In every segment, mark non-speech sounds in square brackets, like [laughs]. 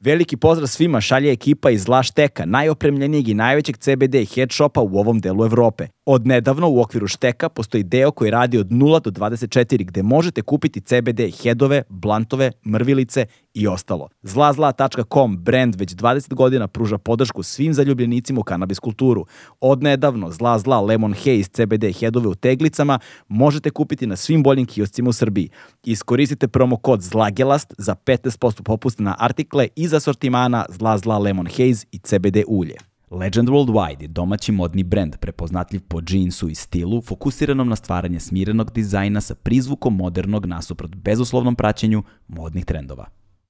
Veliki pozdrav svima šalje ekipa iz Šteka, najopremljenijeg i najvećeg CBD head shopa u ovom delu Evrope. Od nedavno u okviru Šteka postoji deo koji radi od 0 do 24 gde možete kupiti CBD headove, blantove, mrvilice i ostalo. Zlazla.com brand već 20 godina pruža podršku svim zaljubljenicima u kanabis kulturu. Odnedavno ZlaZla Lemon Haze CBD headove u teglicama možete kupiti na svim boljim kioscima u Srbiji. Iskoristite promo kod ZLAGELAST za 15% popusta na artikle iz asortimana Zla Zla Lemon Haze i CBD ulje. Legend Worldwide je domaći modni brend prepoznatljiv po džinsu i stilu, fokusiranom na stvaranje smirenog dizajna sa prizvukom modernog nasuprot bezuslovnom praćenju modnih trendova.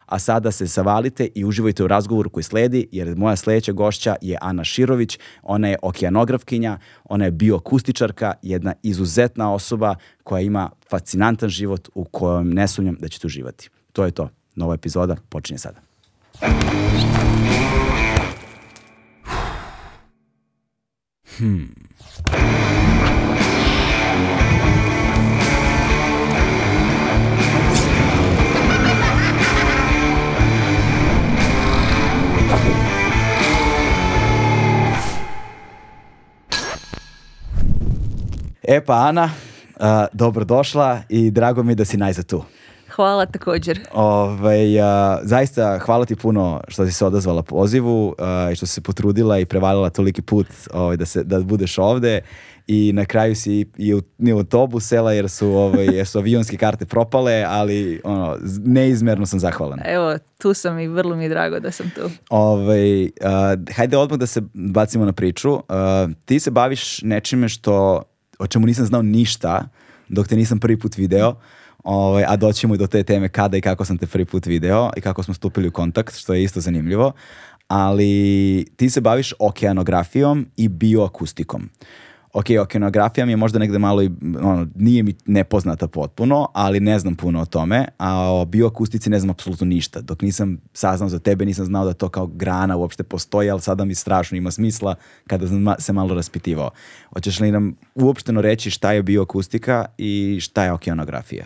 A sada se savalite i uživajte u razgovoru koji sledi, jer moja sljedeća gošća je Ana Širović. Ona je okeanografkinja, ona je bioakustičarka, jedna izuzetna osoba koja ima fascinantan život u kojem ne sumnjam da ćete uživati. To je to. Nova epizoda počinje sada. Hmm. E pa Ana, dobrodošla i drago mi da si najza tu. Hvala također. ovaj zaista hvala ti puno što si se odazvala pozivu i što si se potrudila i prevalila toliki put ovaj, da, se, da budeš ovde i na kraju si i u, ni u tobu sela jer su, ovaj, jer avionske karte propale, ali ono, neizmjerno sam zahvalan. Evo, tu sam i vrlo mi je drago da sam tu. Ovaj, uh, hajde odmah da se bacimo na priču. ti se baviš nečime što, o čemu nisam znao ništa dok te nisam prvi put video. Ovaj, a doćemo i do te teme kada i kako sam te prvi put video i kako smo stupili u kontakt, što je isto zanimljivo. Ali ti se baviš okeanografijom i bioakustikom ok, okeanografija mi je možda negde malo i, ono, nije mi nepoznata potpuno, ali ne znam puno o tome, a o bioakustici ne znam apsolutno ništa. Dok nisam saznao za tebe, nisam znao da to kao grana uopšte postoji, ali sada mi strašno ima smisla kada sam se malo raspitivao. Hoćeš li nam uopšteno reći šta je bioakustika i šta je okeanografija?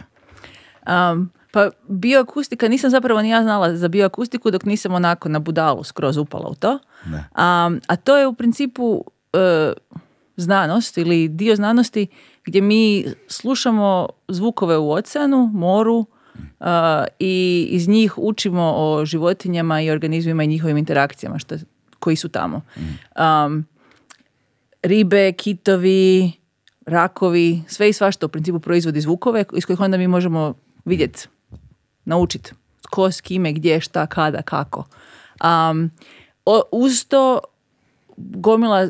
Um, pa bioakustika, nisam zapravo ni ja znala za bioakustiku dok nisam onako na budalu skroz upala u to. Um, a to je u principu... E, znanost ili dio znanosti gdje mi slušamo zvukove u oceanu, moru mm. i iz njih učimo o životinjama i organizmima i njihovim interakcijama što, koji su tamo. Um, ribe, kitovi, rakovi, sve i svašta u principu proizvodi zvukove iz kojih onda mi možemo vidjeti, naučiti Ko, s kime, gdje, šta, kada, kako. Um, uz to gomila e,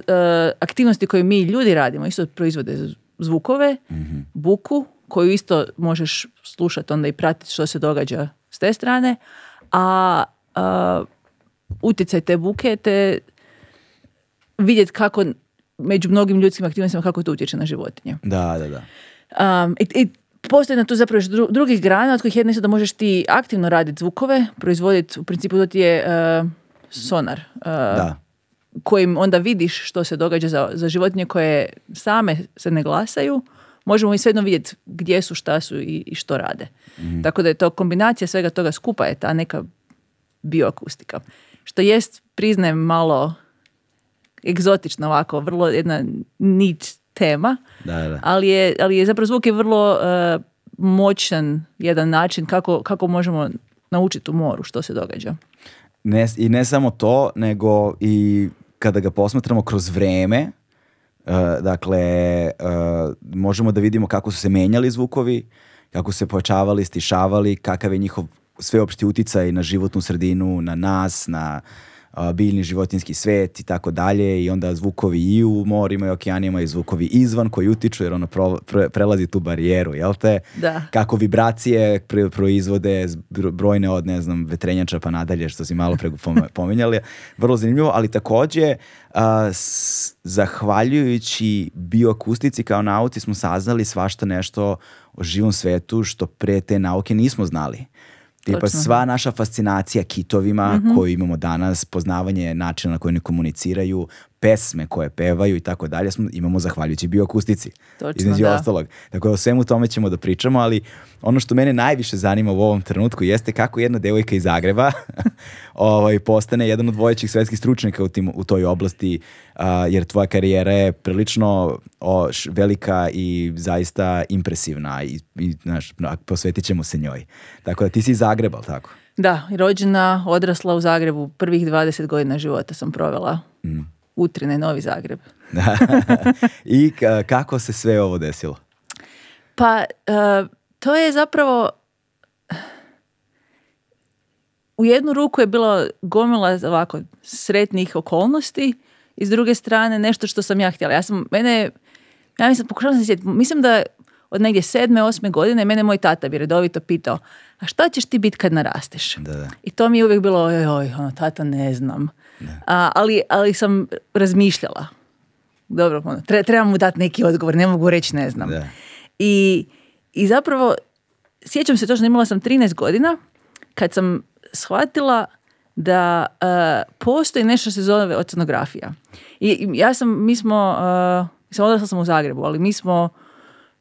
aktivnosti koje mi ljudi radimo isto proizvode zvukove, mhm. buku koju isto možeš slušati onda i pratiti što se događa s te strane, a e, utjecaj te buke te vidjeti kako među mnogim ljudskim aktivnostima kako to utječe na životinje. Da, da, da. Um, i, i na tu zapravo još drugih grana od kojih jedna je da možeš ti aktivno raditi zvukove, proizvoditi, u principu to ti je e, sonar. da kojim onda vidiš što se događa za, za životinje koje same se ne glasaju, možemo i svejedno vidjeti gdje su, šta su i, što rade. Mhm. Tako da je to kombinacija svega toga skupa je ta neka bioakustika. Što jest, priznajem, malo egzotična ovako, vrlo jedna nič tema, da, da. Ali, je, ali je zapravo zvuk je vrlo eh, moćan jedan način kako, kako možemo naučiti u moru što se događa. Ne, I ne samo to, nego i kada ga posmatramo kroz vreme, uh, dakle, uh, možemo da vidimo kako su se menjali zvukovi, kako su se pojačavali, stišavali, kakav je njihov sveopšti uticaj na životnu sredinu, na nas, na biljni životinski svet i tako dalje i onda zvukovi i u morima i okeanima i zvukovi izvan koji utiču jer ono pro, prelazi tu barijeru, jel te? Da. Kako vibracije proizvode brojne od, ne znam, vetrenjača pa nadalje što si malo pre [laughs] pominjali. Vrlo zanimljivo, ali takođe zahvaljujući bioakustici kao nauci smo saznali svašta nešto o živom svetu što pre te nauke nismo znali. Tipa sva naša fascinacija kitovima mm -hmm. koju imamo danas, poznavanje načina na koji oni komuniciraju, pesme koje pevaju i tako dalje smo, imamo zahvaljujući bioakustici. Točno, između ostalog. Tako da o svemu tome ćemo da pričamo, ali ono što mene najviše zanima u ovom trenutku jeste kako jedna devojka iz Zagreba [laughs] ovaj, postane jedan od vojećih svetskih stručnjaka u, tim, u toj oblasti, jer tvoja karijera je prilično velika i zaista impresivna i, i znaš, posvetit ćemo se njoj. Tako da ti si iz Zagreba, ali tako? Da, rođena, odrasla u Zagrebu, prvih 20 godina života sam provela. Mm Utrine, Novi Zagreb. [laughs] [laughs] I kako se sve ovo desilo? Pa e, to je zapravo u jednu ruku je bilo gomila ovako sretnih okolnosti i s druge strane nešto što sam ja htjela. Ja sam, mene, ja mislim, pokušala sam sjetiti, mislim da od negdje sedme, osme godine mene moj tata bi redovito pitao a šta ćeš ti biti kad narasteš? Da, I to mi je uvijek bilo, oj, ono, tata ne znam. A, ali, ali sam razmišljala. Dobro, ono, trebam mu dati neki odgovor, ne mogu reći ne znam. I, I zapravo, sjećam se točno, imala sam 13 godina kad sam shvatila da e, postoji nešto se zove oceanografija. I ja sam, mi smo, uh, e, sam odrasla sam u Zagrebu, ali mi smo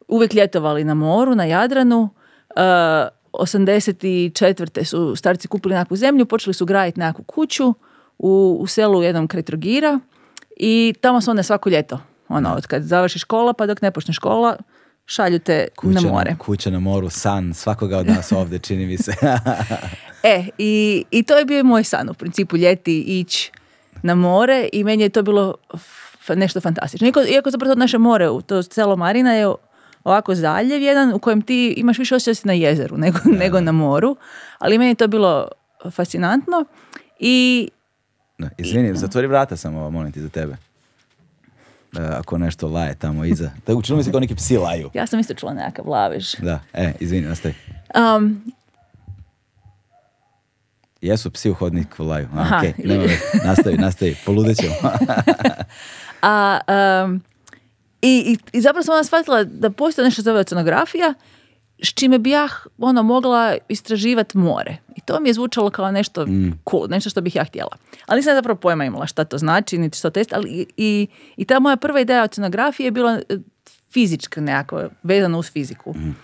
uvijek ljetovali na moru, na Jadranu. Uh, e, 84. su starci kupili nekakvu zemlju, počeli su graditi nekakvu kuću u, u selu jednom kraj Trogira i tamo su one svako ljeto. Ono, od kad završi škola pa dok ne počne škola, šalju te kuća, na more. Kuća na moru, san svakoga od nas ovdje, čini mi se. [laughs] e, i, i to je bio moj san u principu, ljeti ići na more i meni je to bilo nešto fantastično. Iako, iako zapravo naše more, to celo Marina je ovako zaljev jedan u kojem ti imaš više osjećaj na jezeru nego, nego na moru, ali meni je to bilo fascinantno i da, izvini, zatvori vrata samo, molim ti, za tebe. E, ako nešto laje tamo iza. Da, učinu mi se kao neki psi laju. Ja sam isto čula nekakav laviš. Da, e, izvini, nastavi. Um, Jesu psi u hodniku laju. A, aha, nastavi, nastavi, [laughs] um, i, i, zapravo sam ona shvatila da postoji nešto zove ocenografija s čime bi ja ono, mogla istraživati more. I to mi je zvučalo kao nešto mm. cool, nešto što bih ja htjela. Ali nisam zapravo pojma imala šta to znači, niti što test, ali i, i, ta moja prva ideja o je bila e, fizička nekako, vezana uz fiziku. Mm.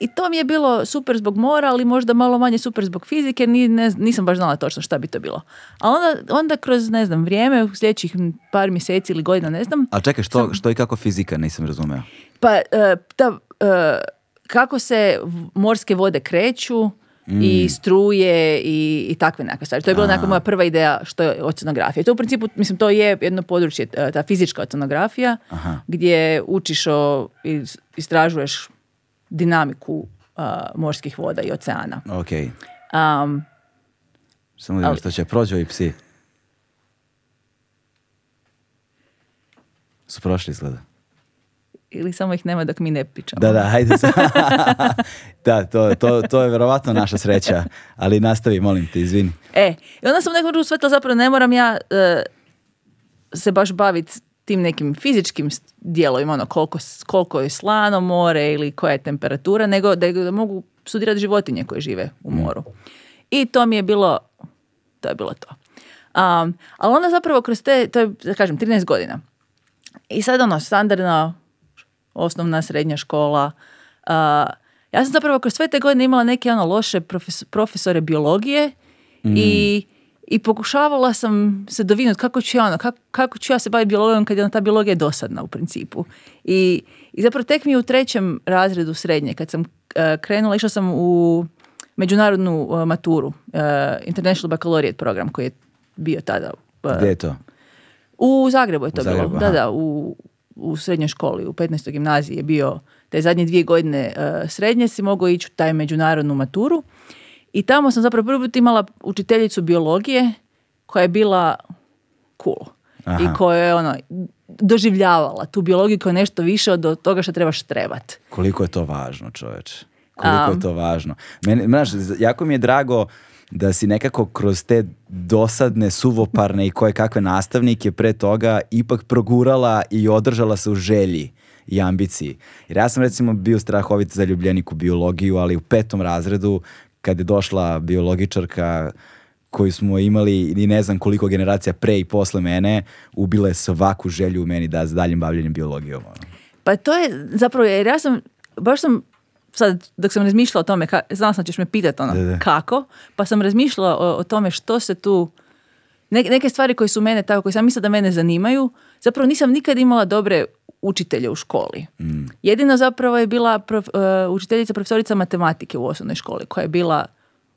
I to mi je bilo super zbog mora, ali možda malo manje super zbog fizike, ni, nisam baš znala točno šta bi to bilo. A onda, onda kroz, ne znam, vrijeme, u sljedećih par mjeseci ili godina, ne znam. A čekaj, što, što i kako fizika, nisam razumio? Pa, e, ta, e, kako se morske vode kreću i mm. struje i, i takve nekakve stvari. To je bila neka moja prva ideja što je oceanografija. To u principu, mislim, to je jedno područje, e, ta fizička oceanografija, gdje učiš o, istražuješ dinamiku morskih voda i oceana. Ok. Um, Samo što će prođe i psi. Su prošli izgleda ili samo ih nema dok mi ne pričamo. Da, da, hajde. [laughs] da, to, to, to, je verovatno naša sreća, ali nastavi, molim te, izvini. E, i onda sam nekako usvetila zapravo ne moram ja e, se baš baviti tim nekim fizičkim dijelovima, ono koliko, koliko je slano more ili koja je temperatura, nego da, da mogu sudirati životinje koje žive u mm. moru. I to mi je bilo, to je bilo to. Um, ali onda zapravo kroz te, to je, da kažem, 13 godina. I sad ono, standardno, osnovna, srednja škola. ja sam zapravo kroz sve te godine imala neke ono loše profesore biologije i, mm. i pokušavala sam se dovinuti kako ću ja, ono, kako, kako ću ja se baviti biologijom kad je ono, ta biologija dosadna u principu. I, I zapravo tek mi je u trećem razredu srednje, kad sam e, krenula, išla sam u međunarodnu e, maturu, e, International Baccalaureate program koji je bio tada. Gdje je to? U Zagrebu je to bilo. Da, da, u, u srednjoj školi, u 15. gimnaziji je bio te zadnje dvije godine e, srednje, si mogao ići u taj međunarodnu maturu. I tamo sam zapravo prvi put imala učiteljicu biologije koja je bila cool. I koja je ono, doživljavala tu biologiju kao nešto više od toga što trebaš trebat. Koliko je to važno čoveč? Koliko um. je to važno? Meni, znaš, jako mi je drago da si nekako kroz te dosadne, suvoparne i koje kakve nastavnike pre toga ipak progurala i održala se u želji i ambiciji. Jer ja sam recimo bio strahovit zaljubljenik u biologiju, ali u petom razredu kad je došla biologičarka koju smo imali i ne znam koliko generacija pre i posle mene, ubila je svaku želju u meni da s daljim bavljenjem biologijom. Ono. Pa to je zapravo, jer ja sam, baš sam sad dok sam razmišljala o tome, ka, znala sam ćeš me pitati ono, kako, pa sam razmišljala o, tome što se tu, neke stvari koje su mene tako, koje sam mislila da mene zanimaju, zapravo nisam nikad imala dobre učitelje u školi. Mm. Jedina zapravo je bila e, učiteljica, profesorica matematike u osnovnoj školi, koja je bila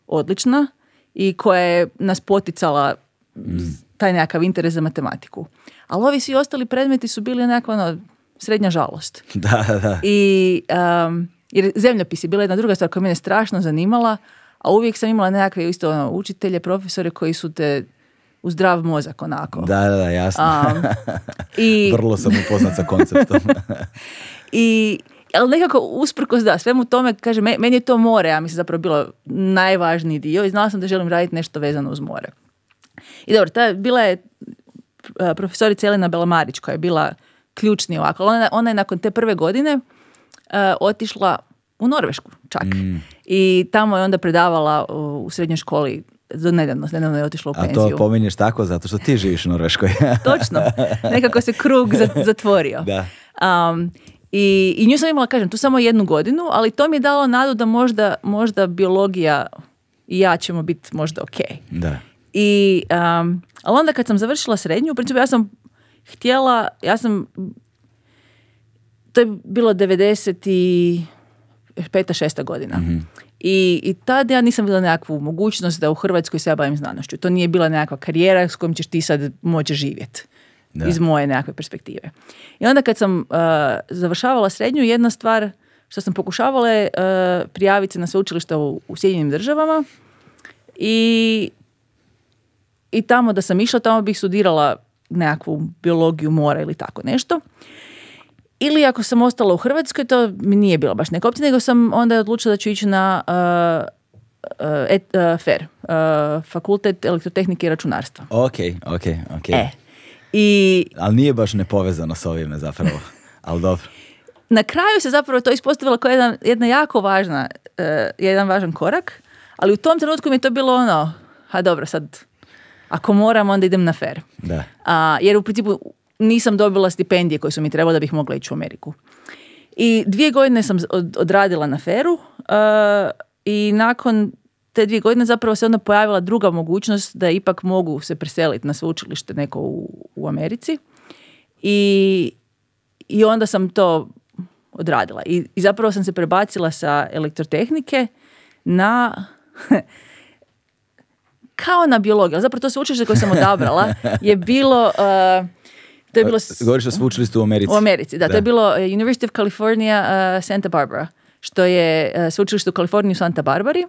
odlična i koja je nas poticala mm. taj nekakav interes za matematiku. Ali ovi svi ostali predmeti su bili nekakva ono, srednja žalost. [laughs] da, da. I jer zemljopis je bila jedna druga stvar koja mene strašno zanimala, a uvijek sam imala nekakve isto ono, učitelje, profesore koji su te u zdrav mozak onako. Da, da, da, jasno. i... [laughs] Vrlo sam upoznat sa konceptom. [laughs] I, ali nekako usprkos da, svemu tome, kaže, meni je to more, ja mislim zapravo bilo najvažniji dio i znala sam da želim raditi nešto vezano uz more. I dobro, ta bila je profesorica Elena Belomarić koja je bila ključni ovako. ona je nakon te prve godine Eh, otišla u Norvešku čak. Mm. I tamo je onda predavala eh, u srednjoj školi do nedavno, nedavno je otišla u penziju. A to pominješ tako zato što ti živiš u Norveškoj. [laughs] Točno. Nekako se krug zatvorio. [laughs] da. Um, i, I nju sam imala, kažem, tu samo jednu godinu, ali to mi je dalo nadu da možda, možda biologija i ja ćemo biti možda ok. Da. I, um, ali onda kad sam završila srednju, u principu ja sam htjela, ja sam to je bilo 95. 6. godina. Mhm. I, I tad ja nisam bila nekakvu mogućnost da u Hrvatskoj se ja bavim znanošću. To nije bila nekakva karijera s kojom ćeš ti sad moći živjeti. Iz moje nekakve perspektive. I onda kad sam uh, završavala srednju, jedna stvar što sam pokušavala je uh, prijaviti se na sveučilište u, u Sjedinjenim državama i, i tamo da sam išla, tamo bih studirala nekakvu biologiju mora ili tako nešto. Ili ako sam ostala u Hrvatskoj, to mi nije bilo baš neka opcija, nego sam onda odlučila da ću ići na uh, uh, et, uh, FER, fakultet elektrotehnike i računarstva. Ok, ok, ok. E. I... Ali nije baš nepovezano s ovime zapravo, [laughs] ali dobro. Na kraju se zapravo to ispostavilo kao jedan, jedna jako važna, jedan važan korak, ali u tom trenutku mi je to bilo ono, ha dobro sad, ako moram onda idem na fer. Da. A, jer u principu nisam dobila stipendije koje su mi trebalo da bih mogla ići u Ameriku. I dvije godine sam odradila na feru uh, i nakon te dvije godine zapravo se onda pojavila druga mogućnost da ipak mogu se preseliti na sveučilište neko u, u Americi. I, I onda sam to odradila. I, zapravo sam se prebacila sa elektrotehnike na... [laughs] kao na biologiju, zapravo to sveučilište koje sam odabrala [laughs] je bilo uh, to je bilo... Govoriš o u Americi. U Americi, da, To je bilo eh, University of California eh, Santa Barbara, što je uh, sveučilište u Kaliforniji u Santa Barbari.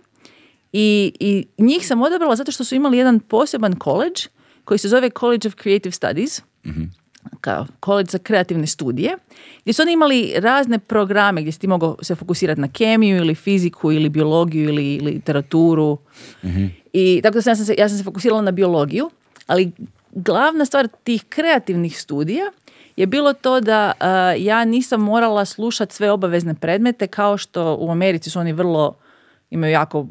I, I njih sam odabrala zato što su imali jedan poseban koleđ koji se zove College of Creative Studies. mm kao koleđ za kreativne studije, gdje su oni imali razne programe gdje si ti mogao se fokusirati na kemiju ili fiziku ili biologiju ili, literaturu. mm I tako da se, ja sam se fokusirala na biologiju, ali glavna stvar tih kreativnih studija je bilo to da eh, ja nisam morala slušati sve obavezne predmete kao što u Americi su oni vrlo imaju jako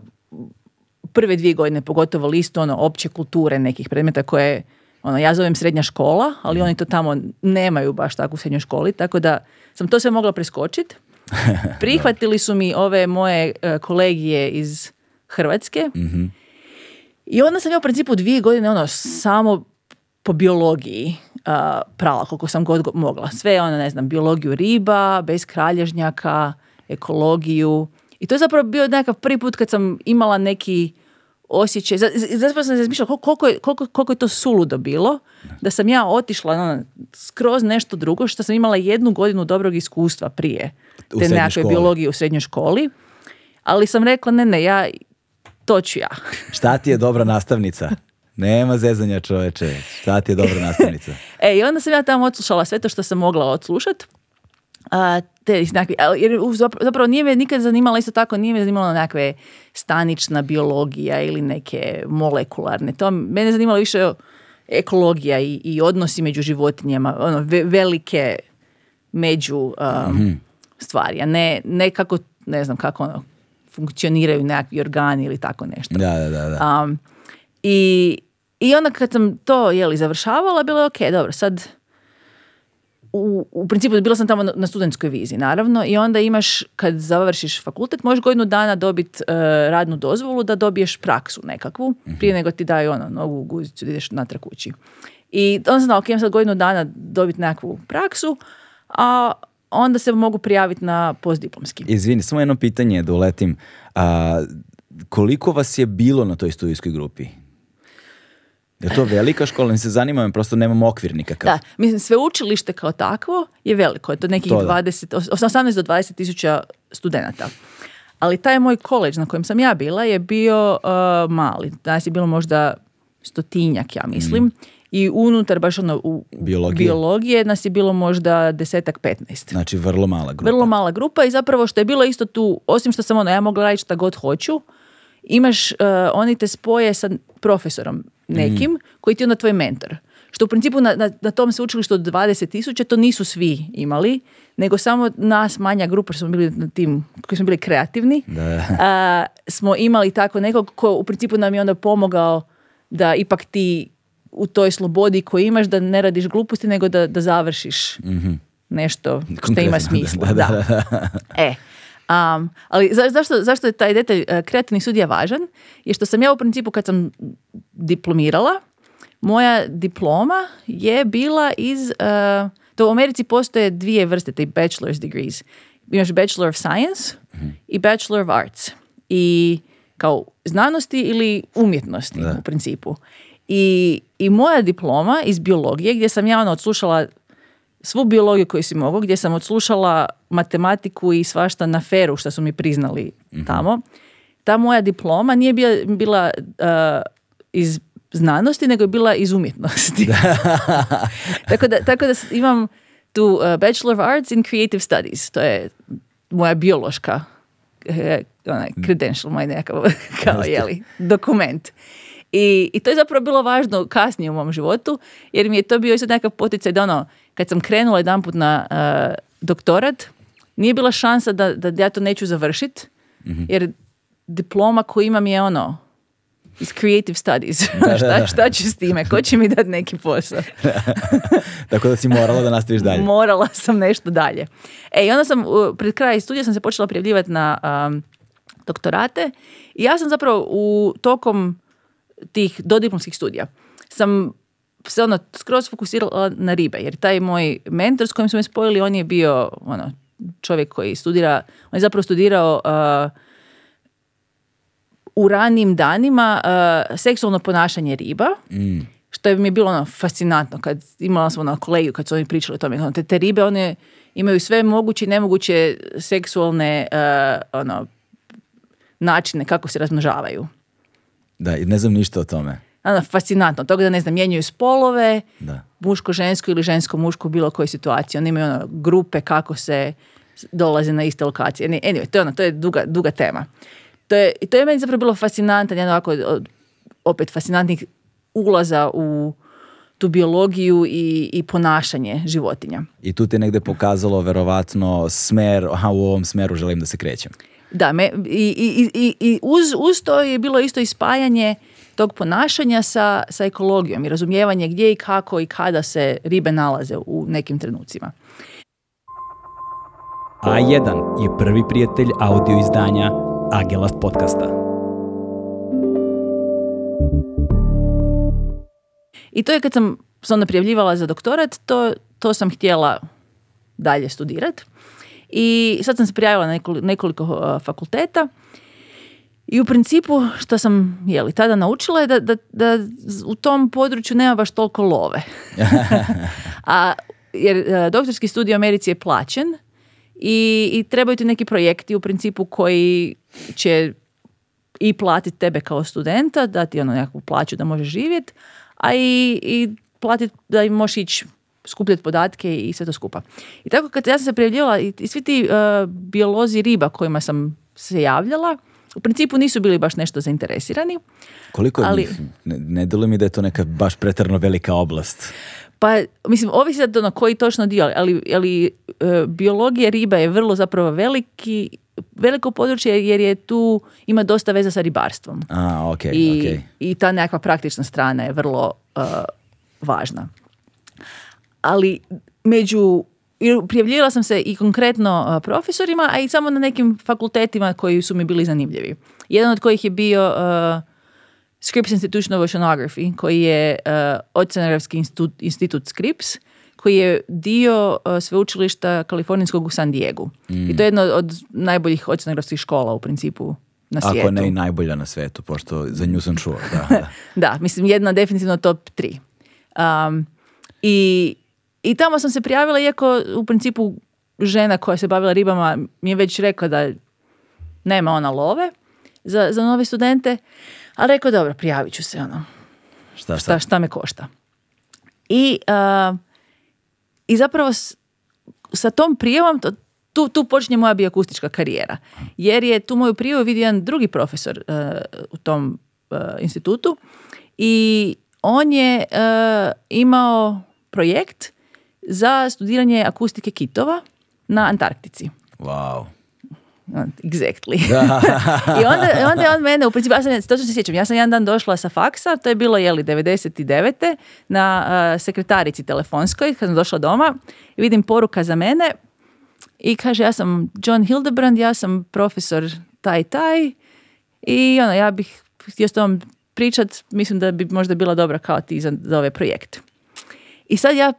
prve dvije godine pogotovo listu ono opće kulture nekih predmeta koje ono ja zovem srednja škola, ali mhm. oni to tamo nemaju baš tako u srednjoj školi, tako da sam to sve mogla preskočiti. [laughs] Prihvatili su mi ove moje uh, kolegije iz Hrvatske. Mhm. I onda sam ja u principu dvije godine ono samo po biologiji uh, prala koliko sam god mogla. Sve ona, ne znam, biologiju riba, bez kralježnjaka, ekologiju. I to je zapravo bio nekakav prvi put kad sam imala neki osjećaj. Zapravo sam se zmišljala koliko je, to suludo bilo da sam ja otišla na ono, skroz nešto drugo što sam imala jednu godinu dobrog iskustva prije te nekakve biologije u srednjoj školi. Ali sam rekla ne, ne, ja to ću ja. Šta ti je dobra nastavnica? [laughs] Nema zezanja čoveče, sad je dobra nastavnica. [laughs] e, i onda sam ja tamo odslušala sve to što sam mogla odslušat. te nekakve, jer zapravo nije me nikad zanimala isto tako, nije me zanimala nekakve stanična biologija ili neke molekularne. To mene zanimalo više ekologija i, i odnosi među životinjama, ono, velike među mhm. stvari, a ne, kako, ne znam kako ono, funkcioniraju nekakvi organi ili tako nešto. da, da. Um, i, i onda kad sam to jeli, završavala, bilo je ok, dobro, sad u, u principu bila sam tamo na studentskoj vizi, naravno, i onda imaš, kad završiš fakultet, možeš godinu dana dobiti e, radnu dozvolu da dobiješ praksu nekakvu, mhm. prije nego ti daju ono, nogu guzicu, da ideš kući. I onda sam, ok, imam sad godinu dana dobiti nekakvu praksu, a onda se mogu prijaviti na postdiplomski. Izvini, samo jedno pitanje da uletim. A, koliko vas je bilo na toj studijskoj grupi? Je to velika škola? Ne se zanima, prosto nemamo okvir nikakav. Da, mislim, sveučilište kao takvo je veliko. Je to nekih 18 do 20 tisuća Ali taj moj koleđ na kojem sam ja bila je bio uh, mali. nas je bilo možda stotinjak, ja mislim. Mm. I unutar baš ono u biologije. nas je bilo možda desetak, petnaest. Znači vrlo mala grupa. Vrlo mala grupa i zapravo što je bilo isto tu, osim što sam ono, ja mogla raditi šta god hoću, imaš, uh, oni te spoje sa profesorom nekim mhm. koji ti je onda tvoj mentor. Što u principu na, na, na tom Što od 20 tisuća to nisu svi imali, nego samo nas manja grupa što smo bili na tim, koji smo bili kreativni, smo imali tako nekog ko u principu nam je onda pomogao da ipak ti u toj slobodi koju imaš da ne radiš gluposti nego da, da završiš mm nešto što ima [laughs] smisla. da. E, Um, ali zašto, zašto je taj detalj e, kreativnih studija važan? Je što sam ja u principu kad sam diplomirala, moja diploma je bila iz... E, to u Americi postoje dvije vrste, te bachelor's degrees. Imaš bachelor of science mhm. i bachelor of arts. I kao znanosti ili umjetnosti u principu. I, I moja diploma iz biologije, gdje sam ja ono odslušala svu biologiju koju si mogao, gdje sam odslušala matematiku i svašta na feru što su mi priznali mhm. tamo. Ta moja diploma nije bila, bila eh, iz znanosti, nego je bila iz umjetnosti. [laughs] tako, da, tako da imam tu eh, Bachelor of Arts in Creative Studies. To je moja biološka eh, mhm. credential, moj nekakav [laughs] kao, jeli, dokument. I, I to je zapravo bilo važno kasnije u mom životu, jer mi je to bio isto nekakav poticaj da ono, kad sam krenula jedanput na e, doktorat, nije bila šansa da, da ja to neću završit. Mhm. jer diploma koju imam je ono, iz creative studies. Da, [laughs] šta, šta s time? Ko će mi dati neki posao? [laughs] Tako da si morala da nastaviš dalje. Morala sam nešto dalje. E, onda sam, pred kraj studija sam se počela prijavljivati na doktorate i ja sam zapravo u tokom tih dodiplomskih studija sam se ono skroz fokusirala na ribe, jer taj moj mentor s kojim smo me spojili, on je bio ono, čovjek koji studira, on je zapravo studirao u ranim danima seksualno ponašanje riba, mm. što je mi bilo ono fascinantno kad imala sam ono kolegu kad su oni pričali o tome, ono, te, ribe one imaju sve moguće i nemoguće seksualne ono, načine kako se razmnožavaju. Da, i ne znam ništa o tome. Ono, fascinantno. Toga da ne znam, spolove, muško-žensko ili žensko-muško u bilo kojoj situaciji. Oni imaju ono, grupe kako se dolaze na iste lokacije. Anyway, to je, ono, to je duga, tema. To je, to je meni zapravo bilo fascinantan, jedan ovako, opet fascinantnih ulaza u tu biologiju i, ponašanje životinja. I tu ti je negdje pokazalo verovatno smer, aha u ovom smeru želim da se krećem. Da, i, uz, uz to je bilo isto i spajanje tog ponašanja sa, sa ekologijom i razumijevanje gdje i kako i kada se ribe nalaze u nekim trenucima. A1 je prvi prijatelj audio izdanja Agelast podcasta. I to je kad sam se onda prijavljivala za doktorat, to, to sam htjela dalje studirati. I sad sam se prijavila na nekoliko fakulteta i u principu što sam jeli, tada naučila je da, da, da u tom području nema baš toliko love. [laughs] A, jer e, doktorski studij u Americi je plaćen i, i trebaju ti neki projekti u principu koji će i platiti tebe kao studenta, dati ono nekakvu plaću da možeš živjeti, a i, i platiti da im možeš ići skupljati podatke i sve to skupa. I tako kad ja sam se prijavljivala i, svi ti e, biolozi riba kojima sam se javljala, u principu nisu bili baš nešto zainteresirani. Koliko ali, Ne, ne mi da je to neka baš pretarno velika oblast. Pa, mislim, ovisi sad na ono koji točno dio, ali, ali e, biologija riba je vrlo zapravo veliki, veliko područje jer je tu, ima dosta veza sa ribarstvom. A, I, I ta nekakva praktična strana je vrlo e, važna. Ali među i prijavljivala sam se i konkretno e, profesorima, a i samo na nekim fakultetima koji su mi bili zanimljivi. Jedan od kojih je bio uh, Scripps Institution of Oceanography, koji je uh, e, oceanografski institut, institut Scripps, koji je dio sveučilišta kalifornijskog u San Diego. I to je mm. jedna od najboljih oceanografskih škola u principu na svijetu. Ako ne i najbolja na svijetu, pošto za nju sam čuo. [laughs] Da, da. mislim jedna definitivno top tri. Um, I i tamo sam se prijavila, iako u principu žena koja se bavila ribama mi je već rekla da nema ona love za, za nove studente, ali rekao dobro, prijavit ću se ono. Šta, šta? me košta. I, i zapravo s, sa tom prijavom, to, tu, tu počinje moja bioakustička karijera. Jer je tu moju prijavu vidio jedan drugi profesor e, u tom e, institutu i on je e, imao projekt za studiranje akustike kitova na Antarktici. Wow. Exactly. [laughs] I onda, je on mene, u principu, ja sam, točno se sjećam, ja sam jedan dan došla sa faksa, to je bilo, jeli, 99. na sekretarici telefonskoj, kad sam došla doma, i vidim poruka za mene i kaže, ja sam John Hildebrand, ja sam profesor taj taj i ono, ja bih htio s tom pričat, mislim da bi možda bila dobra kao ti za, za ove ovaj projekte. I sad ja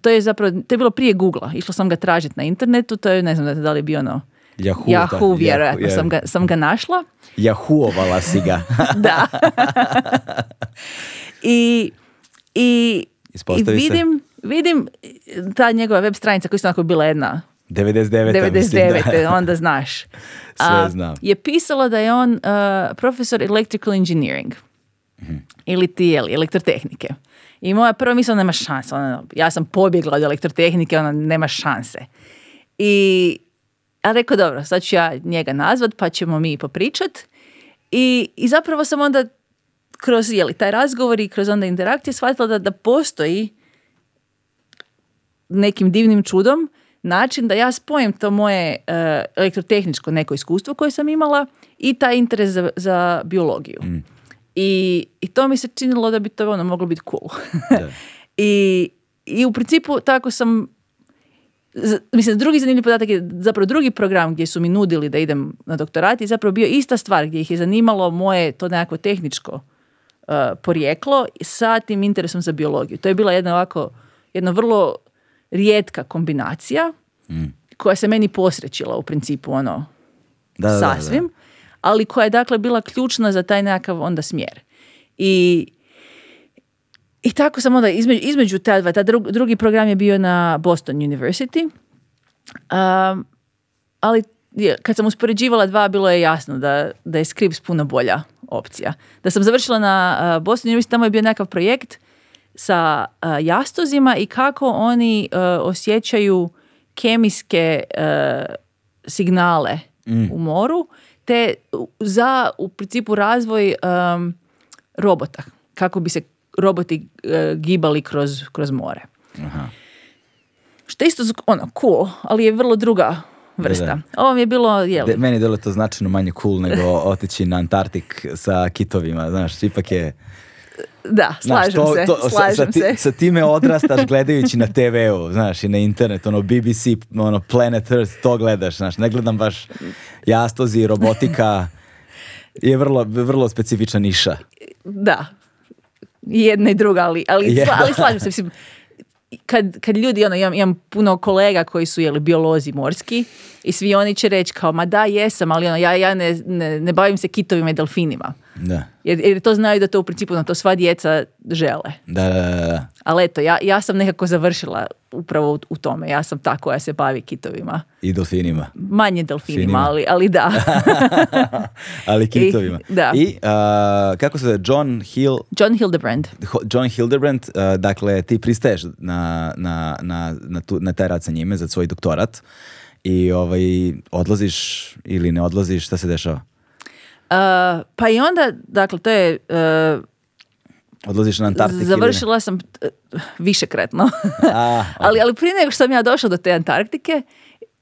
to je zapravo, to je bilo prije Google-a. Išla sam ga tražiti na internetu, to je, ne znam da li je bio ono, Yahoo, Yahoo da, vjerojatno sam, ga, sam ga našla. Yahoo-ovala si ga. [laughs] da. [laughs] I, i, i vidim, vidim ta njegova web stranica koja je onako bila jedna 99. [laughs] onda znaš. Sve znam. je pisalo da je on eh, profesor electrical engineering. Mhm. Ili ti, elektrotehnike. I moja prva misla, nema šanse. Ona, ja sam pobjegla od elektrotehnike, ona nema šanse. I ja rekao, dobro, sad ću ja njega nazvat, pa ćemo mi popričat. I, i zapravo sam onda kroz jeli, taj razgovor i kroz onda interakcije shvatila da, da postoji nekim divnim čudom način da ja spojim to moje eh, elektrotehničko neko iskustvo koje sam imala i taj interes za, biologiju. Mm. I, I to mi se činilo da bi to ono moglo biti cool. [laughs] I, I u principu tako sam Mislim, drugi zanimljiv podatak je zapravo drugi program gdje su mi nudili da idem na doktorat I zapravo bio ista stvar gdje ih je zanimalo moje to nekako tehničko uh, porijeklo sa tim interesom za biologiju. To je bila jedna ovako, jedna vrlo rijetka kombinacija mm. koja se meni posrećila u principu ono da, sasvim ali koja je dakle bila ključna za taj nekakav onda smjer. I, i tako sam onda između, između ta dva, ta drugi, program je bio na Boston University, um, ali kad sam uspoređivala dva, bilo je jasno da, da je Scripps puno bolja opcija. Da sam završila na uh, Boston University, tamo je bio nekakav projekt sa uh, jastozima i kako oni uh, osjećaju kemijske signale mm. u moru te za u principu razvoj um, robota kako bi se roboti uh, gibali kroz, kroz more. Aha. Što je isto ono cool, ali je vrlo druga vrsta. Da, Ovo mi je bilo, jel... De, meni je to značajno manje cool nego [laughs] otići na Antartik sa kitovima, znaš, ipak je da, slažem se, slažem sa, se. Sa time [laughs] odrastaš gledajući na TV-u, znaš, i na internet ono BBC, ono Planet Earth, to gledaš, znaš, ne gledam baš jastozi, robotika, je vrlo, vrlo specifična niša. Da, jedna i druga, ali, ali, slažem se, [laughs] mislim, kad, kad ljudi, ono, imam, imam puno kolega koji su jeli, biolozi morski i svi oni će reći kao, ma da, jesam, ali ono, ja, ja ne, ne, ne bavim se kitovima i delfinima. Da. Jer, jer to znaju da to u principu na ono, to sva djeca žele. Da, da, Ali eto, ja, ja sam nekako završila upravo u, tome. Ja sam ta koja se bavi kitovima. I delfinima. Manje delfinima, ali, ali da. [laughs] ali kitovima. I, da. I kako se John Hill... John Hildebrand. John Hildebrand, dakle ti pristaješ na, na, na, na, na taj rad sa njime za svoj doktorat i ovaj, odlaziš ili ne odlaziš, šta se dešava? E, pa i onda, dakle, to je... E, Odlaziš na Završila sam e, višekretno. [laughs] ali, ali prije nego što sam ja došla do te Antarktike,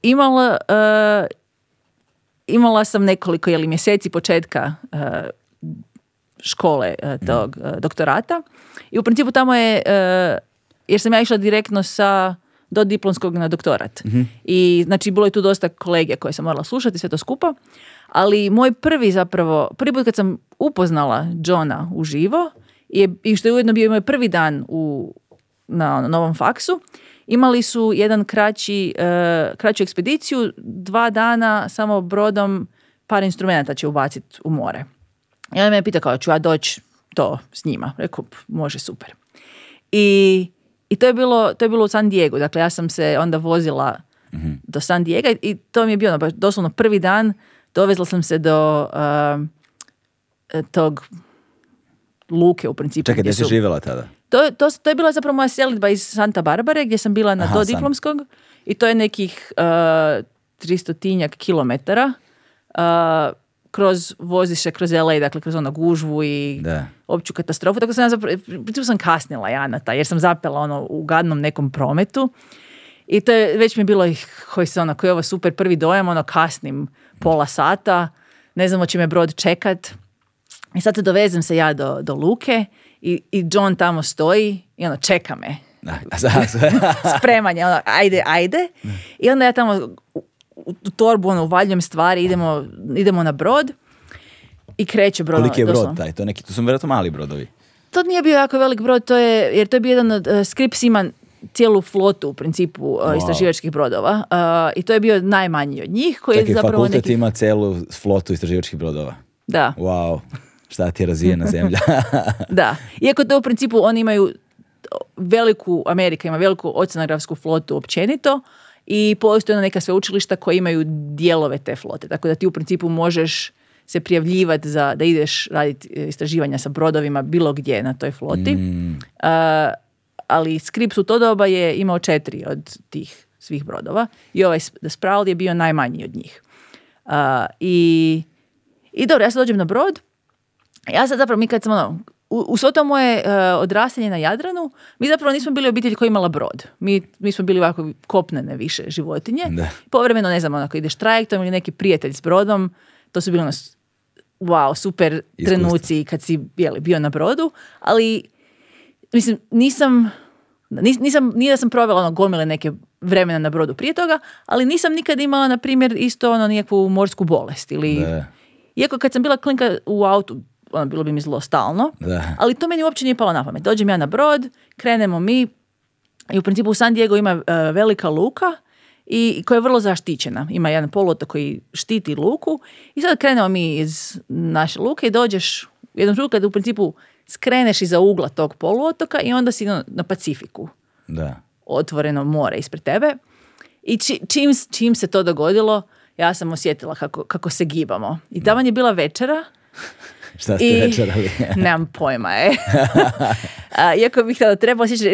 imala, sam nekoliko jeli, mjeseci početka škole mhm. tog doktorata. I u principu tamo je, jer sam ja išla direktno sa do diplomskog na doktorat. Mhm. I znači bilo je tu dosta kolege koje sam morala slušati, sve to skupa. Ali moj prvi zapravo, prvi put kad sam upoznala Johna uživo je, i što je ujedno bio moj prvi dan u, na, novom faksu, imali su jedan kraći, eh, kraću ekspediciju, dva dana samo brodom par instrumenta će ubaciti u more. I on me pita kao, ću ja doći to s njima? Rekao, može, super. I i to je bilo, to je bilo u San Diego, dakle ja sam se onda vozila mm do San Diego i to mi je bio ono, baš doslovno prvi dan, dovezla sam se do uh, tog luke u principu. Čekaj, gdje si živjela tada? To, to, to, je bila zapravo moja selitba iz Santa Barbare gdje sam bila na Aha, diplomskog i to je nekih uh, 300 kilometara. Uh, kroz, vozi se kroz LA, dakle kroz ono gužvu i opću katastrofu. Tako sam ja zapravo, sam kasnila ja na taj, jer sam zapela ono u gadnom nekom prometu. I to je, već mi je bilo, koji se ono, koji je ovo super prvi dojam, ono kasnim pola sata, ne znam će me brod čekat. I sad se dovezem se ja do, do Luke i, i John tamo stoji i ono čeka me. [laughs] Spremanje, ono, ajde, ajde. I onda ja tamo u torbu, ono, uvaljujem stvari, idemo, idemo na brod i kreće brod. Koliki je brod taj? To, neki, to su vjerojatno mali brodovi. To nije bio jako velik brod, to je, jer to je bio jedan od, uh, e, ima cijelu flotu u principu uh, istraživačkih brodova e, i to je bio najmanji od njih. Koji Čekaj, je zapravo fakultet nekih... ima cijelu flotu istraživačkih brodova? Da. Wow, šta ti je razvijena zemlja. [laughs] da, iako to u principu oni imaju veliku, Amerika ima veliku oceanografsku flotu općenito, i postoje neka sveučilišta koja imaju dijelove te flote. Tako da ti u principu možeš se prijavljivati za, da ideš raditi e, istraživanja sa brodovima bilo gdje na toj floti. Mm. ali Skrips u to doba je imao četiri od tih svih brodova i ovaj The je bio najmanji od njih. i, I dobro, ja sad dođem na brod. Ja sad zapravo, mi kad smo ono, u to moje e, odrastanje na Jadranu, mi zapravo nismo bili obitelji koja je imala brod. Mi, smo bili ovako kopnene više životinje. Povremeno, ne znam, onako ideš trajektom ili neki prijatelj s brodom, to su bili ono, wow, super trenuci kad si jeli, bio na brodu, ali mislim, nisam, nisam, nije da sam provela ono gomile neke vremena na brodu prije toga, ali nisam nikad imala, na primjer, isto ono nekakvu morsku bolest ili... Iako kad sam bila klinka u autu, ono, bilo bi mi zlo stalno. Ali to meni uopće nije palo na pamet. Dođem ja na brod, krenemo mi i u principu u San Diego ima e, velika luka i koja je vrlo zaštićena. Ima jedan poluotok koji štiti luku i sad krenemo mi iz naše luke i dođeš u jednom trenutku kada u principu skreneš iza ugla tog poluotoka i onda si na Pacifiku. Da. Otvoreno more ispred tebe. I či, čim, čim se to dogodilo, ja sam osjetila kako, kako se gibamo. I taman je bila večera Šta ste I, večerali? [laughs] nemam pojma, e. [laughs] iako bih tada treba, osjećati,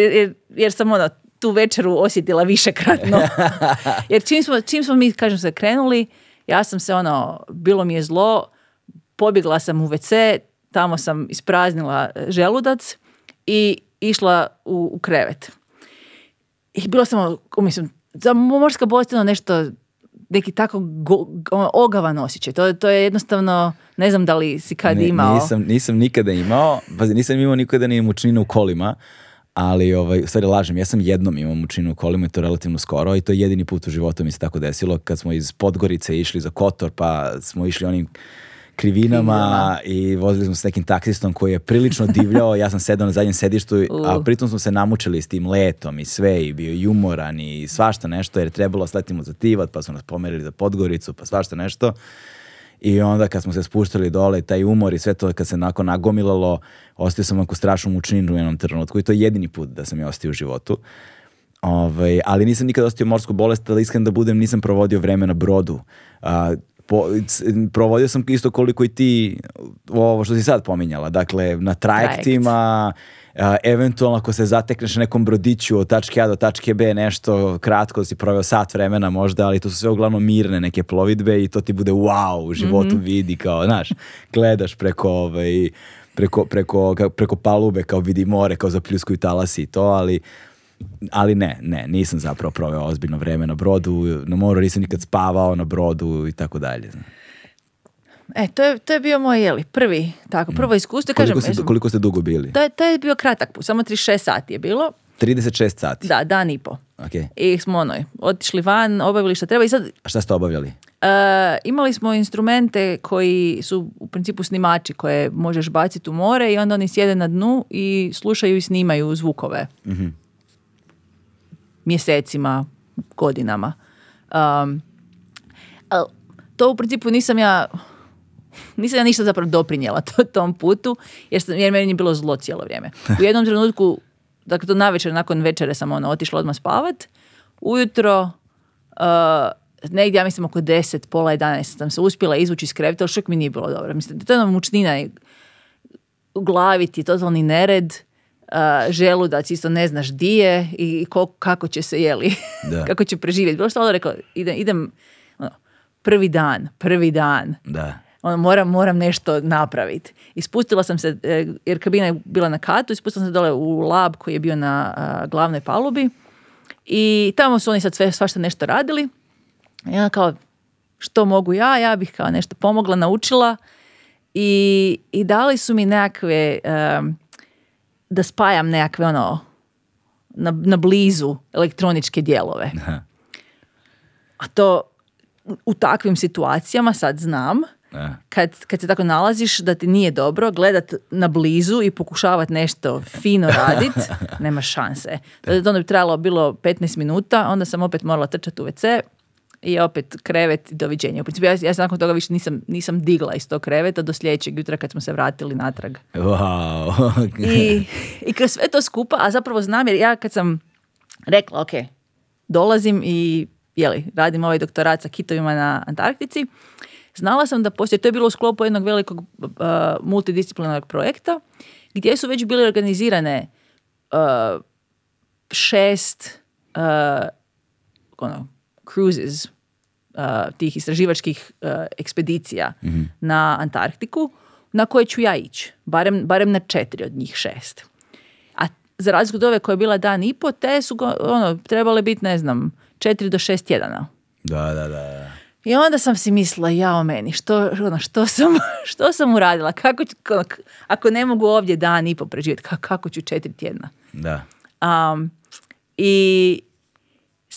jer, sam ono, tu večeru osjetila višekratno. [laughs] jer čim smo, čim smo mi, kažem se, krenuli, ja sam se ono, bilo mi je zlo, pobjegla sam u WC, tamo sam ispraznila želudac i išla u, u krevet. I bilo sam, ono, mislim, za morska bostina ono, nešto neki tako go, ogavan osjećaj. To, to je jednostavno, ne znam da li si kad ne, imao. Nisam, nisam nikada imao, pazi, nisam imao nikada ni mučnina u kolima, ali ovaj, stvari lažem, ja sam jednom imao mučinu u kolima i to relativno skoro i to je jedini put u životu mi se tako desilo kad smo iz Podgorice išli za Kotor pa smo išli onim krivinama i vozili smo s nekim taksistom koji je prilično divljao, ja sam sedao na zadnjem sedištu, a pritom smo se namučili s tim letom i sve i bio i umoran i svašta nešto jer trebalo sletimo za Tivat pa su nas pomerili za Podgoricu pa svašta nešto. I onda kad smo se spuštali dole, taj umor i sve to kad se nakon nagomilalo, ostio sam neku strašnu mučninu u jednom trenutku i to je jedini put da sam je ostio u životu. Ovaj, ali nisam nikad ostio morsku bolest, ali iskreno da budem, nisam provodio vreme na brodu. A, po, provodio sam isto koliko i ti ovo što si sad pominjala. Dakle, na trajektima, eventualno ako se zatekneš nekom brodiću od tačke A do tačke B, nešto kratko si proveo sat vremena možda, ali to su sve uglavnom mirne neke plovidbe i to ti bude wow u životu mhm. vidi kao, znaš, gledaš preko ovaj, preko, preko, preko palube kao vidi more, kao zapljuskuju talasi i to, ali ali ne, ne, nisam zapravo proveo ozbiljno vrijeme na brodu, na moru nisam nikad spavao na brodu i tako dalje. E, to je, to je bio moj jeli, prvi, tako, mm. prvo iskustvo. Koliko, kažem, ste, e, koliko ste dugo bili? To je, to je bio kratak put, samo 36 sati je bilo. 36 sati? Da, dan i po. Ok. I smo ono, otišli van, obavili što treba i sad... A šta ste obavljali? E, imali smo instrumente koji su u principu snimači koje možeš baciti u more i onda oni sjede na dnu i slušaju i snimaju zvukove. mm mjesecima, godinama. to u principu nisam ja, nisam ja ništa zapravo doprinijela [laughs] to, tom putu, jer, jer meni je bilo zlo cijelo vrijeme. [laughs] U jednom trenutku, dakle to večer, nakon večere sam ona otišla odmah spavat, ujutro, uh, negdje, ja mislim oko 10, pola 11 sam se uspjela izvući iz kreveta, ali mi nije bilo dobro. Mislim, to je ono mučnina mučnina, glaviti, totalni nered, želudac isto ne znaš di je i kako će se jeli, [laughs] kako će preživjeti. Bilo što ono rekao, idem, idem ono, prvi dan, prvi dan. Da. Ono, moram, moram nešto napraviti. Ispustila sam se, e, jer kabina je bila na katu, Ispustila sam se dole u lab koji je bio na glavnoj palubi. I tamo su oni sad sve, svašta nešto radili. I ona kao, što mogu ja? Ja bih kao nešto pomogla, naučila. I, i dali su mi nekakve da spajam nekakve ono na, na blizu elektroničke dijelove. Aha. A to u takvim situacijama sad znam kad, kad se tako nalaziš da ti nije dobro gledat na blizu i pokušavat nešto fino radit, [laughs] nema šanse. Da. Onda bi trajalo bilo 15 minuta, onda sam opet morala trčati u WC, i opet krevet i doviđenja. U principu ja, ja se nakon toga više nisam, nisam digla iz tog kreveta do sljedećeg jutra kad smo se vratili natrag. Wow. I, I kad sve to skupa, a zapravo znam jer ja kad sam rekla ok, dolazim i jeli, radim ovaj doktorat sa kitovima na Antarktici, znala sam da postoje, to je bilo u sklopu jednog velikog uh, multidisciplinarnog projekta gdje su već bile organizirane uh, šest uh, ono, cruises, uh, tih istraživačkih uh, ekspedicija na Antarktiku, na koje ću ja ići, barem, barem na četiri od njih šest. A za razliku od ove koja je bila dan i po, te su ono, trebale biti, ne znam, četiri do šest tjedana. Da, da, da. I onda sam si mislila, ja o meni, što, ono, što, sam, [laughs] što sam uradila, kako ću, ono, ako ne mogu ovdje dan i po preživjeti, kako ću četiri tjedna. Da. Um, I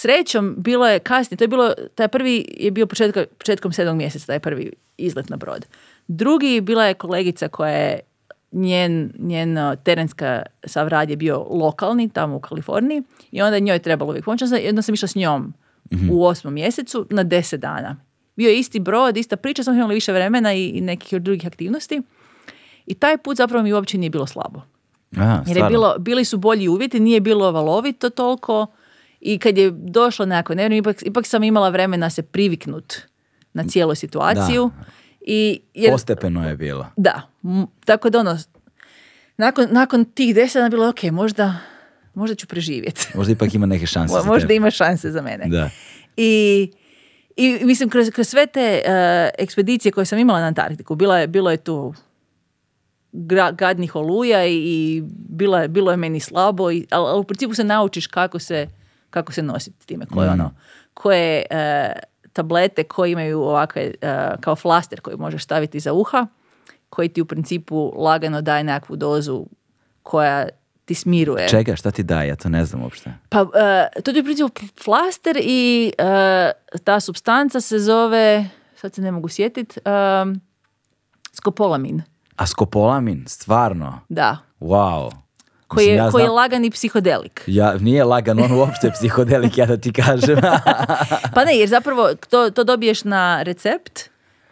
Srećom, bilo je kasnije, to je bilo, taj prvi je bio početka, početkom sedmog mjeseca, taj prvi izlet na brod. Drugi bila je kolegica koja je njen, njen terenska savrad je bio lokalni tamo u Kaliforniji i onda njoj je trebalo uvijek znači, Jedno sam išla s njom mhm. u osmom mjesecu na deset dana. Bio je isti brod, ista priča, samo imali više vremena i, nekih drugih aktivnosti. I taj put zapravo mi uopće nije bilo slabo. Jer je bilo, bili su bolji uvjeti, nije bilo valovito toliko, i kad je došlo nekako, ne ipak, ipak sam imala vremena se priviknut na cijelu situaciju. I jer, Postepeno je bilo. Da. tako da ono, nakon, nakon tih deset dana bilo, ok, možda, možda ću preživjeti. [laughs] možda ipak ima neke šanse. Mo- možda ima šanse za mene. Da. I, i mislim, kroz, kroz sve te eh, ekspedicije koje sam imala na Antarktiku, bila je, bilo je tu gra, gadnih oluja i, bilo je meni slabo, i, ali, ali u principu se naučiš kako se kako se nositi time, koje mm. ono, koje e, tablete koje imaju ovakve e, kao flaster koji možeš staviti za uha, koji ti u principu lagano daje nekakvu dozu koja ti smiruje. Čega? Šta ti daje? Ja to ne znam uopšte. Pa e, to je u principu flaster i ta substanca se zove, sad se ne mogu sjetit, skopolamin. A skopolamin? Stvarno? Da. Wow koji je, ja lagani psihodelik. Ja, nije lagan, on uopšte psihodelik, ja da ti kažem. [laughs] pa ne, jer zapravo to, to dobiješ na recept,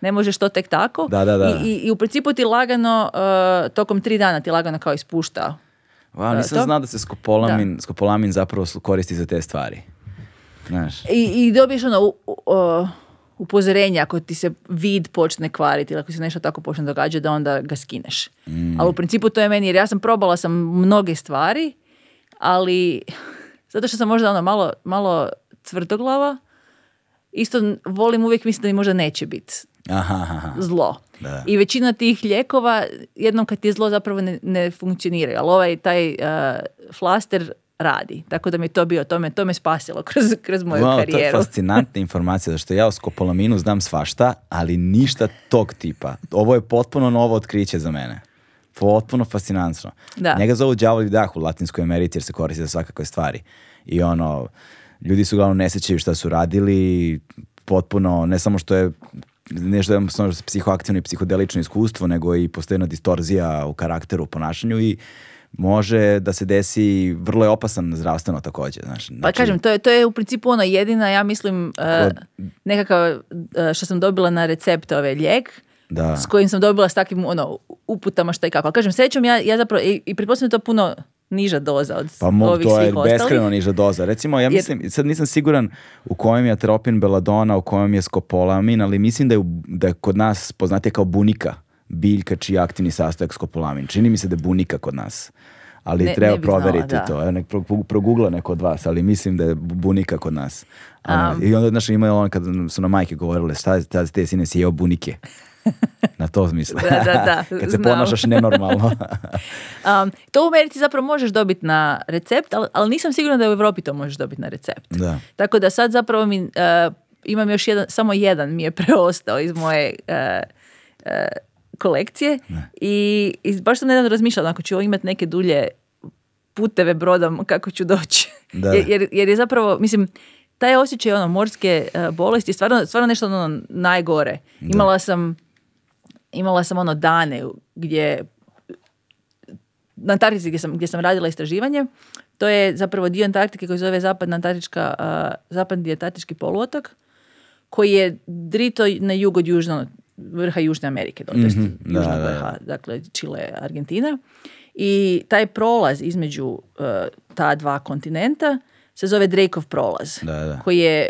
ne možeš to tek tako. I, i, u principu ti lagano, eh, tokom tri dana ti lagano kao ispušta. Wow, nisam eh, znao da se skopolamin, skopolamin zapravo koristi za te stvari. Znaš. I, i dobiješ ono, upozorenje ako ti se vid počne kvariti ili ako se nešto tako počne događati da onda ga skineš. Mm. Ali u principu to je meni, jer ja sam probala sam mnoge stvari, ali zato što sam možda ono malo, malo tvrdoglava, isto volim uvijek misliti da mi možda neće biti zlo. Da. I većina tih lijekova jednom kad ti je zlo zapravo ne, ne funkcionira. Ali ovaj taj eh, flaster radi. Tako da mi to bio, tome, to me spasilo [laughs] kroz, kroz moju wow, karijeru. To je fascinantna informacija, zašto ja o skopolaminu znam svašta, ali ništa tog tipa. Ovo je potpuno novo otkriće za mene. Potpuno fascinantno. Da. Njega zovu djavoli dah u Latinskoj Americi jer se koristi za svakakve stvari. I ono, ljudi su uglavnom sjećaju šta su radili, potpuno, ne samo što je nešto je ono psihoaktivno i psihodelično iskustvo, nego i postojena distorzija u karakteru, u ponašanju i može da se desi, vrlo je opasan zdravstveno takođe. Pa znači, pa kažem, to je, to je u principu ona jedina, ja mislim, e, kod... uh, nekakav e, što sam dobila na recept ove lijek, da. s kojim sam dobila s takvim ono, uputama što i kako. kažem, srećom ja, ja zapravo, i, i pretpostavljam to puno niža doza od pa, to je beskreno niža doza. Recimo, ja mislim, sad nisam siguran u kojem je atropin beladona, u kojem je skopolamin, ali mislim da je, da kod nas poznate kao bunika biljka čiji aktivni sastojak skopolamin. Čini mi se da je bunika kod nas. Ali ne, treba ne to. Evo, nek progugla neko od vas, ali mislim da je bunika kod nas. Ono, I onda, znaš, ima on kad su na majke govorile, šta je te sine si jeo bunike? [laughs] Na to smislu. da, da, da, [laughs] Kad se nenormalno. [laughs] to u Americi zapravo možeš dobiti na recept, ali, ali nisam sigurna da u Europi to možeš dobiti na recept. Tako da sad zapravo mi, eh, imam još jedan, samo jedan mi je preostao iz moje eh, eh, kolekcije I, i baš sam nedavno razmišljala ako ću imati neke dulje puteve brodom kako ću doći. [laughs] jer, jer je zapravo, mislim, taj osjećaj ono, morske e, bolesti stvarno, stvarno nešto ono najgore. Imala sam imala sam ono dane gdje na Antarktici gdje sam, gdje sam radila istraživanje, to je zapravo dio Antarktike koji zove Zapadna Antarktička, uh, e, Zapadni Antarktički poluotok, koji je drito na jugo južno vrha Južne Amerike, mm vrha, dakle Čile, Argentina. I taj prolaz između e, ta dva kontinenta se zove Drakeov prolaz, koji je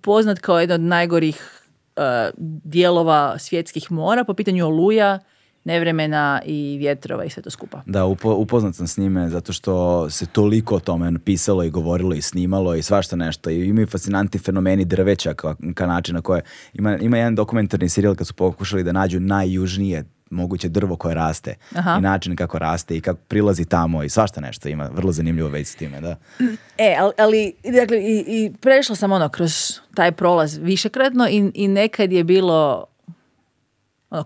poznat kao jedan od najgorih e, dijelova svjetskih mora po pitanju oluja nevremena i vjetrova i sve to skupa. Da, upo, upoznat sam s njime zato što se toliko o tome pisalo i govorilo i snimalo i svašta nešto. I imaju fascinanti fenomeni drveća ka, ka na koje... Ima, ima jedan dokumentarni serijal kad su pokušali da nađu najjužnije moguće drvo koje raste Aha. i način kako raste i kako prilazi tamo i svašta nešto ima. Vrlo zanimljivo već s time, da. E, ali, ali dakle, i, i prešla sam ono kroz taj prolaz višekratno i, i nekad je bilo ono,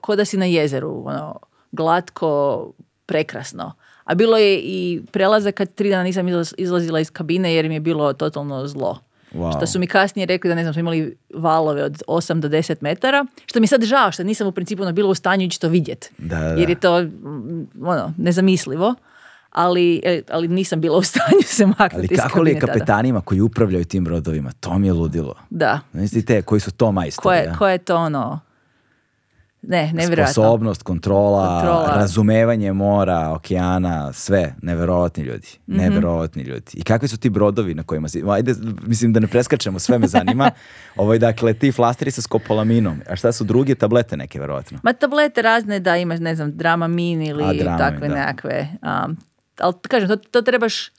ko, da si na jezeru, ono, glatko, prekrasno. A bilo je i prelaza kad tri dana nisam izlazila iz kabine jer mi je bilo totalno zlo. Wow. Što su mi kasnije rekli da ne znam, smo imali valove od 8 do 10 metara, što mi sad žao što nisam u principu ono bilo u stanju ići to vidjet. Da, da. Jer je to mm, ono, nezamislivo. Ali, e, ali nisam bila u stanju se maknuti Ali kako li je kapetanima koji upravljaju tim brodovima? To mi je ludilo. Da. Znači te koji su to majstori. Koje, koje je to ono ne, nevjerojatno. Sposobnost, kontrola, kontrola, razumevanje mora, okeana, sve. Nevjerojatni ljudi. mm ljudi. I kakvi su ti brodovi na kojima si... Ajde, mislim da ne preskačemo, sve me zanima. [laughs] Ovo je, dakle, ti flasteri sa skopolaminom. A šta su druge tablete neke, vjerojatno? Ma tablete razne, da imaš, ne znam, Dramamin ili takve da. nekakve. Um, ali, kažem, to, to trebaš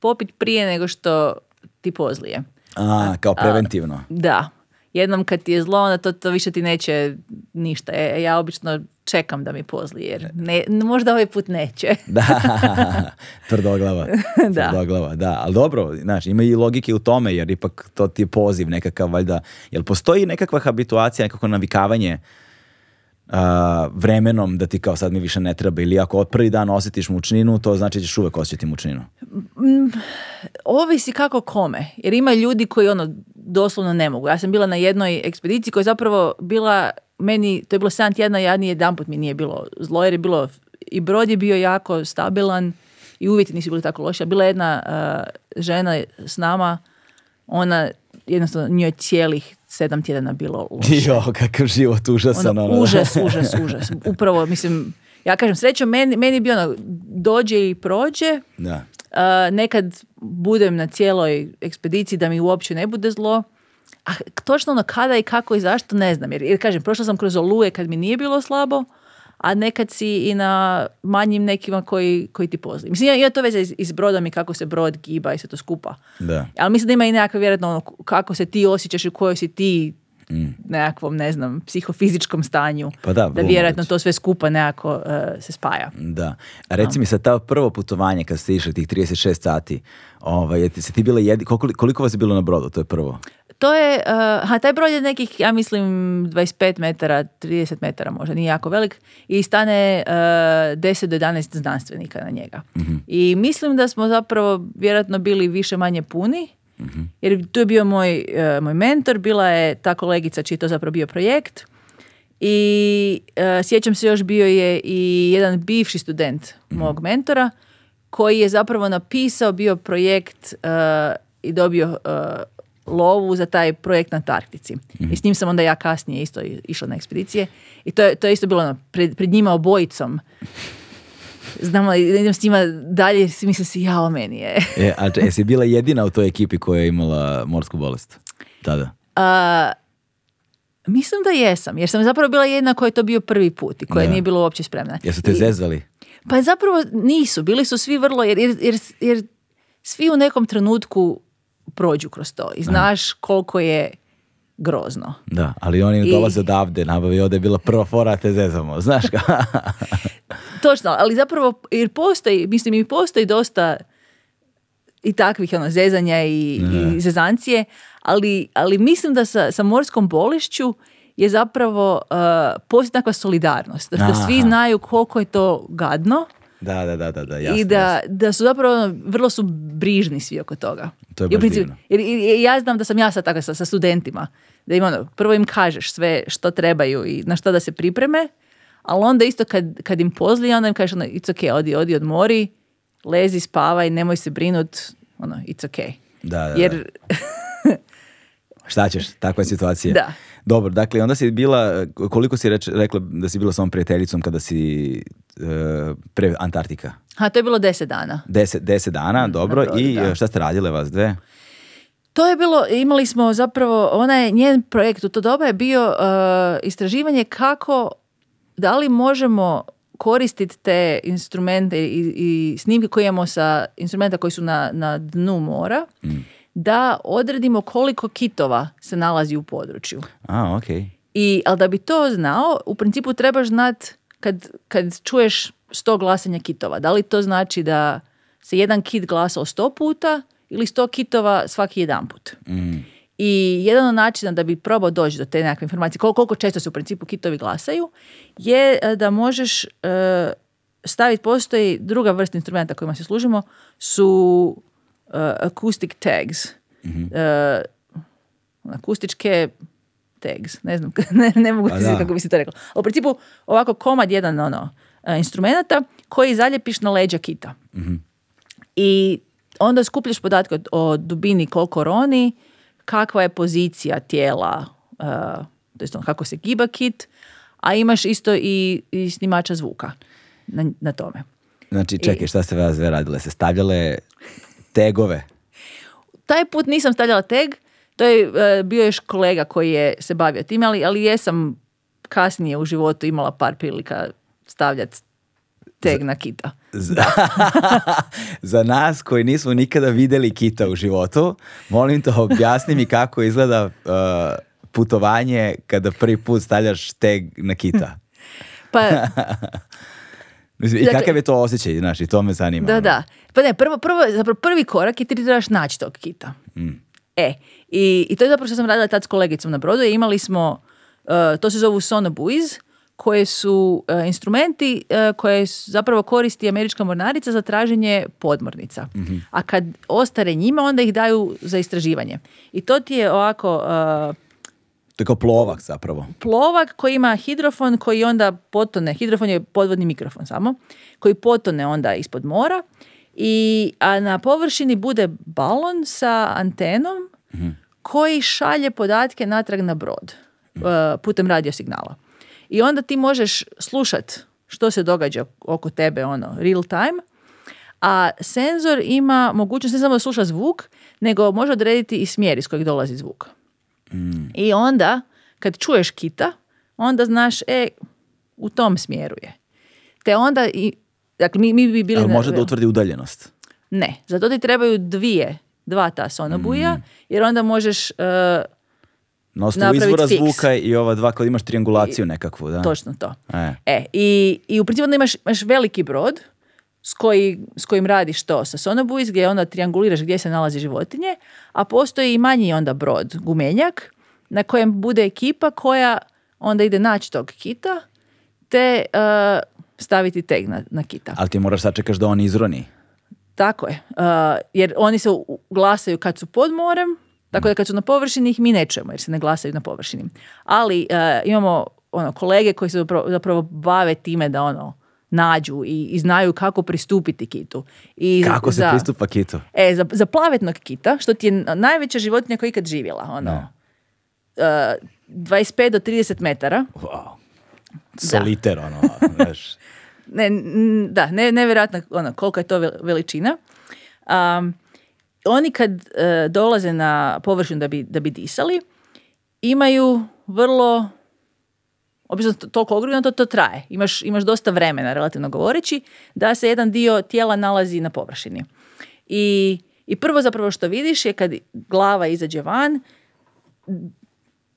popiti prije nego što ti pozlije. A, kao preventivno. da, jednom kad ti je zlo, onda to, to više ti neće ništa. E, ja obično čekam da mi pozli, jer ne, možda ovaj put neće. [laughs] da, [laughs] tvrdoglava. [laughs] da. Tvrdoglava, da. Ali dobro, znaš, ima i logike u tome, jer ipak to ti je poziv nekakav, valjda. Jel postoji nekakva habituacija, nekako navikavanje uh, vremenom da ti kao sad mi više ne treba ili ako od prvi dan osjetiš mučninu, to znači ćeš uvek osjetiti mučninu. Ovisi kako kome. Jer ima ljudi koji ono doslovno ne mogu. Ja sam bila na jednoj ekspediciji koja je zapravo bila meni, to je bilo 7 tjedna, ja ni jedan put mi nije bilo zlo, jer je bilo i brod je bio jako stabilan i uvjeti nisu bili tako loši. Bila je jedna e, žena s nama, ona jednostavno njoj cijelih sedam tjedana bilo loše. [laughs] Jo, kakav život užasan. Ono, ono. Užas, [laughs] užas, užas. Upravo, mislim, ja kažem, srećom, meni, meni bi ono, dođe i prođe. Da. E, nekad budem na cijeloj ekspediciji, da mi uopće ne bude zlo. A točno ono kada i kako i zašto ne znam. Jer, jer kažem, prošla sam kroz oluje kad mi nije bilo slabo, a nekad si i na manjim nekima koji, koji ti poznaju. Mislim, ima to veze i s brodom i kako se brod giba i sve to skupa. Da. Ali mislim da ima i nekakve vjerojatno ono, kako se ti osjećaš i u kojoj si ti mm. nekakvom, ne znam, psihofizičkom stanju. Pa da, da vjerojatno to sve skupa nekako eh, se spaja. Da. A reci mi sad, Ta prvo putovanje kad ste išli tih 36 sati, Ovaj, ti bile jedi, koliko, vas je bilo na brodu, to je prvo? To je, eh, ha, taj brod je nekih, ja mislim, 25 metara, 30 metara možda, nije jako velik i stane uh, eh, 10 do 11 znanstvenika na njega. Mhm. I mislim da smo zapravo vjerojatno bili više manje puni, mhm. jer tu je bio moj, eh, moj mentor, bila je ta kolegica čiji je to zapravo bio projekt i sjećam se još bio je i jedan bivši student mhm. mog mentora koji je zapravo napisao bio projekt uh, i dobio uh, lovu za taj projekt na Antarktici. Mhm. I s njim sam onda ja kasnije isto išla na ekspedicije. I to je, to isto bilo ono, pred, njima obojicom. [laughs] Znamo, idem s njima dalje, mislim si, o meni je. e, a jesi bila jedina u toj ekipi koja je imala morsku bolest mislim da jesam, jer sam zapravo bila jedna koja je to bio prvi put i koja nije bila uopće spremna. Jesu te I, pa zapravo nisu, bili su svi vrlo, jer, jer, jer svi u nekom trenutku prođu kroz to i znaš koliko je grozno. Da, ali oni I... dolaze odavde, nabavi ovdje je bila prva fora, te zezamo, znaš ka? [laughs] Točno, ali zapravo, jer postoji, mislim i postoji dosta i takvih ono, zezanja i, i zezancije, ali, ali mislim da sa, sa morskom bolišću je zapravo uh, solidarnost. Da, svi znaju koliko je to gadno. Da, da, da, da, jasno, I da, da su zapravo ono, vrlo su brižni svi oko toga. To je I ja znam da sam ja sad tako sa, sa studentima. Da im ono, prvo im kažeš sve što trebaju i na što da se pripreme, ali onda isto kad, kad im pozli, onda im kažeš ono, it's okay, odi, odi odmori, lezi, spavaj, nemoj se brinut, ono, it's okay. Da, da, Jer... da. Šta ćeš, takva je situacija. Da. Dobro, dakle, onda si bila, koliko si rekla da si bila s ovom prijateljicom kada si e, pre Antarktika? Ha, to je bilo deset dana. Deset, deset dana, mm, dobro. I šta ste radile vas dve? To je bilo, imali smo zapravo, ona je, njen projekt u to doba je bio e, istraživanje kako, da li možemo koristiti te instrumente i, i snimke koje imamo sa instrumenta koji su na, na dnu mora, mm da odredimo koliko kitova se nalazi u području. A, I, ali da bi to znao, u principu trebaš znat kad, kad čuješ sto glasanja kitova. Da li to znači da se jedan kit glasao sto puta ili sto kitova svaki jedan put? Mm. I jedan od načina da bi probao doći do te nekakve informacije, koliko, često se u principu kitovi glasaju, je e, da možeš e, staviti, postoji druga vrsta instrumenta kojima se služimo, su Uh, acoustic tags. mm Akustičke tags, ne znam, [laughs] ne, ne mogu pa se kako bi se to reklo. u principu ovako komad jedan ono, uh, instrumenta koji zaljepiš na leđa kita. Mhm. I onda skupljaš podatke o, dubini koliko roni, kakva je pozicija tijela, uh, to on, kako se giba kit, a imaš isto i, i snimača zvuka na, na tome. Znači, čekaj, šta ste vas sve radile? Se stavljale tegove? Taj put nisam stavljala teg, to je e, bio još kolega koji je se bavio tim, ali, ali jesam kasnije u životu imala par prilika stavljati teg na kita. Za, [laughs] za nas koji nismo nikada vidjeli kita u životu, molim te objasni mi kako izgleda e, putovanje kada prvi put stavljaš teg na kita. pa [laughs] Mislim, dakle, I kakav je to osjećaj, znaš, i to me zanima. Da, ono. da. Pa ne, prvo, prvo, zapravo prvi korak je ti trebaš naći tog kita. Mm. E, i, i to je zapravo što sam radila tad s kolegicom na brodu. I imali smo, e, to se zovu buiz koje su e, instrumenti e, koje zapravo koristi američka mornarica za traženje podmornica. Mhm. A kad ostare njima, onda ih daju za istraživanje. I to ti je ovako tako plovak zapravo. Plovak koji ima hidrofon koji onda potone, hidrofon je podvodni mikrofon samo, koji potone onda ispod mora i a na površini bude balon sa antenom mhm. koji šalje podatke natrag na brod e, putem radiosignala I onda ti možeš slušat što se događa oko tebe ono real time, a senzor ima mogućnost ne samo da sluša zvuk, nego može odrediti i smjer iz kojeg dolazi zvuk. I onda kad čuješ kita, onda znaš, e, u tom smjeru je. Te onda, i, dakle, mi, mi bi bili... Ali može da utvrdi udaljenost? Ne, zato ti trebaju dvije, dva ta sonobuja, mm. jer onda možeš... Uh, na osnovu izvora fix. zvuka i ova dva kad imaš triangulaciju nekakvu, da? Točno to. E, e i, i u principu onda imaš, imaš veliki brod s, koji, s kojim radiš to, sa sonobuiz gdje onda trianguliraš gdje se nalazi životinje, a postoji i manji onda brod, gumenjak, na kojem bude ekipa koja onda ide naći tog kita te eh, staviti teg na, na kita. Ali ti moraš sačekaš da on izroni. Tako je, eh, jer oni se glasaju kad su pod morem, tako da mm. kad su na površini ih mi ne čujemo jer se ne glasaju na površini. Ali eh, imamo ono kolege koji se zapravo bave time da ono nađu i, i znaju kako pristupiti kitu. I kako za, se pristupa kitu? E, za, za plavetnog kita, što ti je najveća životinja koja je ikad živjela. Ono, no. uh, 25 do 30 metara. Wow. Soliter, da. ono, [laughs] ne, da, ne, nevjerojatno ono, kolika je to veličina. Um, oni kad e, dolaze na površinu da bi, da bi disali, imaju vrlo obično toliko ogromno to, to traje. Imaš, imaš dosta vremena, relativno govoreći, da se jedan dio tijela nalazi na površini. I, i prvo zapravo što vidiš je kad glava izađe van,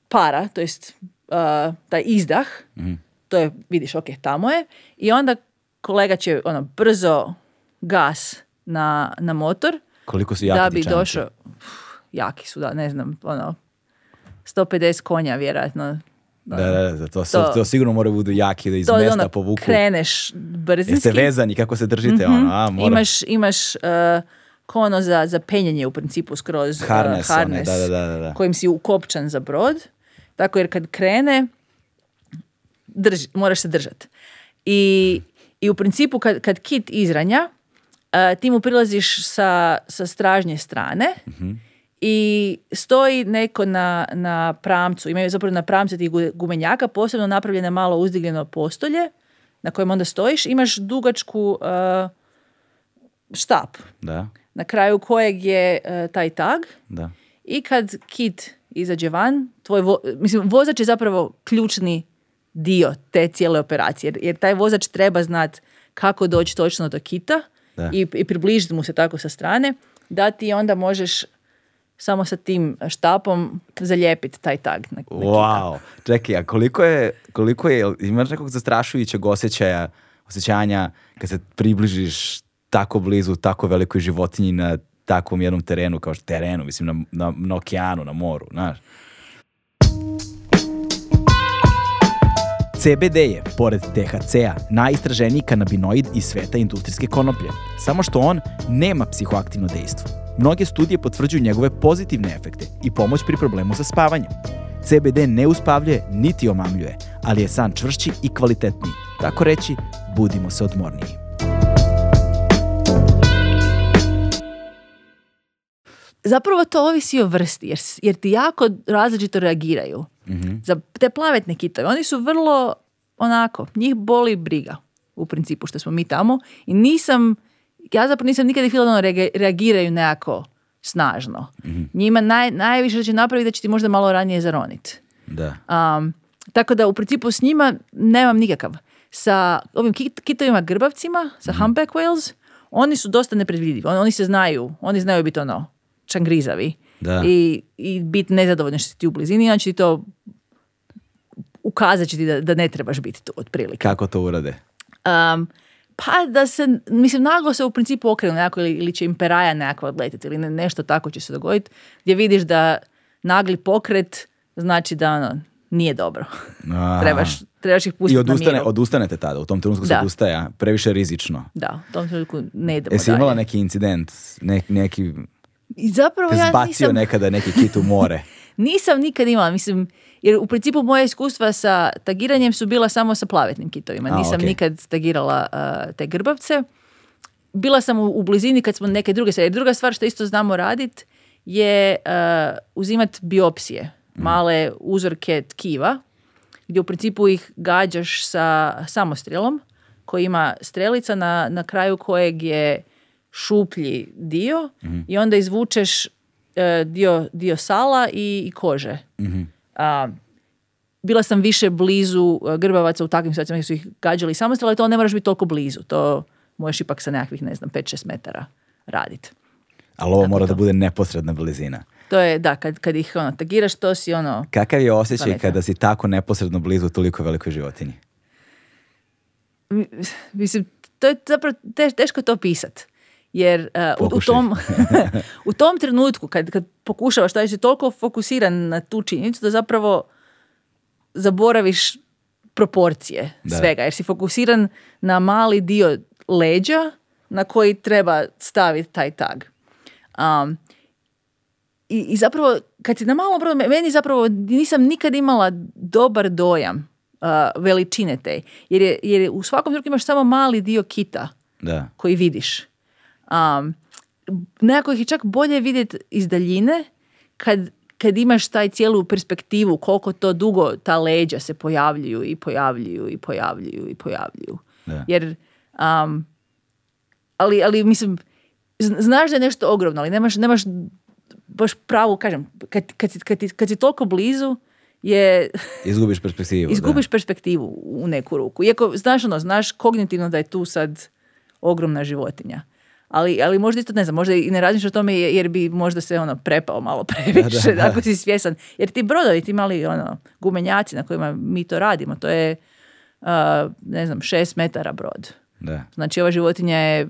para, to jest taj izdah, mhm. to je, vidiš, ok, tamo je, i onda kolega će ono, brzo gas na, na motor. Koliko su jaki Da bi došao, jaki su, da, ne znam, ono, 150 konja vjerojatno, da, da, da, to, to, sigurno mora budu jaki da iz to mjesta ono, povuku. kreneš brzinski. Jeste vezani, kako se držite, mm ono, a, mora... Imaš, imaš e, kono za, za penjanje u principu skroz e, Harness uh, one, da, da, da, kojim si ukopčan za brod. Tako jer kad krene, drži, moraš se držati. I, I u principu kad, kad kit izranja, uh, ti mu prilaziš sa, sa stražnje strane mm i stoji neko na, na pramcu, imaju zapravo na pramcu tih gumenjaka posebno napravljene malo uzdigljeno postolje na kojem onda stojiš, imaš dugačku uh, štap da. na kraju kojeg je eh, taj tag da. i kad kit izađe van, tvoj mislim, vozač je zapravo ključni dio te cijele operacije jer, taj vozač treba znati kako doći točno do kita i, i približiti mu se tako sa strane da ti onda možeš samo sa tim štapom zalijepiti taj tag. Na, na wow, čekaj, a koliko je, koliko je, imaš nekog zastrašujućeg osjećaja, osjećanja kad se približiš tako blizu, tako velikoj životinji na takvom jednom terenu, kao što terenu, mislim na, na, na okeanu, na moru, znaš. CBD je, pored THC-a, najistraženiji kanabinoid iz sveta industrijske konoplje, samo što on nema psihoaktivno dejstvo. Mnoge studije potvrđuju njegove pozitivne efekte i pomoć pri problemu sa spavanjem. CBD ne uspavljuje niti omamljuje, ali je san čvršći i kvalitetniji. Tako reći, budimo se odmorniji. Zapravo to ovisi o vrsti, jer, ti jako različito reagiraju. Mhm. Za te plavetne kitove, oni su vrlo onako, njih boli briga u principu što smo mi tamo i nisam ja zapravo nisam nikada htjela da ono reagiraju nekako snažno. Mhm. Njima naj, najviše će napraviti da će ti možda malo ranije zaronit. Da. Um, tako da u principu s njima nemam nikakav. Sa ovim kit, kitovima grbavcima, sa mm humpback whales, oni su dosta nepredvidivi. Oni, se znaju, oni znaju biti ono čangrizavi. Da. I, i biti nezadovoljni što si ti u blizini, znači ti to ukazat će ti da, da ne trebaš biti tu otprilike. Kako to urade? Um, pa da se, mislim, naglo se u principu okrenu nekako ili, ili će im peraja nekako odletiti ili nešto tako će se dogoditi gdje vidiš da nagli pokret znači da ono, nije dobro. [laughs] trebaš, trebaš ih pustiti I odustane, na miru. odustanete tada, u tom trenutku se odustaja, previše rizično. Da, u tom trenutku ne idemo Jesi imala neki incident, ne, neki... I zapravo te ja zbacio nekada neki kit u more. [laughs] nisam nikad imala, mislim, jer u principu moje iskustva sa tagiranjem su bila samo sa plavetnim kitovima. Nisam nikad tagirala te grbavce. Bila sam u, blizini kad smo neke druge stvari. Druga stvar što isto znamo raditi je uh, uzimati biopsije, mm. male uzorke tkiva, gdje u principu ih gađaš sa samostrelom koji ima strelica na, na kraju kojeg je šuplji dio mhm. i onda izvučeš e, dio, dio sala i, i kože. Mhm a, bila sam više blizu e, grbavaca u takvim situacijama su ih gađali samostalno, ali to ne moraš biti toliko blizu. To možeš ipak sa nekakvih, ne znam, 5-6 metara raditi. Ali ovo mora to. da bude neposredna blizina. To je, da, kad, kad ih ono, tagiraš, to si ono... Kakav je osjećaj kada si tako neposredno blizu toliko velikoj životinji? Mislim, to je zapravo teško to pisat jer e, u, tom, [laughs] [laughs] u tom trenutku kad, kad pokušavaš, Da si toliko fokusiran na tu činjenicu da zapravo zaboraviš proporcije svega, jer si fokusiran na mali dio leđa na koji treba staviti taj tag. Um, i, zapravo, kad si na malom brodu, meni zapravo nisam nikad imala dobar dojam e, veličine te, jer, jer u svakom trenutku imaš samo mali dio kita da. koji vidiš. Um, nekako ih je čak bolje vidjeti iz daljine kad, kad imaš taj cijelu perspektivu koliko to dugo ta leđa se pojavljuju i pojavljuju i pojavljuju i pojavljuju. Jer, um, ali, ali mislim, znaš da je nešto ogromno, ali nemaš, nemaš baš pravu, kažem, kad, kad, si, kad, kad si toliko blizu, je... [laughs] Izgubiš perspektivu. izgubiš perspektivu u neku ruku. Iako, znaš ono, znaš kognitivno da je tu sad ogromna životinja ali, ali možda isto ne znam, možda i ne razmišljaš o tome jer bi možda se ono prepao malo [laughs] previše, ako si svjesan. Jer ti brodovi, ti mali ono, gumenjaci na kojima mi to radimo, to je ne znam, šest metara brod. Da. Znači ova životinja je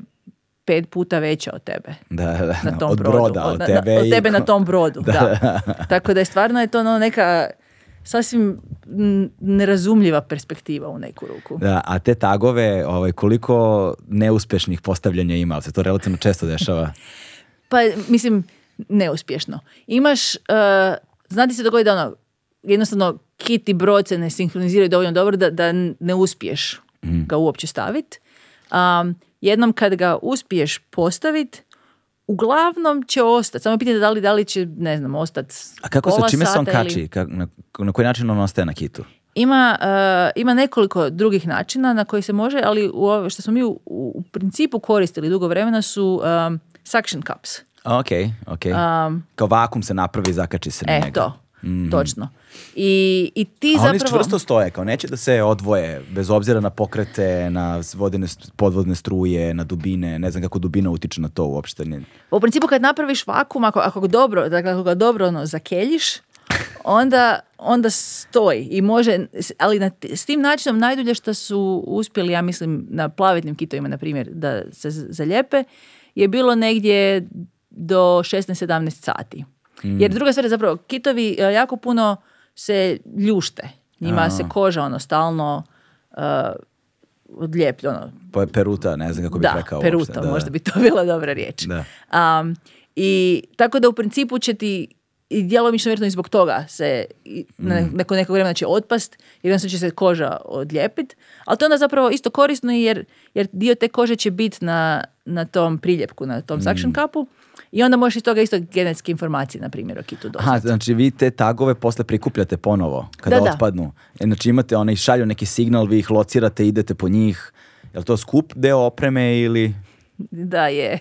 pet puta veća od tebe. Da, da, na tom od brodu. broda, od, tebe. Na, od tebe na tom brodu, da. Tako da je stvarno je to ono neka sasvim nerazumljiva perspektiva u neku ruku. a te tagove, ovaj, koliko neuspješnih postavljanja ima? Se to relativno često dešava? [laughs] pa, mislim, neuspješno. Imaš, uh, znati se da ono, jednostavno kit i brod se ne sinkroniziraju dovoljno dobro da, da ne uspiješ mhm. ga uopće staviti. Um, jednom kad ga uspiješ postaviti, uglavnom će ostati. Samo pitanje da li, da li će, ne znam, ostati A kako se, čime se on kači? na, koji način on ostaje na kitu? Ima, eh, ima nekoliko drugih načina na koji se može, ali u što smo mi u, principu koristili dugo vremena su um, suction cups. Ok, ok. Eh, Kao vakum se napravi i zakači se na e, njega. Mm. Točno. I, I ti A zapravo... oni čvrsto stoje, kao neće da se odvoje, bez obzira na pokrete, na vodene, podvodne struje, na dubine, ne znam kako dubina utiče na to uopšte. U principu kad napraviš vakum, ako, ako, dobro, dakle, ako ga dobro ono, zakeljiš, onda, onda stoji i može, ali na, s tim načinom najdulje što su uspjeli, ja mislim, na plavetnim kitovima, na primjer, da se zalijepe, je bilo negdje do 16-17 sati. Mm. Jer druga stvar je zapravo, kitovi e, jako puno se ljušte. Njima se koža ono stalno uh, Ono. Pa peruta, ne znam kako bih da, rekao. Peruta, možda bi to bila dobra riječ. I tako da u principu će ti i djelomično vjerojatno i zbog toga se mm. neko, nekog vremena će otpast, jednostavno će se koža odljepit. ali to je onda zapravo isto korisno jer, jer dio te kože će biti na, na tom priljepku, na tom mm. suction cupu i onda možeš iz toga isto genetske informacije, na primjer, o kitu dostati. Aha, znači vi te tagove posle prikupljate ponovo kada otpadnu. E, znači imate one, šalju neki signal, vi ih locirate, idete po njih. Je li to skup deo opreme ili... Da je.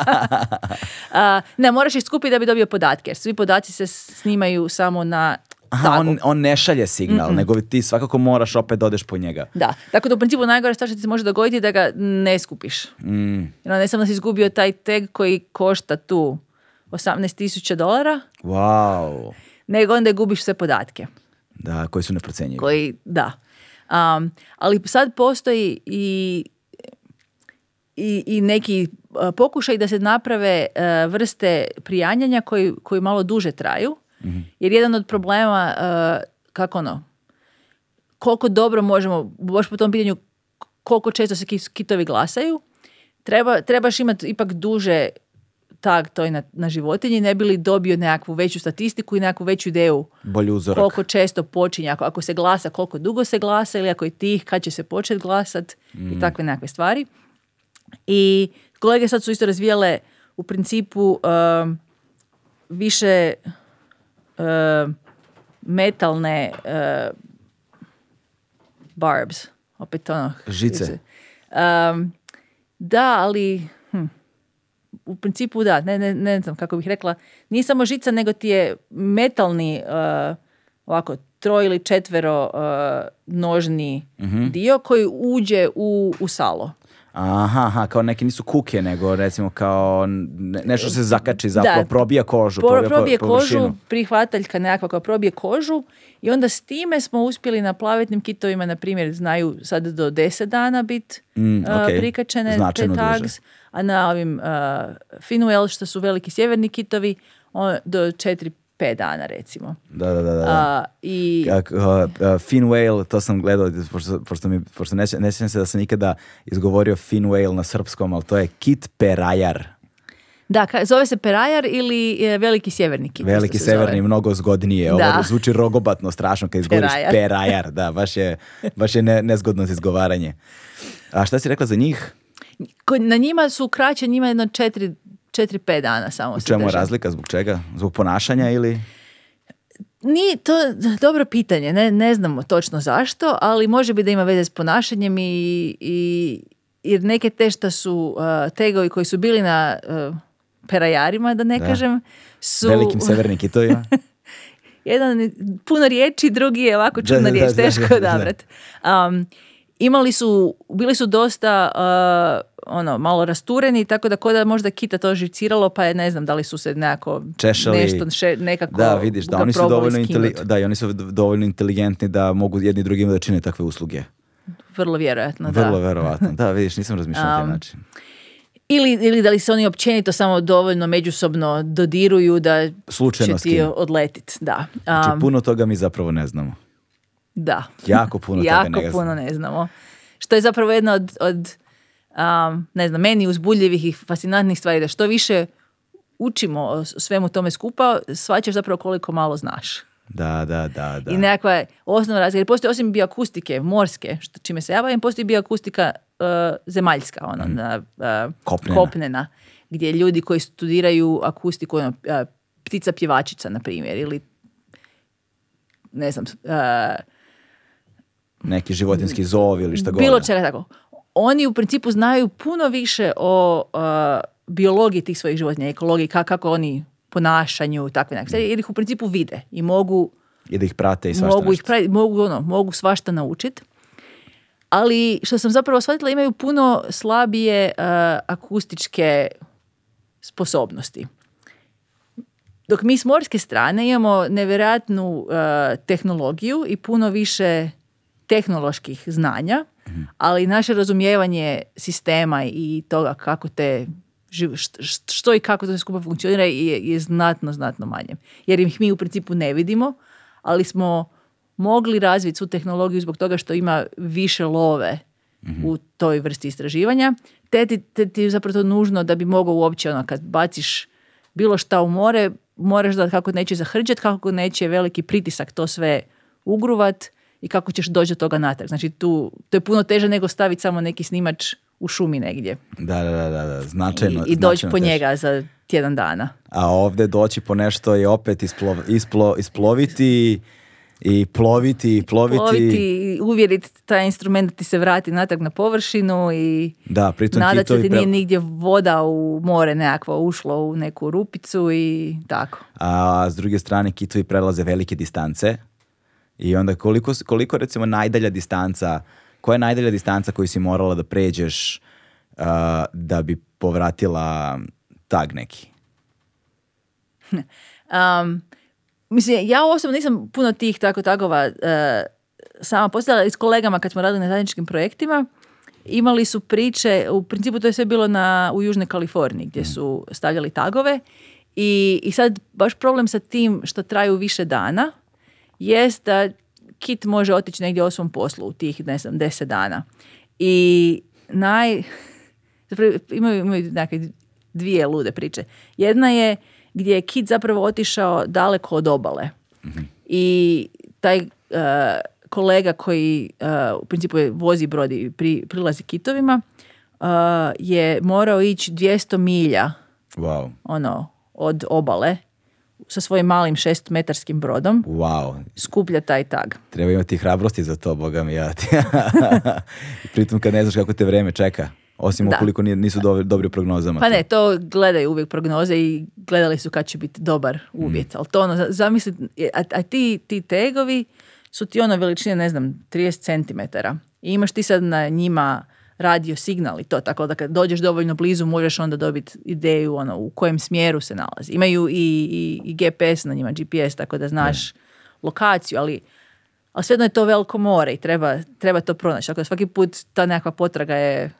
[laughs] [laughs] ne, moraš ih skupiti da bi dobio podatke. Jer svi podaci se snimaju samo na Aha, on, on ne šalje signal, nego ti svakako moraš opet da po njega. Da, tako da u principu najgore što ti se može dogoditi da ga ne skupiš. Mm. ne samo da si izgubio taj tag koji košta tu 18.000 dolara. Wow. Nego onda gubiš sve podatke. Da, koji su neprocenjivi. Koji, da. Um, ali sad postoji i, i, i neki e, pokušaj da se naprave e, vrste prijanjanja koji, koji malo duže traju jer jedan od problema, uh, kako ono, koliko dobro možemo, baš po tom pitanju koliko često se kitovi glasaju, treba, trebaš imati ipak duže tag toj na, na životinji, ne bi li dobio nekakvu veću statistiku i nekakvu veću ideju koliko često počinje, ako, ako se glasa, koliko dugo se glasa ili ako je tih, kad će se početi glasat i mm. takve nekakve stvari. I kolege sad su isto razvijale u principu um, više E, metalne e, barbs, opet ono... Žice. Um, da, ali... Hm, u principu da, ne, ne, ne znam kako bih rekla. Nije samo žica, nego ti je metalni e, ovako troj ili četvero nožni mhm. dio koji uđe u, u salo. Aha, aha, kao neke nisu kuke, nego recimo kao nešto se zakači zapravo, da, probija kožu. probija, probije po, kožu, prihvataljka nekakva koja probije kožu i onda s time smo uspjeli na plavetnim kitovima, na primjer, znaju sad do 10 dana biti mm, prikačene tags, a na ovim uh, Finuel, što su veliki sjeverni kitovi, on, do 4 5 dana recimo. Da, da, da. da. A, i... Kako, uh, whale, to sam gledao, pošto, pošto, mi, pošto ne, sjećam se da sam nikada izgovorio fin whale na srpskom, ali to je kit perajar. Da, zove se perajar ili e, veliki sjeverni kit. Veliki sjeverni, mnogo zgodnije. Da. Ovo zvuči rogobatno strašno kad izgovoriš perajar. perajar. Da, baš je, baš je ne, nezgodno izgovaranje. A šta si rekla za njih? Na njima su kraće, njima jedno četiri Četiri, pet dana samo U čemu je razlika? Zbog čega? Zbog ponašanja ili? Ni to dobro pitanje, ne, ne znamo točno zašto, ali može biti da ima veze s ponašanjem i, i jer neke tešta su uh, tegovi koji su bili na uh, perajarima, da ne kažem, su... Velikim severniki, to [laughs] Jedan puno riječi, drugi je ovako čudna riječ, teško odabrati. Um, imali su, bili su dosta uh, ono, malo rastureni, tako da koda da možda kita to živciralo, pa je ne znam da li su se nekako Češali, nešto nekako Da, vidiš, da oni su dovoljno da, i oni su dovoljno inteligentni da mogu jedni drugim da čine takve usluge. Vrlo vjerojatno, da. Vrlo vjerojatno. da, vidiš, nisam razmišljao taj način. Ili, ili da li se oni općenito samo dovoljno međusobno dodiruju da Slučajno će ti odletit. Da. Um, znači, puno toga mi zapravo ne znamo. Da. Jako puno jako toga ne znamo. puno ne znamo. Što je zapravo jedna od, od um, ne znam, meni uzbudljivih i fascinantnih stvari, da što više učimo o svemu tome skupa, shvaćaš zapravo koliko malo znaš. Da, da, da. da. I nekakva osnovna razlika. Jer postoji osim akustike morske, što, čime se ja bavim, postoji bioakustika uh, zemaljska, ona. Ono, mhm. e, kopnena. gdje ljudi koji studiraju akustiku, ono, e, ptica pjevačica, na primjer, ili ne znam, neki životinski zov ili šta god. Bilo čega tako oni u principu znaju puno više o biologiji tih svojih životinja, ekologiji, kako oni ponašanju, takve nekako. Mm. Jer ih u principu vide i mogu... I da ih prate i svašta mogu, ih mogu, ono, mogu svašta naučit, Ali što sam zapravo shvatila, imaju puno slabije e, akustičke sposobnosti. Dok mi s morske strane imamo nevjerojatnu e, tehnologiju i puno više tehnoloških znanja, ali naše razumijevanje sistema i toga kako te što i kako to skupa funkcionira je, znatno, znatno manje. Jer ih mi u principu ne vidimo, ali smo mogli razviti svu tehnologiju zbog toga što ima više love u toj vrsti istraživanja. Te ti, je zapravo nužno da bi mogao uopće ono kad baciš bilo šta u more, moraš da kako neće zahrđat, kako neće veliki pritisak to sve ugruvat i kako ćeš doći do toga natrag. Znači tu, to je puno teže nego staviti samo neki snimač u šumi negdje. Da, da, da, da. značajno. I, i doći po njega za tjedan dana. A ovdje doći po nešto I opet isplo, isploviti i ploviti i ploviti. Ploviti i uvjeriti taj instrument da ti se vrati natrag na površinu i da, nadat se ti nije nigdje voda u more nekakva ušlo u neku rupicu i tako. A s druge strane kitovi prelaze velike distance i onda koliko, koliko recimo najdalja distanca, koja je najdalja distanca koju si morala da pređeš uh, da bi povratila tag neki? [laughs] um, mislim, ja osobno nisam puno tih tako tagova uh, sama postavila i s kolegama kad smo radili na zajedničkim projektima imali su priče, u principu to je sve bilo na, u Južnoj Kaliforniji gdje mm. su stavljali tagove i, i sad baš problem sa tim što traju više dana jest da kit može otići negdje u svom poslu u tih, ne znam, deset dana. I naj... [laughs] Zapravo, imaju, imaju dvije lude priče. Jedna je gdje je kit zapravo otišao daleko od obale. Mhm. I taj e, kolega koji e, u principu vozi brod i pri, prilazi kitovima e, je morao ići 200 milja wow. ono, od obale sa svojim malim šestmetarskim brodom wow. skuplja taj tag. Treba imati hrabrosti za to, boga mi ja. [laughs] Pritom kad ne znaš kako te vreme čeka. Osim da. ukoliko nisu dobri, dobri prognozama. Pa ne, to gledaju uvijek prognoze i gledali su kad će biti dobar uvjet. Mm. Ali to ono, zamisli, a, a ti, ti tegovi su ti ono veličine, ne znam, 30 cm. I imaš ti sad na njima radio signal i to, tako da kad dođeš dovoljno blizu možeš onda dobiti ideju ono, u kojem smjeru se nalazi. Imaju i, i, GPS na njima, GPS, tako da znaš lokaciju, ali, ali svejedno je to veliko more i treba, treba to pronaći. Tako da svaki put ta nekakva potraga je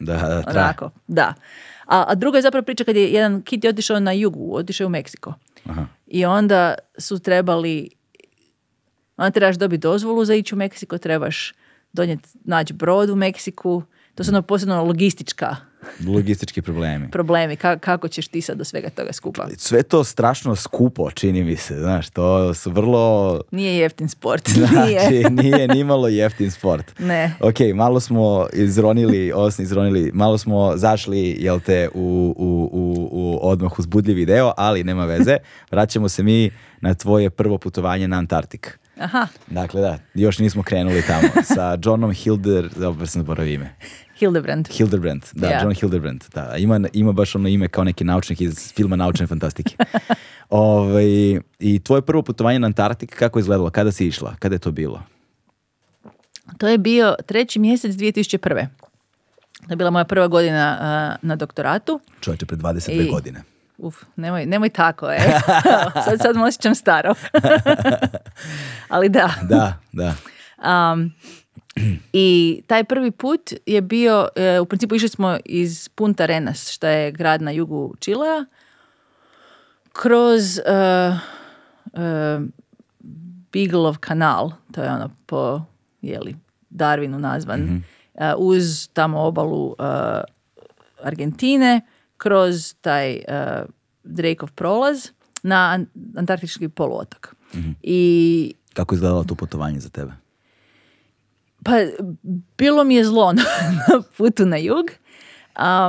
da, da, da. A, druga je zapravo priča kad je jedan kit je otišao na jugu, otišao u Meksiko. Aha. I onda su trebali, onda trebaš dobiti dozvolu za ići u Meksiko, trebaš donijeti, naći brod u Meksiku. To su ono posebno logistička logistički problemi. problemi, Ka- kako ćeš ti sad do svega toga skupa? Sve to strašno skupo, čini mi se, znaš, to su vrlo... Nije jeftin sport. [laughs] [laughs] Znači, nije nimalo jeftin sport. Ne. Ok, malo smo izronili, izronili, malo smo zašli, jel te, u, u, u, u odmah uzbudljivi deo, ali nema veze. Vraćamo se mi na tvoje prvo putovanje na Antarktik Aha. Dakle, da, još nismo krenuli tamo. Sa Johnom Hilder, sam ime. Hildebrand. Hildebrand, da, John Hildebrand. Da. Ima, ima baš ono ime kao neki naučnik iz filma Naučne fantastike. [laughs] Ovaj, I tvoje prvo putovanje na Antarktik, kako je izgledalo? Kada si išla? Kada je to bilo? To je bio treći mjesec 2001. To je bila moja prva godina na doktoratu. Čovječe, pred 22 godine uf, nemoj, nemoj tako, e. [laughs] sad, sad osjećam staro. [laughs] Ali da. Da, da. Um, I taj prvi put je bio, e, u principu išli smo iz Punta Renas, što je grad na jugu Čilea, kroz e, e Bigelov kanal, to je ono po jeli, Darwinu nazvan, mhm. e, uz tamo obalu Argentine, kroz taj uh, Drakeov prolaz na Antarktički poluotok. Mhm. I... Kako je izgledalo to putovanje za tebe? Pa bilo mi je zlo [laughs] na, putu na jug.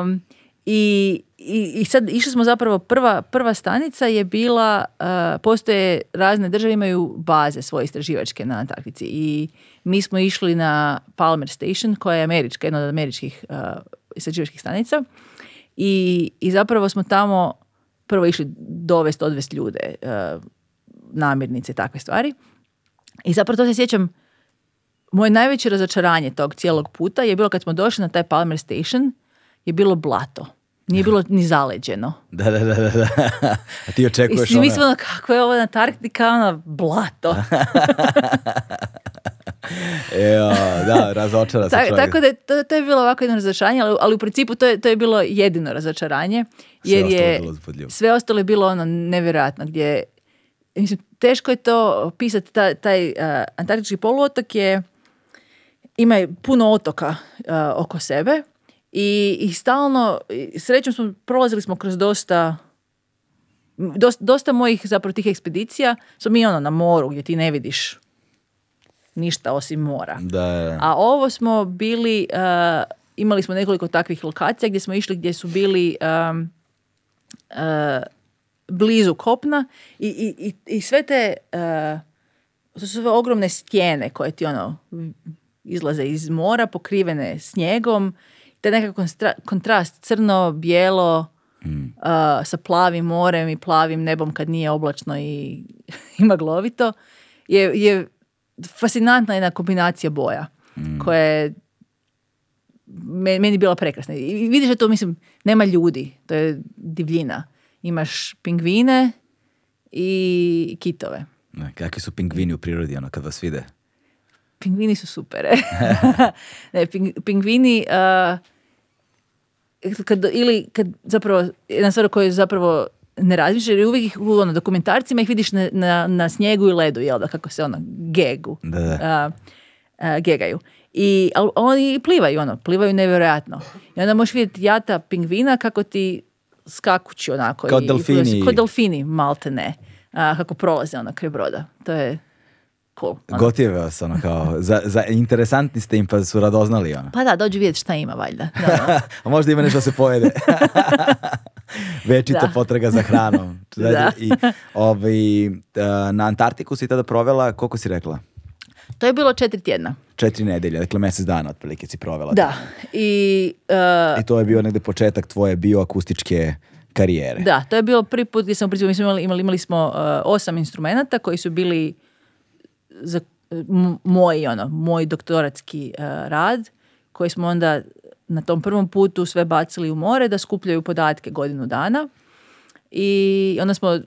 Um, i, i, i, sad išli smo zapravo, prva, prva stanica je bila, uh, postoje razne države imaju baze svoje istraživačke na Antarktici i mi smo išli na Palmer Station koja je američka, jedna od američkih uh, istraživačkih stanica i, i zapravo smo tamo prvo išli dovest, odvest ljude, e, namirnice i takve stvari. I zapravo to se sjećam, moje najveće razočaranje tog cijelog puta je bilo kad smo došli na taj Palmer Station, je bilo blato. Nije bilo ni zaleđeno. Da, da, da, da. A ti očekuješ I mi ono, kako je ovo Antarktika, ono, blato. [laughs] Evo, da, razočara se čovjek. Tako da to, to je bilo ovako jedno razočaranje, ali, ali u principu to je, to je bilo jedino razočaranje. Jer sve je, ostalo je sve ostalo je bilo ono nevjerojatno gdje, mislim, teško je to pisati, taj, taj uh, eh, Antarktički poluotok je, ima puno otoka eh, oko sebe i, i stalno, srećom smo, prolazili smo kroz dosta dosta, mojih zapravo tih ekspedicija su mi ono na moru gdje ti ne vidiš ništa osim mora. Da. A ovo smo bili, eh, imali smo nekoliko takvih lokacija gdje smo išli gdje su bili uh, blizu kopna i, i, i, sve te eh, su sve ogromne stjene koje ti ono izlaze iz mora pokrivene snijegom te nekakav kontrast crno, bijelo, mm. sa plavim morem i plavim nebom kad nije oblačno i, [laughs] ima maglovito, je, je fascinantna jedna kombinacija boja mm. koja je meni bila prekrasna. I vidiš da to, mislim, nema ljudi, to je divljina. Imaš pingvine i kitove. Kakvi su pingvini u prirodi, ono, kad vas vide? Pingvini su super. [laughs] [laughs] ne, pingvini... Uh, kad, ili kad zapravo, jedna stvar koju zapravo ne razmišlja, jer uvijek u ono, dokumentarcima ih vidiš na, na, na, snijegu i ledu, jel da, kako se ono, gegu. gegaju. I ali oni plivaju, ono, plivaju nevjerojatno. I onda možeš vidjeti jata pingvina kako ti skakući onako. Kao i, delfini. delfini, malte ne. A, kako prolaze ono kraj broda. To je cool. Gotive vas, ono kao, za, za, interesantni ste im pa su radoznali, ono. Pa da, dođu vidjeti šta ima, valjda. Da, [laughs] A možda ima nešto se pojede. [laughs] Večita potraga za hranom. [laughs] I, ovi, ovaj, e, na Antarktiku si tada provela, koliko si rekla? To je bilo četiri tjedna. Četiri nedelje, dakle mjesec dana otprilike si provela. Da. I, e, I to je bio negdje početak tvoje bioakustičke karijere. Da, to je bilo prvi put gdje sam, mi smo imali, imali, smo e, osam instrumenta koji su bili za moj, ono, moj doktoratski e, rad koji smo onda na tom prvom putu sve bacili u more da skupljaju podatke godinu dana i onda smo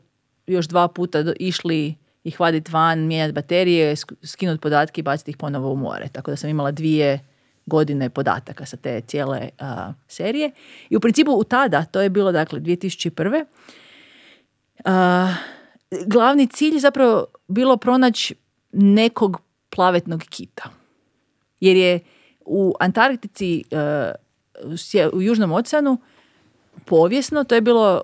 još dva puta išli ih vaditi van, mijenjati baterije, skinuti podatke i baciti ih ponovo u more. Tako da sam imala dvije godine podataka sa te cijele serije. I u principu u tada, to je bilo dakle 2001. Uh, glavni cilj zapravo bilo pronaći nekog plavetnog kita. Jer je u Antarktici, e, u Južnom oceanu, povijesno to je bilo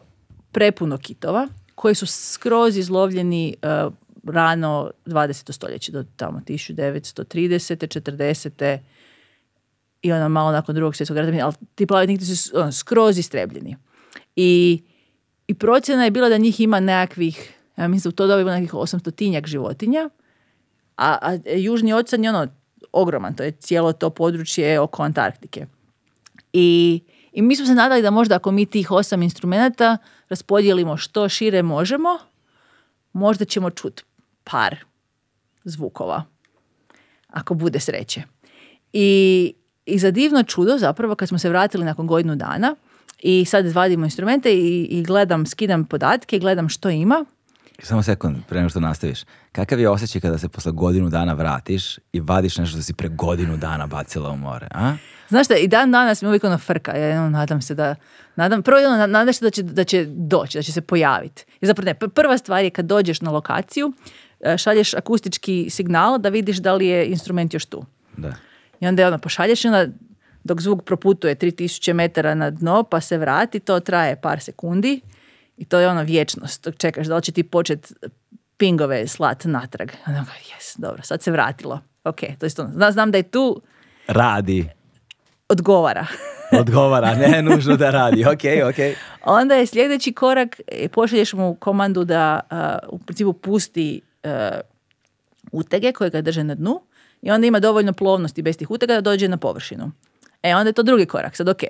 prepuno kitova koji su skroz izlovljeni e, rano 20. stoljeće do tamo 1930. 40. i ono malo nakon drugog svjetskog rata, ali ti kitovi su ono, skroz istrebljeni. I, I procjena je bila da njih ima nekakvih, ja mislim u to dobi nekih osamstotinjak životinja, a, a e, Južni ocean je ono ogroman, to je cijelo to područje oko Antarktike. I, I mi smo se nadali da možda ako mi tih osam instrumenata raspodijelimo što šire možemo, možda ćemo čut par zvukova. Ako bude sreće. I, i za divno čudo zapravo kad smo se vratili nakon godinu dana i sad izvadimo instrumente i, i gledam, skidam podatke i gledam što ima samo sekund, pre nego što nastaviš. Kakav je osjećaj kada se posle godinu dana vratiš i vadiš nešto što si pre godinu dana bacila u more, a? Znaš šta, i dan danas mi uvijek ono frka, ja nadam se da, nadam, prvo nadam se da će, da će doći, da će se pojaviti. I zapravo ne, prva stvar je kad dođeš na lokaciju, e, šalješ akustički signal da vidiš da li je instrument još tu. Da. I onda je ono, pošalješ i onda dok zvuk proputuje 3000 metara na dno pa se vrati, to traje par sekundi i to je ono vječnost, dok čekaš da li će ti počet pingove slat natrag. Ono, jes, dobro, sad se vratilo. Ok, to je to. Ono. Znam, znam da je tu... Radi. Odgovara. [laughs] Odgovara, ne nužno da radi. Ok, ok. Onda je sljedeći korak, e, pošalješ mu komandu da u principu pusti e, utege koje ga drže na dnu i onda ima dovoljno plovnosti bez tih utega da dođe na površinu. E, onda je to drugi korak. Sad, ok,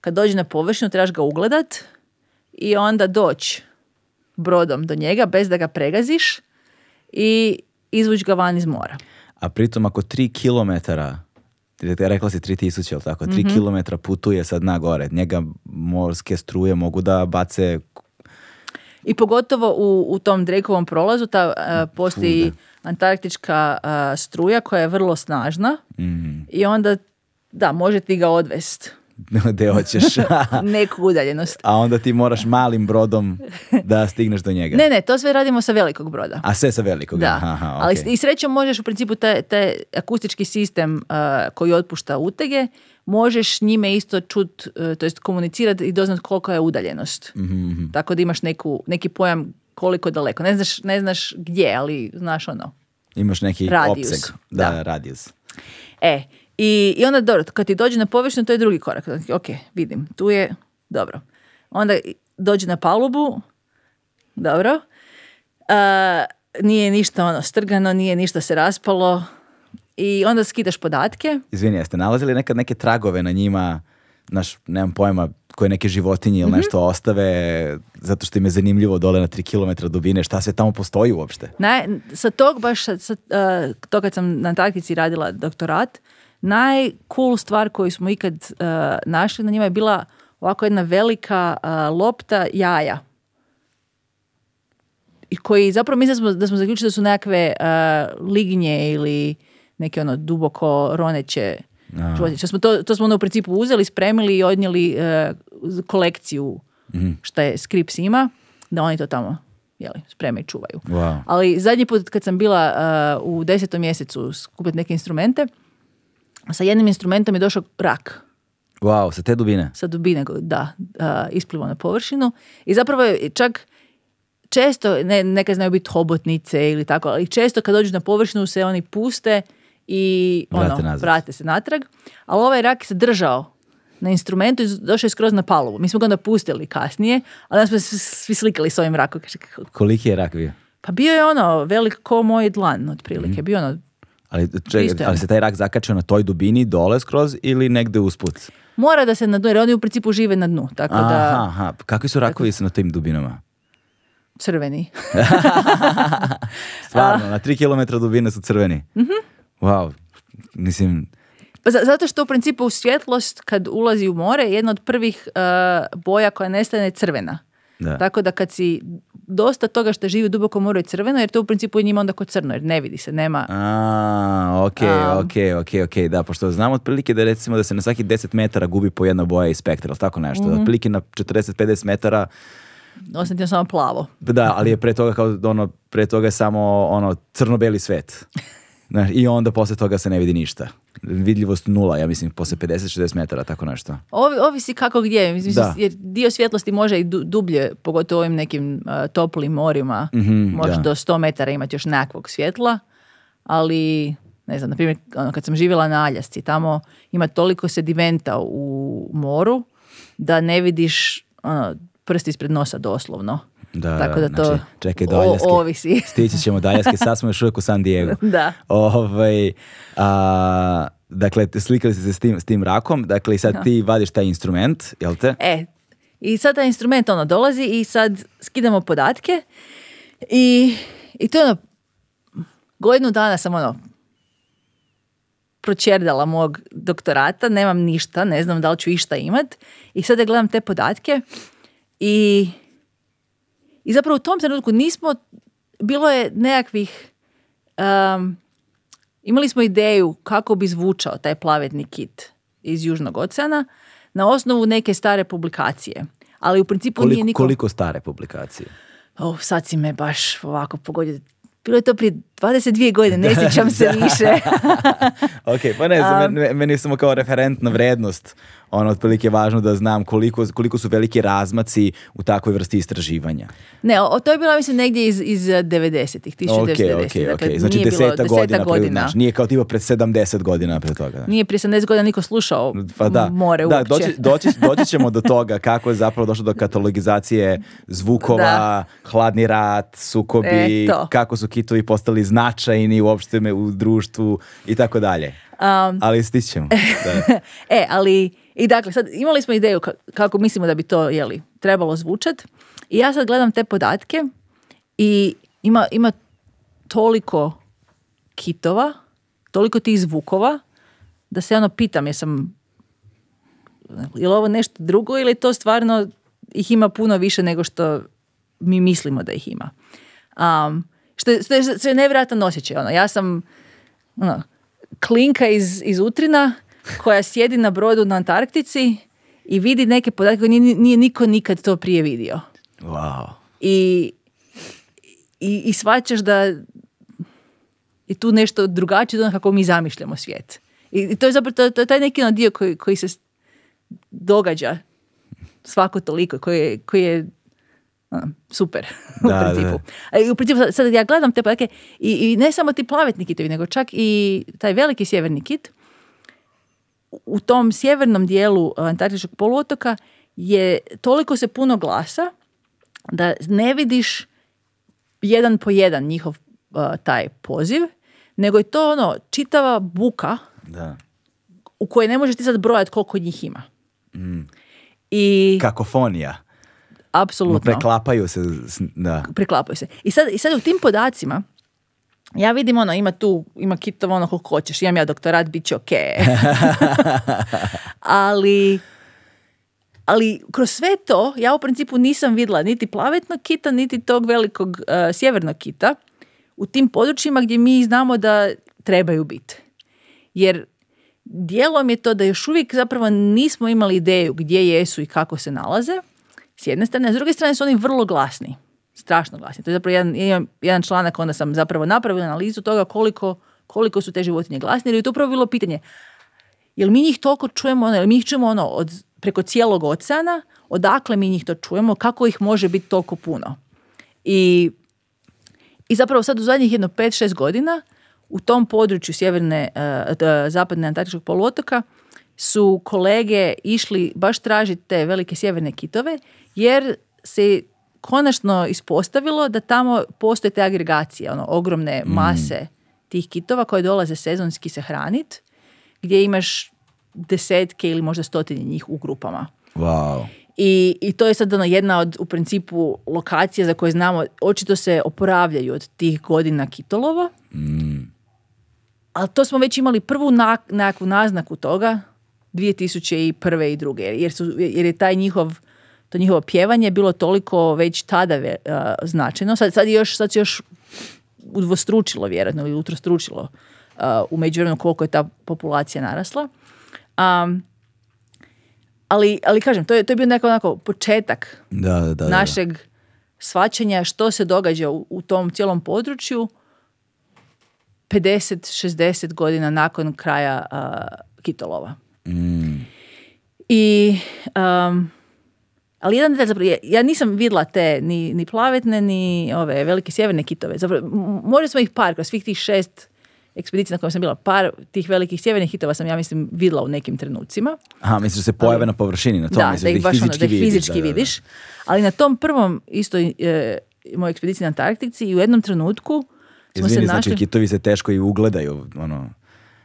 kad dođe na površinu, trebaš ga ugledat, i onda doći brodom do njega bez da ga pregaziš i izvući ga van iz mora. A pritom ako tri kilometara rekla si 3000, ili tako? 3 mhm. km putuje sad na gore. Njega morske struje mogu da bace... I pogotovo u, u tom drekovom prolazu ta uh, postoji Fude. antarktička e, struja koja je vrlo snažna mhm. i onda da, može ga odvesti. [laughs] gde hoćeš. [laughs] Neku udaljenost. A onda ti moraš malim brodom da stigneš do njega. Ne, ne, to sve radimo sa velikog broda. A sve sa velikog? Da. Ali i srećom možeš u principu taj, taj akustički sistem uh, koji otpušta utege, možeš njime isto čut, uh, to jest komunicirati i doznat koliko je udaljenost. Mm Tako da imaš neku, neki pojam koliko daleko. Ne znaš, ne znaš gdje, ali znaš ono. Imaš neki radius. Da, da, E, i, I onda dobro, kad ti dođe na površinu, to je drugi korak. Znači, ok, vidim, tu je, dobro. Onda dođe na palubu, dobro. Uh, nije ništa ono strgano, nije ništa se raspalo i onda skidaš podatke. Izvini, jeste nalazili nekad neke tragove na njima, naš, nemam pojma, koje neke životinje ili mhm. nešto ostave, zato što im je zanimljivo dole na 3 km dubine, šta se tamo postoji uopšte? Ne, sa tog baš, sa, uh, to kad sam na taktici radila doktorat, najcool stvar koju smo ikad uh, našli na njima je bila ovako jedna velika uh, lopta jaja. I koji zapravo mislim da smo, da zaključili da su nekakve uh, lignje ili neke ono duboko roneće Smo to, to smo ono u principu uzeli, spremili i odnijeli uh, kolekciju mm. šta je Skrips ima, da oni to tamo jeli, spreme i čuvaju. Ali zadnji put kad sam bila uh, u desetom mjesecu skupiti neke instrumente, sa jednim instrumentom je došao rak. Wow, sa te dubine? Sa dubine, da, isplivo na površinu. I zapravo je čak često, ne, neke znaju biti hobotnice ili tako, ali često kad dođu na površinu se oni puste i ono, vrate, ono, vrate se natrag. Ali ovaj rak se držao na instrumentu i došao je skroz na palovu. Mi smo ga onda pustili kasnije, ali smo se svi slikali s ovim rakom. Koliki je rak bio? Pa bio je ono velik ko moj dlan, otprilike. Mm. Bio ono ali, če, ali se taj rak zakačio na toj dubini dole skroz ili negde usput? Mora da se na dnu, jer oni u principu žive na dnu. Tako aha, da, aha. Kakvi su rakovi tako... na tim dubinama? [laughs] Crveni. [laughs] Stvarno, na 3 km dubine su crveni. Mm -hmm. Wow, mislim... Pa zato što u principu svjetlost kad ulazi u more, jedna od prvih eh, boja koja nestane je crvena. Da. Tako da kad si dosta toga što živi u dubokom moru crveno, jer to u principu je njima onda kod crno, jer ne vidi se, nema... A, ok, um, ok, ok, ok, da, pošto znam otprilike da recimo da se na svaki 10 metara gubi po jedna boja i spektra, ali tako nešto, mm otprilike na 40-50 metara samo plavo. Da, ali je pre toga kao ono, pre toga je samo ono crno-beli svet. [laughs] I onda posle toga se ne vidi ništa vidljivost nula, ja mislim, posle 50-60 metara, tako nešto. Ovi, ovisi kako gdje, mislim, jer dio svjetlosti može i dublje, pogotovo ovim nekim toplim morima, mm može do 100 metara imati još nekakvog svjetla, ali, ne znam, na primjer, ono, kad sam živjela na Aljasci, tamo ima toliko sedimenta u moru da ne vidiš ono, prst ispred nosa doslovno. Da, Tako da znači, to znači, čekaj, do ovisi. [laughs] Stići ćemo do sad smo još uvijek u San Diego. [laughs] da. Ovaj, a, dakle, slikali ste se s tim, rakom, dakle i sad ti vadiš taj instrument, jel te? E, i sad taj instrument ono dolazi i sad skidamo podatke i, i to je ono, godinu dana sam ono pročerdala mog doktorata, nemam ništa, ne znam da li ću išta imat i sada gledam te podatke i i zapravo u tom trenutku nismo, bilo je nekakvih, imali smo ideju kako bi zvučao taj plavetni kit iz Južnog oceana na osnovu neke stare publikacije. Ali u principu koliko, nije niko... Koliko stare publikacije? Oh, sad si me baš ovako pogodio. Bilo je to prije 22 godine, ne [laughs] sjećam se više. [laughs] ok, pa ne znam, meni samo kao referentna vrednost. Ono, otprilike važno da znam koliko, koliko su veliki razmaci u takvoj vrsti istraživanja. Ne, o, to je bilo, mislim, negdje iz, iz 90-ih, 1990 Ok, ok, dakle, Znači deseta, godina, godina. nije kao tipa pred 70 godina pre toga. Nije prije 70 godina niko slušao pa da, more da, uopće. Doći, doći, ćemo do toga kako je zapravo došlo do katalogizacije zvukova, hladni rat, sukobi, kako su kitovi postali značajni uopšte me u društvu i tako dalje. Ali stićemo. Da. [laughs] e, ali i dakle, sad imali smo ideju kako mislimo da bi to jeli, trebalo zvučat i ja sad gledam te podatke i ima, ima toliko kitova, toliko tih zvukova da se ono pitam jesam li ovo nešto drugo ili to stvarno ih ima puno više nego što mi mislimo da ih ima. Um, što, što, što je nevjerojatan osjećaj. Ono. Ja sam ono, klinka iz, iz Utrina koja sjedi na brodu na Antarktici i vidi neke podatke koje nije, nije niko nikad to prije vidio. Wow. I, i, da je tu nešto drugačije od kako mi zamišljamo svijet. I to je zapravo to, taj neki ono, dio koji, koji se događa svako toliko, koji koji je super [laughs] da, e, u principu. Da. U principu sad ja gledam te podatke i, i ne samo ti plavetni kitovi, nego čak i taj veliki sjeverni kit u tom sjevernom dijelu e, Antarktičkog poluotoka je toliko se puno glasa da ne vidiš jedan po jedan njihov e, taj poziv, nego je to ono čitava buka da. u kojoj ne možeš ti sad brojati koliko njih ima. Mm. I, Kakofonija. Apsolutno. Preklapaju se. Preklapaju se. I sad, I sad u tim podacima, ja vidim ono, ima tu, ima kitovo ono koliko hoćeš, imam ja doktorat, bit će ok. [laughs] ali, ali kroz sve to, ja u principu nisam vidla niti plavetnog kita, niti tog velikog e, sjevernog kita u tim područjima gdje mi znamo da trebaju biti. Jer dijelom je to da još uvijek zapravo nismo imali ideju gdje jesu i kako se nalaze, s jedne strane, a s druge strane su oni vrlo glasni, strašno glasni. To je zapravo jedan, jedan, članak, onda sam zapravo napravila analizu toga koliko, koliko su te životinje glasne, jer je to upravo bilo pitanje, jel mi njih toliko čujemo, ono, jel mi ih čujemo ono, od, preko cijelog oceana, odakle mi njih to čujemo, kako ih može biti toliko puno. I, i zapravo sad u zadnjih jedno 5-6 godina u tom području sjeverne, eh, zapadne Antarktičkog poluotoka su kolege išli baš tražiti te velike sjeverne kitove jer se konačno ispostavilo da tamo postoje te agregacije, ono, ogromne mm. mase tih kitova koje dolaze sezonski se hranit, gdje imaš desetke ili možda stotine njih u grupama. Wow. I, I, to je sad ono jedna od u principu lokacija za koje znamo, očito se oporavljaju od tih godina kitolova. Mm. Ali to smo već imali prvu na, nekakvu naznaku toga 2001. i druge jer, su, jer je taj njihov to njihovo pjevanje bilo toliko već tada značajno. Sad, sad, još, sad se još udvostručilo vjerojatno ili utrostručilo uh, u međuvremenu koliko je ta populacija narasla. ali, ali kažem, to je, to je bio neko onako početak da, da, našeg svačanja što se događa u, tom cijelom području 50-60 godina nakon kraja kitolova. I, um, ali jedan detalj, zapravo, ja nisam vidla te ni, ni plavetne, ni ove velike sjeverne kitove. Zapravo, možda smo ih par, kroz svih tih šest ekspedicija na kojima sam bila, par tih velikih sjevernih hitova sam, ja mislim, vidla u nekim trenucima. Aha, misliš da se pojave na površini, na tom, da, da ih baš ono, fizički, da fizički vidiš. Ali na tom prvom isto e, mojoj ekspediciji na Antarktici i u jednom trenutku smo Izvini, se znači, našli... znači kitovi se teško i ugledaju, ono,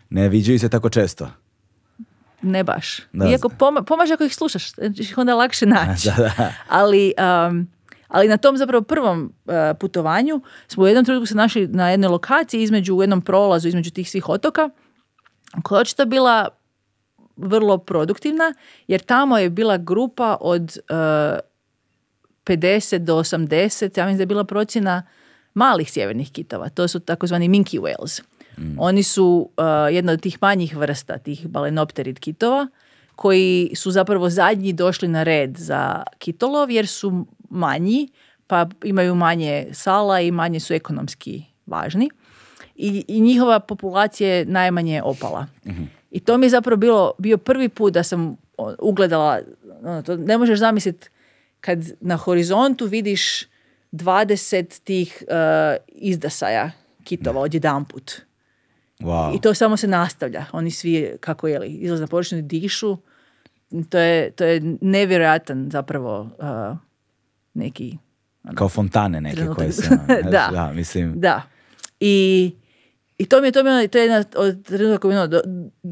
ne viđaju se tako često ne baš. Da, Iako poma- pomaže ako ih slušaš, ćeš znači onda lakše naći. [laughs] Da, da. Ali, um, ali na tom zapravo prvom uh, putovanju smo u jednom trenutku se našli na jednoj lokaciji između, u jednom prolazu između tih svih otoka koja je očito bila vrlo produktivna jer tamo je bila grupa od uh, 50 do 80, ja mislim da je bila procjena malih sjevernih kitova. To su takozvani minke whales. Mm. Oni su uh, jedna od tih manjih vrsta, tih balenopterid kitova, koji su zapravo zadnji došli na red za kitolov jer su manji, pa imaju manje sala i manje su ekonomski važni. I, i njihova populacija je najmanje opala. Mhm. I to mi je zapravo bilo, bio prvi put da sam ugledala, ono, to ne možeš zamisliti kad na horizontu vidiš 20 tih uh, izdasaja kitova mhm. odjedanput. I to samo se nastavlja. Oni svi, kako je li, izlaz na dišu. To je, to je nevjerojatan zapravo uh, neki... Ono, Kao fontane neke koje se... [laughs] Ono, da. da, mislim... Da. I, i to mi je, to mi je, to je jedna od koji ono,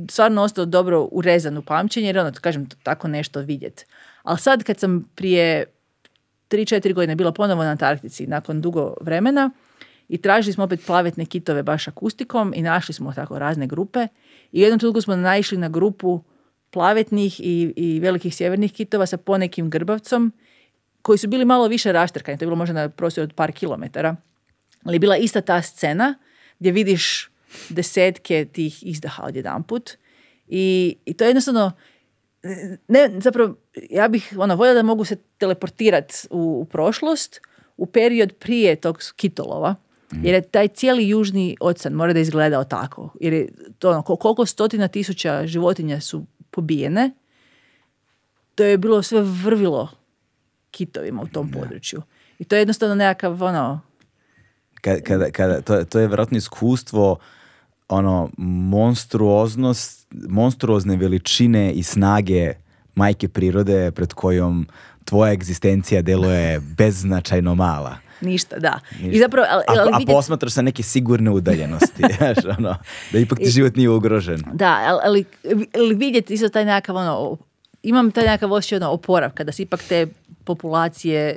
stvarno ostao dobro urezan u pamćenje, jer ono, kažem, tako nešto vidjet. Ali sad kad sam prije 3-4 godine bila ponovo na Antarktici, nakon dugo vremena, i tražili smo opet plavetne kitove baš akustikom i našli smo tako razne grupe i u jednom trenutku smo naišli na grupu plavetnih i, i velikih sjevernih kitova sa ponekim grbavcom koji su bili malo više raštrkani, to je bilo možda na prostoru od par kilometara, ali je bila ista ta scena gdje vidiš desetke tih izdaha odjedanput i, i to je jednostavno ne, zapravo, ja bih ona voljela da mogu se teleportirati u, u prošlost, u period prije tog kitolova, Mhm. Jer je taj cijeli južni ocean mora da izgledao tako. Jer je to ono, koliko stotina tisuća životinja su pobijene, to je bilo sve vrvilo kitovima u tom području. I to je jednostavno nekakav ono... Kada, kada, to, je vjerojatno iskustvo ono monstruoznost, monstruozne veličine i snage majke prirode pred kojom tvoja egzistencija deluje beznačajno mala. Ništa, da. I zapravo, ali, ali a, vidjet... a posmatraš sa neke sigurne udaljenosti, [laughs] ono, da ipak ti život nije ugrožen. Da, ali, vidjeti isto taj nekakav, ono, imam taj nekakav osjećaj ono, oporavka, da se ipak te populacije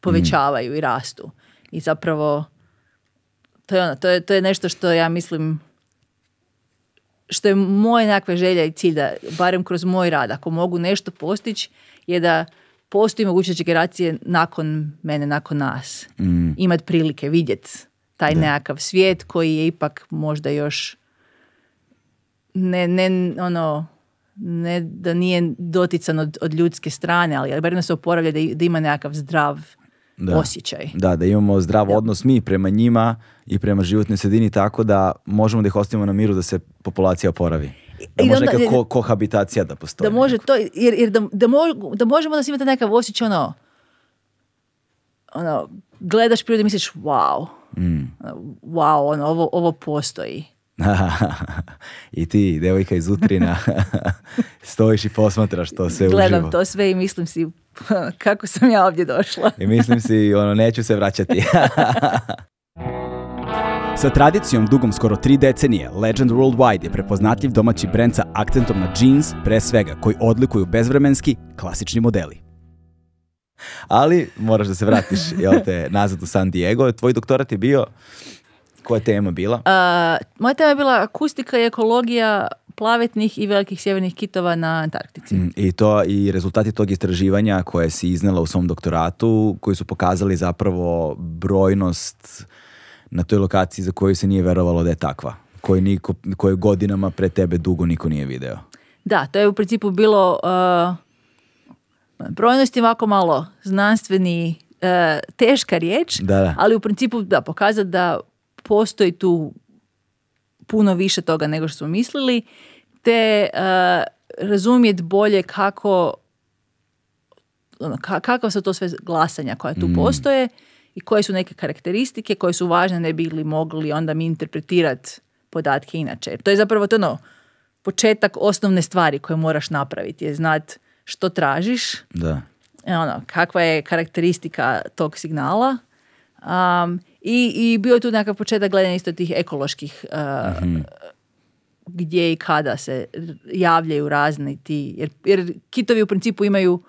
povećavaju i rastu. I zapravo, to je, ono, to, je, to je nešto što ja mislim što je moje nekakva želja i cilj da barem kroz moj rad ako mogu nešto postići je da postoji mogućnost generacije nakon mene, nakon nas. Mm. Imat prilike vidjet taj da. nekakav svijet koji je ipak možda još ne, ne, ono, ne da nije dotican od, od ljudske strane, ali barem se oporavlja da, da ima nekakav zdrav osjećaj. Da, da imamo zdrav odnos mi prema njima i prema životnoj sredini tako da možemo da ih ostavimo na miru da se populacija oporavi da može onda, neka kohabitacija da postoji. Da može to, jer, da, da, mo, da možemo da si imate nekav osjećaj ono, ono, gledaš prirodu i misliš wow, mm. Ono, wow, ono, ovo, postoji. [laughs] I ti, devojka iz Utrina, [laughs] stojiš i posmatraš to sve Gledam to sve i mislim si [laughs] kako sam ja ovdje došla. I mislim si, ono, neću se vraćati. Sa tradicijom dugom skoro tri decenije, Legend Worldwide je prepoznatljiv domaći brend sa akcentom na jeans, pre svega, koji odlikuju bezvremenski, klasični modeli. Ali moraš da se vratiš [laughs] jel te, nazad u San Diego. Tvoj doktorat je bio... Koja tema bila? Uh, moja tema je bila akustika i ekologija plavetnih i velikih sjevernih kitova na Antarktici. Mm, I to i rezultati tog istraživanja koje si iznela u svom doktoratu, koji su pokazali zapravo brojnost na toj lokaciji za koju se nije verovalo da je takva, koju, niko, godinama pre tebe dugo niko nije video. Da, to je u principu bilo uh, brojnosti ovako malo znanstveni uh, teška riječ, ali u principu da, pokazat da postoji tu puno više toga nego što smo mislili, te uh, razumjeti bolje kako ono, kakva su to sve glasanja koja tu mm. postoje i koje su neke karakteristike koje su važne ne bi li mogli onda mi interpretirati podatke inače. To je zapravo to ono, početak osnovne stvari koje moraš napraviti je znat što tražiš, da. E, ono, kakva je karakteristika tog signala um, i, i bio je tu nekakav početak gledanja isto tih ekoloških e, mhm. gdje i kada se javljaju razni ti, jer, jer kitovi u principu imaju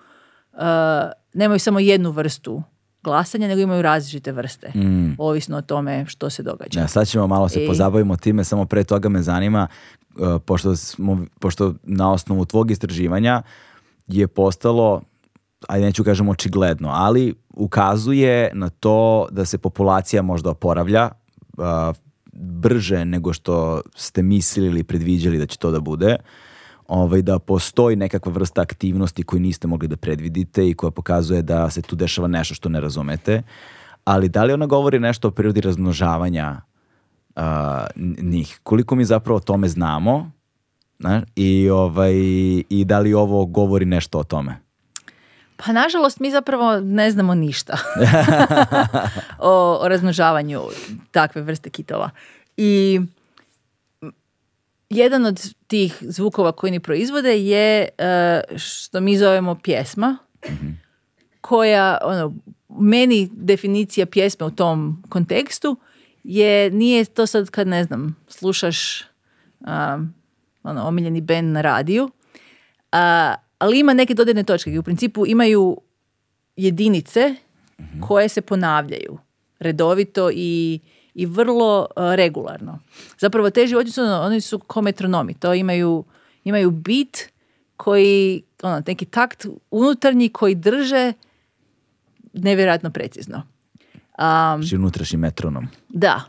e, nemaju samo jednu vrstu glasanja, nego imaju različite vrste, mm. ovisno o tome što se događa. Ja, sad ćemo malo se I... pozabavimo time, samo pre toga me zanima, e, pošto, smo, pošto na osnovu tvog istraživanja je postalo, ajde neću kažem očigledno, ali ukazuje na to da se populacija možda oporavlja, e, brže nego što ste mislili ili predviđali da će to da bude ovaj, da postoji nekakva vrsta aktivnosti koju niste mogli da predvidite i koja pokazuje da se tu dešava nešto što ne razumete. Ali da li ona govori nešto o periodi razmnožavanja uh, njih? Koliko mi zapravo o tome znamo I, ovaj, i da li ovo govori nešto o tome? Pa nažalost mi zapravo ne znamo ništa [laughs] [laughs] o, o razmnožavanju takve vrste kitova. I jedan od tih zvukova koji ni proizvode je e, što mi zovemo pjesma, koja, ono, meni definicija pjesme u tom kontekstu je, nije to sad kad, ne znam, slušaš ono, omiljeni band na radiju, ali ima neke dodatne točke i u principu imaju jedinice koje se ponavljaju redovito i i vrlo e, regularno. Zapravo te životinje su, oni su ko metronomi, to imaju, imaju bit koji, ono, neki takt unutarnji koji drže nevjerojatno precizno. Um, unutrašnji metronom. Da.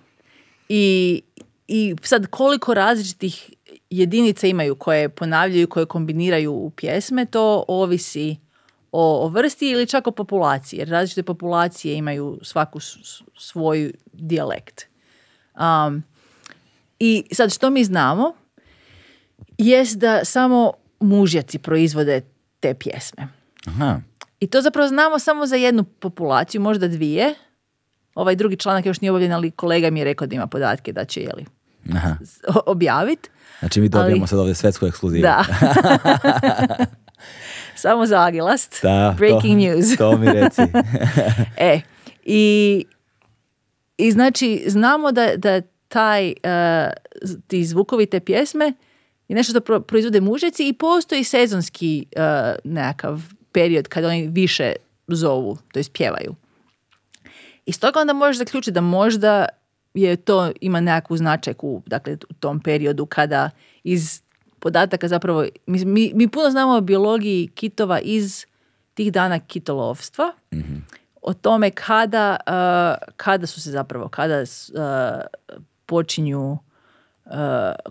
I, I sad koliko različitih jedinica imaju koje ponavljaju, koje kombiniraju u pjesme, to ovisi o, vrsti ili čak o populaciji, jer različite populacije imaju svaku svoj dijalekt. Um, I sad što mi znamo jest da samo mužjaci proizvode te pjesme. Aha. I to zapravo znamo samo za jednu populaciju, možda dvije. Ovaj drugi članak još nije obavljen, ali kolega mi je rekao da ima podatke da će jeli, objaviti. Znači mi dobijamo ali... sad ovdje svetsku ekskluzivu. Da. [laughs] [laughs] [laughs] Samo za agilast. Breaking news. To mi reci. [laughs] E, i, i znači znamo da, da taj, e, ti zvukovi te pjesme je nešto što proizvode mužeci i postoji sezonski uh, nekakav period kada oni više zovu, to jest pjevaju. s toga onda možeš zaključiti da možda je to ima nekakvu značajku dakle, u tom periodu kada iz podataka zapravo, mi, mi, mi puno znamo o biologiji kitova iz tih dana kitolovstva, mhm. o tome kada, kada su se zapravo, kada počinju,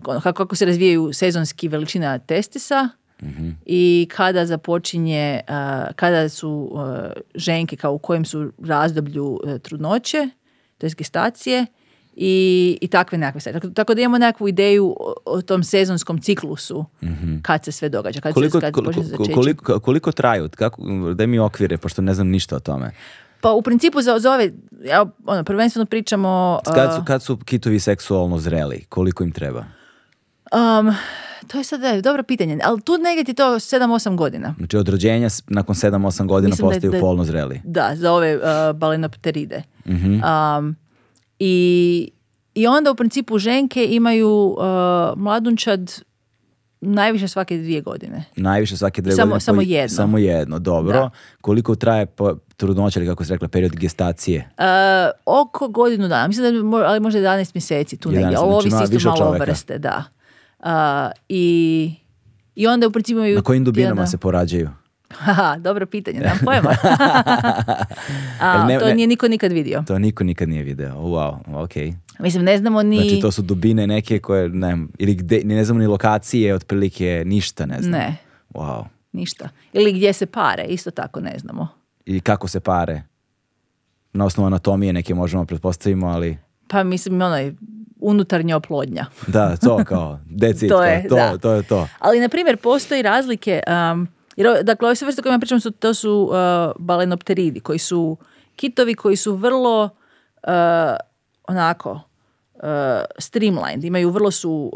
ono, kako, kako se razvijaju sezonski veličina testisa, mhm. i kada započinje, kada su ženke kao u kojem su razdoblju e, trudnoće, to je gestacije i, i takve nekakve stvari. Tako, tako da imamo nekakvu ideju o, tom sezonskom ciklusu mm-hmm. kad se sve događa. Kad koliko, se, kad koliko, koliko, koliko traju? Kako, daj mi okvire, pošto ne znam ništa o tome. Pa u principu za, ove, ja, ono, prvenstveno pričamo... Kad su, kad su kitovi seksualno zreli? Koliko im treba? Um, to je sad dobro pitanje, ali tu negdje ti to 7-8 godina. Znači od rođenja nakon 7-8 godina Mislim postaju da, da, polno zreli. Da, za ove uh, balenopteride. mm Um, i, i onda u principu ženke imaju uh, mladunčad najviše svake dvije godine. Najviše svake dvije samo, godine. Samo jedno. Samo jedno, dobro. Koliko traje po, trudnoća ili kako se rekla period gestacije? Uh, oko godinu dana, mislim da ali možda 11 mjeseci tu negdje, ali ovisi znači isto malo čoveka. vrste, da. Uh, i, I onda u principu imaju... Na kojim dubinama se porađaju? [laughs] ha dobro pitanje, nam pojma. [laughs] A, to nije niko nikad vidio. To niko nikad nije video, wow, ok. Mislim, ne znamo ni... Znači, to su dubine neke koje, ne ili gde, ne znamo ni lokacije, otprilike ništa ne znam. Ne. Wow. Ništa. Ili gdje se pare, isto tako ne znamo. I kako se pare? Na osnovu anatomije neke možemo pretpostavimo, ali... Pa mislim, onaj, unutarnja oplodnja. Da, to kao, [laughs] decit, to, je, to, da. to je to. Ali, na primjer, postoji razlike... Jer, dakle, ove sve vrste kojima pričam su, to su e, balenopteridi, koji su kitovi koji su vrlo e, onako e, streamlined, imaju vrlo su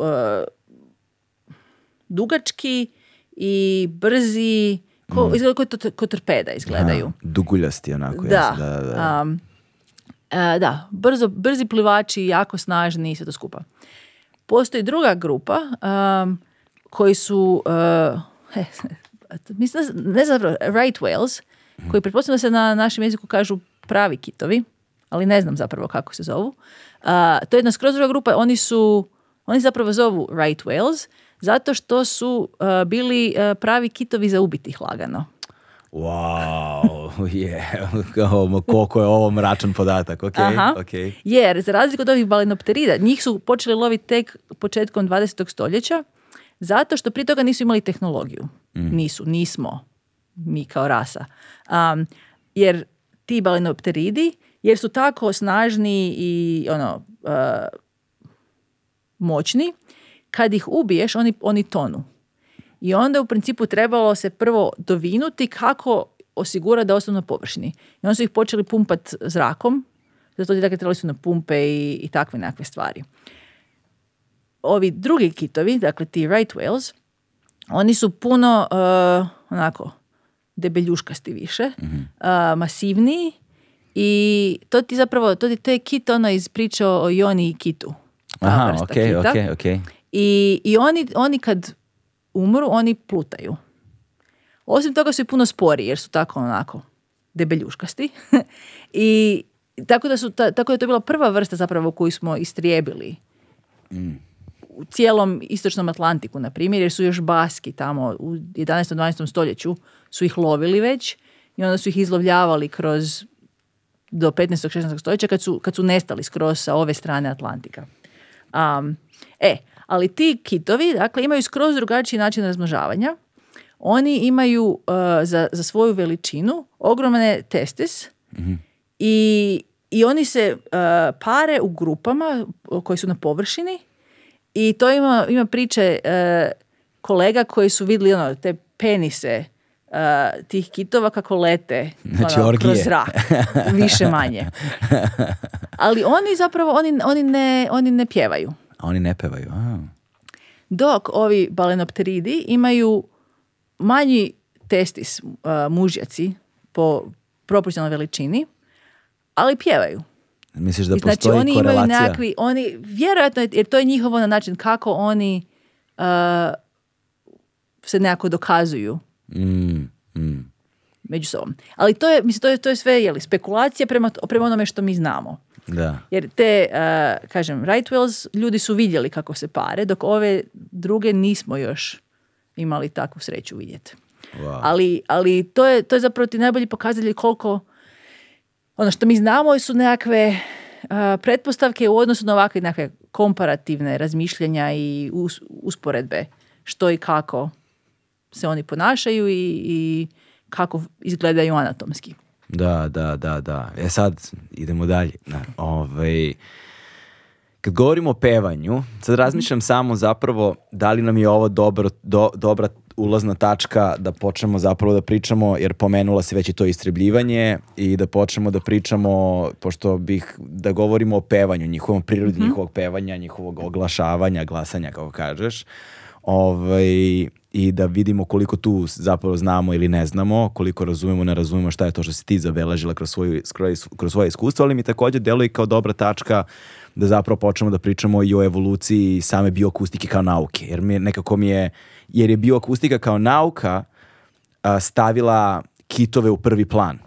dugački i brzi, ko, mm. ko torpeda izgledaju. duguljasti onako. Da. da, da. da, brzo, brzi plivači, jako snažni i sve to skupa. Postoji druga grupa um, koji su, [laughs] mislim, ne znam right whales, koji pretpostavljam da se na našem jeziku kažu pravi kitovi, ali ne znam zapravo kako se zovu. to je jedna skroz druga grupa, oni su, oni zapravo zovu right whales, zato što su bili pravi kitovi za ubiti ih lagano. Wow, [laughs] je, yeah. koliko je ovo mračan podatak, Jer, za razliku od ovih balenopterida, njih su počeli loviti tek početkom 20. stoljeća, zato što prije toga nisu imali tehnologiju. Mm. Nisu, nismo mi kao rasa. Um, jer ti balenopteridi, jer su tako snažni i ono, e, moćni, kad ih ubiješ, oni, oni tonu. I onda u principu trebalo se prvo dovinuti kako osigura da ostanu površni. površini. I onda su ih počeli pumpat zrakom, zato ti dakle trebali su na pumpe i, takve nekakve stvari. Ovi drugi kitovi, dakle ti right whales, oni su puno eh, onako debeljuškasti više, mm masivniji i to ti zapravo, to, ti, je kit ono iz priče o Joni i kitu. Aha, ok, kita. ok, I, i oni, oni kad umru, oni plutaju. Osim toga su i puno spori jer su tako onako debeljuškasti. [laughs] I tako da, su, tako da je to bila prva vrsta zapravo koju smo istrijebili. Mm u cijelom istočnom Atlantiku, na primjer, jer su još baski tamo u 11. 12. stoljeću su ih lovili već i onda su ih izlovljavali kroz do 15. 16. stoljeća kad su, kad su nestali skroz sa ove strane Atlantika. e, ali ti kitovi dakle, imaju skroz drugačiji način razmnožavanja. Oni imaju uh, za, za svoju veličinu ogromne testis mm i, i oni se uh, pare u grupama koje su na površini i to ima, ima priče e, kolega koji su vidjeli ono, te penise e, tih kitova kako lete znači, ono, kroz zrak, više manje. Ali oni zapravo, oni, oni, ne, oni ne pjevaju. oni ne pjevaju, Dok ovi balenopteridi imaju manji testis uh, mužjaci po proporcionalnoj veličini, ali pjevaju. Misliš da znači, oni Imaju nekakvi, oni, vjerojatno, jer to je njihovo na način kako oni uh, se nekako dokazuju. Mm, mm. Među sobom. Ali to je, mislim, to je, to je sve spekulacija prema, prema onome što mi znamo. Da. Jer te, uh, kažem, right wheels ljudi su vidjeli kako se pare, dok ove druge nismo još imali takvu sreću vidjeti. Wow. Ali, ali to, je, to je zapravo ti najbolji pokazatelj koliko ono što mi znamo su nekakve pretpostavke u odnosu na ovakve nekakve komparativne razmišljanja i usporedbe što i kako se oni ponašaju i, i kako izgledaju anatomski. Da, da, da, da. E sad, idemo dalje. na ovaj, kad govorimo o pevanju, sad mhm. razmišljam samo zapravo da li nam je ovo dobro, do, dobra ulazna tačka da počnemo zapravo da pričamo, jer pomenula se već i to istrebljivanje i da počnemo da pričamo, pošto bih da govorimo o pevanju, njihovom prirodi, mhm. njihovog pevanja, njihovog oglašavanja, glasanja, kako kažeš. Ovaj, i da vidimo koliko tu zapravo znamo ili ne znamo, koliko razumemo, ne razumemo šta je to što si ti zabeležila kroz, svoju, kroz svoje iskustvo, ali mi takođe deluje kao dobra tačka da zapravo počnemo da pričamo i o evoluciji same bioakustike kao nauke, jer mi, nekako mi je jer je bioakustika kao nauka stavila kitove u prvi plan.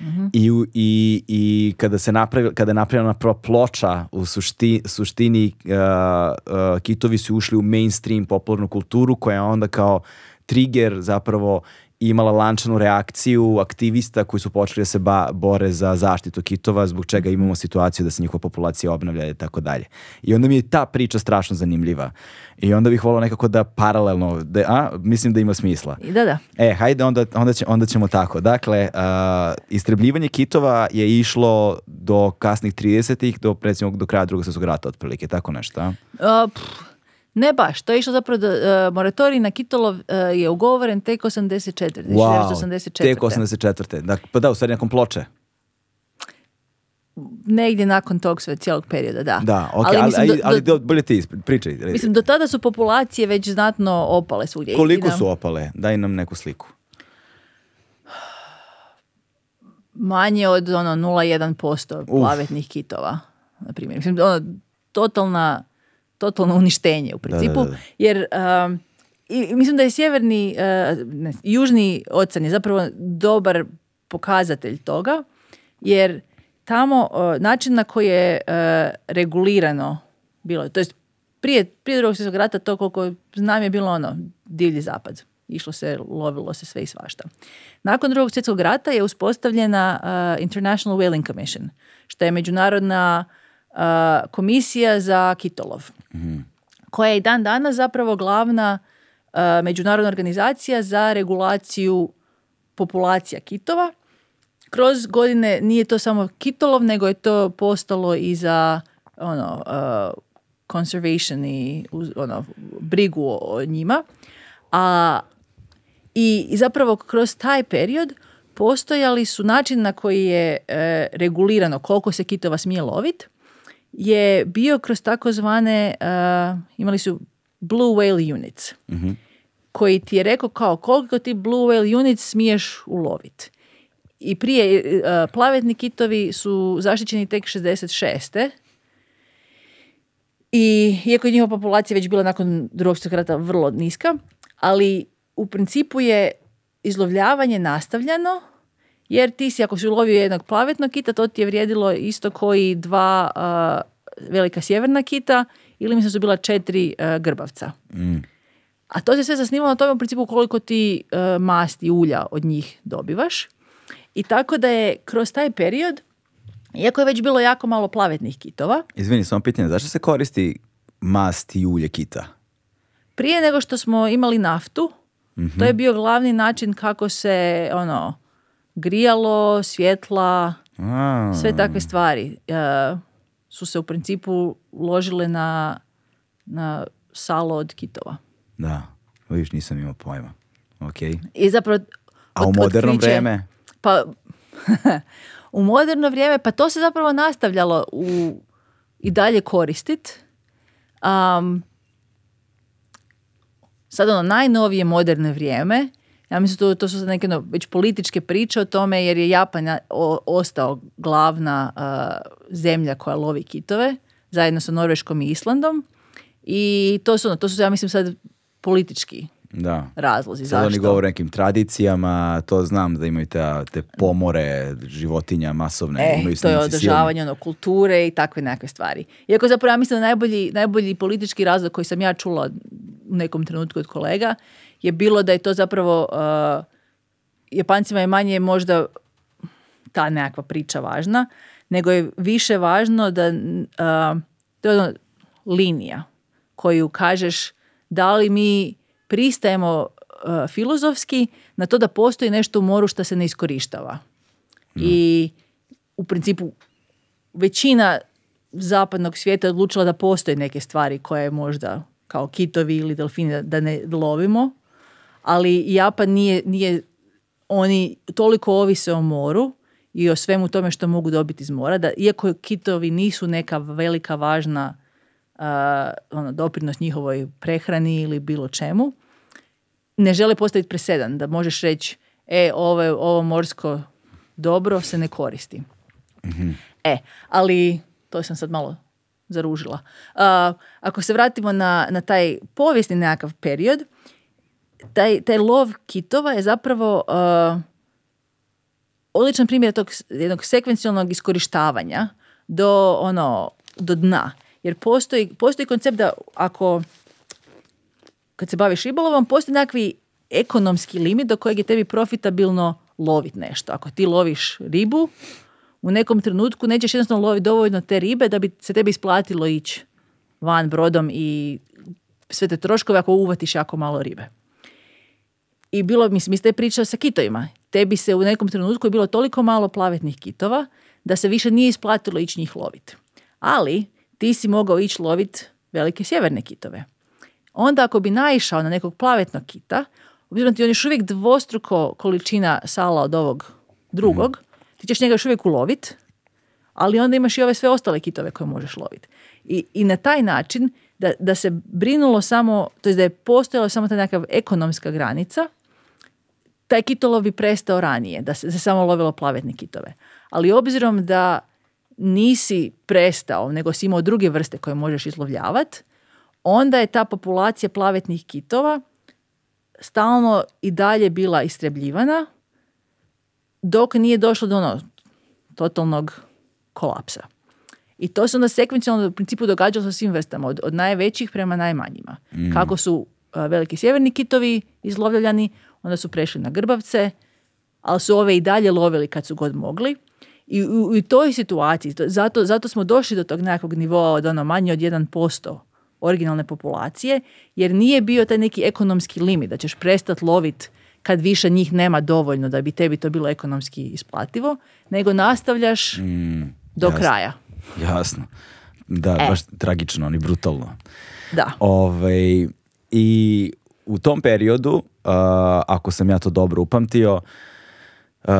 mm I, i, i kada se napravila kada je napravljena prva ploča u sušti, suštini uh, kitovi su ušli u mainstream popularnu kulturu koja je onda kao trigger zapravo imala lančanu reakciju aktivista koji su počeli da se ba, bore za zaštitu kitova, zbog čega imamo situaciju da se njihova populacija obnavlja i tako dalje. I onda mi je ta priča strašno zanimljiva. I onda bih volao nekako da paralelno, da, a, mislim da ima smisla. Da, da. E, hajde, onda, onda, će, onda ćemo tako. Dakle, uh, istrebljivanje kitova je išlo do kasnih 30-ih, do, recimo, do kraja drugog svjetskog rata, otprilike, tako nešto. Uh, ne baš, to je išlo zapravo, da e, moratorij na kitolov e, je ugovoren tek 84. Wow, tek 84. Dakle, pa da, u stvari nakon ploče. Negdje nakon tog sve cijelog perioda, da. Da, ali, mislim, ali, do, bolje ti pričaj. Mislim, do tada su populacije već znatno opale svugdje. Koliko su opale? Daj nam neku sliku. Manje od ono 0,1% plavetnih kitova, na primjer. Mislim, ono, totalna totalno uništenje u principu, jer um, i mislim da je sjeverni, uh, južni ocean je zapravo dobar pokazatelj toga, jer tamo uh, način na koji je uh, regulirano bilo, to jest prije, prije drugog svjetskog rata to koliko znam je bilo ono, divlji zapad. Išlo se, lovilo se sve i svašta. Nakon drugog svjetskog rata je uspostavljena International Whaling Commission, što je međunarodna komisija za kitolov, mhm. koja je i dan danas zapravo glavna međunarodna organizacija za regulaciju populacija kitova. Kroz godine nije to samo kitolov, nego je to postalo i za ono, uh, conservation i ono, brigu o, njima. A, i, zapravo kroz taj period postojali su način na koji je e, regulirano koliko se kitova smije loviti, je bio kroz takozvane, eh, imali su blue whale units, mhm. koji ti je rekao kao koliko ti blue whale units smiješ ulovit. I prije eh, plavetni kitovi su zaštićeni tek 66. I iako je njihova populacija već bila nakon drugog svjetskog rata vrlo niska, ali u principu je izlovljavanje nastavljano jer ti si ako si ulovio jednog plavetnog kita to ti je vrijedilo isto koji dva velika sjeverna kita ili mislim su bila četiri grbavca. Mm. A to se sve zasnivalo na tome u principu koliko ti uh, masti ulja od njih dobivaš. I tako da je kroz taj period, iako je već bilo jako malo plavetnih kitova... Izvini, samo pitanje, zašto se koristi mast i ulje kita? Prije nego što smo imali naftu, to je mhm. bio glavni način kako se ono grijalo, svjetla, A. sve takve stvari eh, su se u principu uložile na, na salo od kitova. Da, vidiš nisam imao pojma. I zapravo... A u moderno vrijeme? Pa, [laughs] u moderno vrijeme, pa to se zapravo nastavljalo u, i dalje koristit. Um, sad ono, najnovije moderne vrijeme ja mislim to, to su neke no, već političke priče o tome jer je Japan ostao glavna zemlja koja lovi kitove zajedno sa Norveškom i Islandom i to su ono, to su ja mislim sad politički da. razlozi. Sad zašto? oni govore o nekim tradicijama, to znam da imaju te, pomore životinja masovne. E, imaju to je održavanje ono, kulture i takve nekakve stvari. Iako zapravo ja mislim da najbolji, najbolji politički razlog koji sam ja čula u nekom trenutku od kolega je bilo da je to zapravo uh, Japancima je manje možda ta nekakva priča važna, nego je više važno da uh, to je ono linija koju kažeš da li mi pristajemo uh, filozofski na to da postoji nešto u moru što se ne iskorištava. I u principu većina zapadnog svijeta odlučila da postoje neke stvari koje možda kao kitovi ili delfini da ne lovimo ali Japan nije, nije, oni toliko ovise o moru i o svemu tome što mogu dobiti iz mora, da iako kitovi nisu neka velika važna uh, ono, doprinos njihovoj prehrani ili bilo čemu, ne žele postaviti presedan da možeš reći e, ovo, ovo morsko dobro se ne koristi. Mhm. E, ali to sam sad malo zaružila. Uh, ako se vratimo na, na taj povijesni nekakav period, taj, taj lov kitova je zapravo uh, odličan primjer tog jednog sekvencijalnog iskorištavanja do, ono, do dna. Jer postoji, postoji koncept da ako kad se baviš ribolovom, postoji nekakvi ekonomski limit do kojeg je tebi profitabilno lovit nešto. Ako ti loviš ribu, u nekom trenutku nećeš jednostavno loviti dovoljno te ribe da bi se tebi isplatilo ići van brodom i sve te troškove ako uvatiš jako malo ribe i bilo, mislim, ste te priča sa kitovima. Tebi se u nekom trenutku je bilo toliko malo plavetnih kitova da se više nije isplatilo ići njih loviti. Ali ti si mogao ići lovit velike sjeverne kitove. Onda ako bi naišao na nekog plavetnog kita, obzirom ti on još uvijek dvostruko količina sala od ovog drugog, mhm. ti ćeš njega još uvijek ulovit, ali onda imaš i ove sve ostale kitove koje možeš lovit I, I, na taj način da, da se brinulo samo, to da je postojala samo ta nekakva ekonomska granica taj kitolov bi prestao ranije, da se, samo lovilo plavetne kitove. Ali obzirom da nisi prestao, nego si imao druge vrste koje možeš izlovljavati, onda je ta populacija plavetnih kitova stalno i dalje bila istrebljivana dok nije došlo do ono totalnog kolapsa. I to se onda sekvencijalno u principu događalo sa svim vrstama, od, najvećih prema najmanjima. Mm. Kako su veliki sjeverni kitovi izlovljani, onda su prešli na grbavce, ali su ove i dalje lovili kad su god mogli. I u, u toj situaciji, zato, zato smo došli do tog nekakvog nivoa od ono manje od 1% originalne populacije, jer nije bio taj neki ekonomski limit da ćeš prestati lovit kad više njih nema dovoljno da bi tebi to bilo ekonomski isplativo, nego nastavljaš mm, do kraja. Jasno. Da, e. baš tragično, i brutalno. Da. Ove, ovaj, I u tom periodu, uh, ako sam ja to dobro upamtio, uh,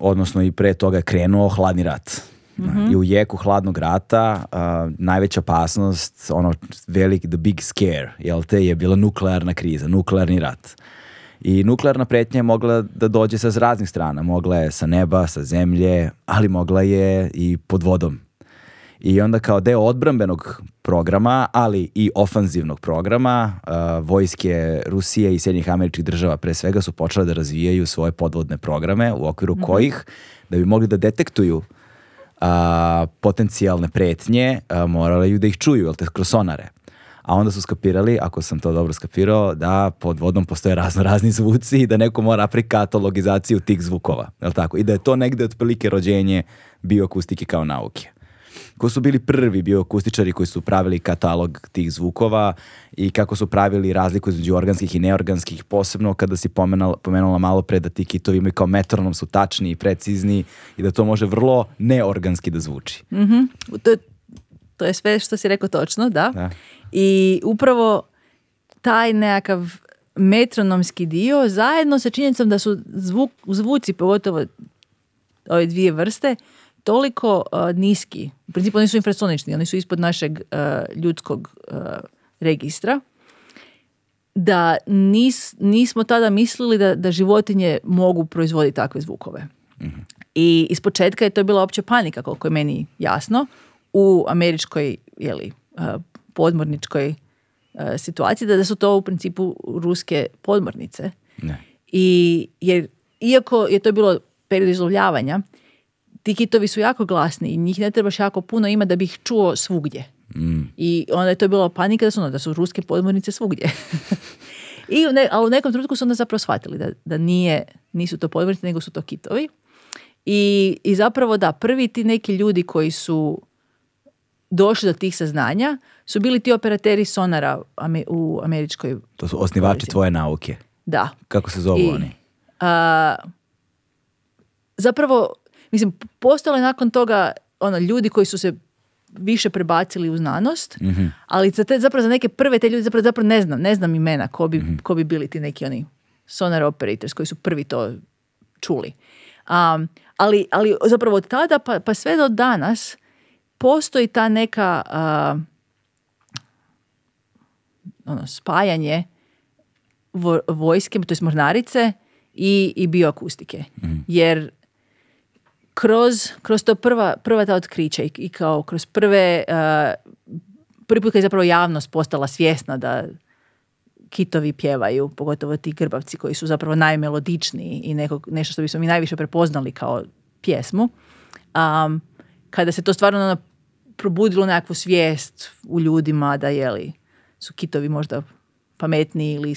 odnosno i pre toga je krenuo hladni rat. Mhm. I u jeku hladnog rata uh, najveća opasnost, ono velik, the big scare, jel te, je bila nuklearna kriza, nuklearni rat. I nuklearna pretnja je mogla da dođe sa raznih strana. Mogla je sa neba, sa zemlje, ali mogla je i pod vodom. I onda kao deo odbranbenog programa, ali i ofanzivnog programa, uh, vojske Rusije i Sjednjih američkih država pre svega su počele da razvijaju svoje podvodne programe u okviru mhm. kojih da bi mogli da detektuju a, uh, potencijalne pretnje uh, morali da ih čuju, jel te, kroz sonare. A onda su skapirali, ako sam to dobro skapirao, da pod vodom postoje razno razni zvuci i da neko mora pri katalogizaciju tih zvukova, jel tako? I da je to negde otprilike rođenje bioakustike kao nauke ko su bili prvi bioakustičari koji su pravili katalog tih zvukova i kako su pravili razliku između organskih i neorganskih, posebno kada si pomenala, pomenula malo pre da ti kitovi imaju kao metronom su tačni i precizni i da to može vrlo neorganski da zvuči. Mm -hmm. to, to je sve što si rekao točno, da. I upravo taj nekakav metronomski dio zajedno sa činjenicom da su zvuk, zvuci, pogotovo ove dvije vrste, toliko uh, niski, u principu oni su infrasonični, oni su ispod našeg uh, ljudskog uh, registra, da nismo tada mislili da, da životinje mogu proizvoditi takve zvukove. Mm-hmm. I ispočetka je to bila opće panika, koliko je meni jasno, u američkoj jeli, podmorničkoj situaciji, da, da su to u principu ruske podmornice. Ne. I jer, iako je to bilo period izlovljavanja, ti kitovi su jako glasni i njih ne trebaš jako puno ima da bi ih čuo svugdje. Mm. I onda je to bilo panika da su, ono, da su ruske podmornice svugdje. [laughs] I ali u nekom trenutku su onda zapravo shvatili da, da nije, nisu to podmornice, nego su to kitovi. I, I zapravo da, prvi ti neki ljudi koji su došli do tih saznanja su bili ti operateri sonara u američkoj... To su osnivači tvoje nauke. Da. Kako se zovu I, oni? zapravo Mislim, postojalo je nakon toga ono, ljudi koji su se više prebacili u znanost, mhm. ali za te, zapravo za neke prve te ljudi zapravo, zapravo ne znam, ne znam imena ko bi, mhm. ko bi bili ti neki oni sonar operators koji su prvi to čuli. ali, ali zapravo od tada pa, pa sve do danas postoji ta neka ono, spajanje vojske, to je mornarice i, i bioakustike. Mhm. Jer kroz, kroz to prva, prva ta otkrića i, kao kroz prve, uh, prvi put kad je zapravo javnost postala svjesna da kitovi pjevaju, pogotovo ti grbavci koji su zapravo najmelodičniji i nešto što bismo mi najviše prepoznali kao pjesmu. Um, kada se to stvarno ono probudilo nekakvu svijest u ljudima da jeli, su kitovi možda pametniji ili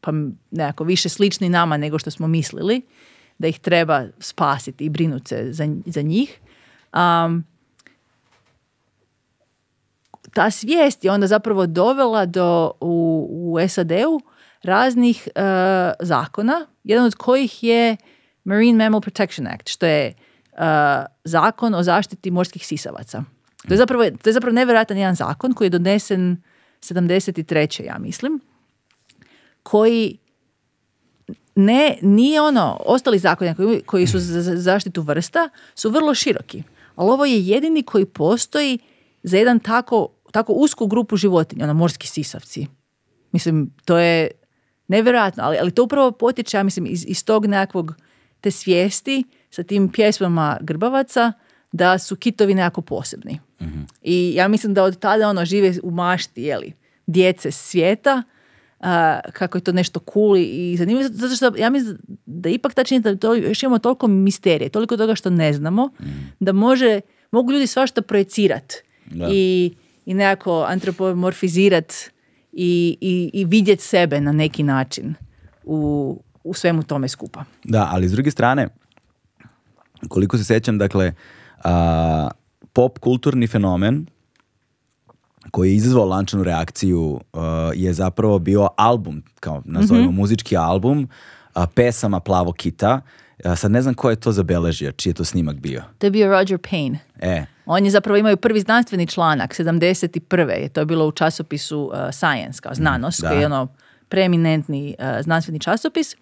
pa, nekako više slični nama nego što smo mislili da ih treba spasiti i brinuti se za, za njih. Um, ta svijest je onda zapravo dovela do u, u SAD-u raznih e, zakona, jedan od kojih je Marine Mammal Protection Act, što je uh, zakon o zaštiti morskih sisavaca. To je mm. zapravo, to nevjerojatan jedan zakon koji je donesen 73. ja mislim, koji ne, nije ono, ostali zakoni koji, koji su za zaštitu vrsta su vrlo široki, ali ovo je jedini koji postoji za jedan tako, tako usku grupu životinja, ono morski sisavci. Mislim, to je nevjerojatno, ali, ali to upravo potiče, ja mislim, iz, iz tog nekog te svijesti sa tim pjesmama grbavaca da su kitovi nekako posebni. Mhm. I ja mislim da od tada ono žive u mašti, jeli, djece svijeta, a, kako je to nešto cool i zanimljivo. Zato što ja mislim da ipak ta činjenica da to, još imamo toliko misterije, toliko toga što ne znamo, mm. da može, mogu ljudi svašta projecirat i, i nekako antropomorfizirat i, i, i vidjet sebe na neki način u, u svemu tome skupa. Da, ali s druge strane, koliko se sjećam, dakle, a, pop kulturni fenomen koji je izazvao lančanu reakciju uh, je zapravo bio album, kao nazovimo mm muzički album, uh, pesama Plavo kita. Uh, sad ne znam ko je to zabeležio, čiji je to snimak bio. To je bio Roger Payne. E. On je zapravo imao prvi znanstveni članak, 71. je to je bilo u časopisu uh, Science, kao mm, znanost, mm, koji je ono preeminentni uh, znanstveni časopis,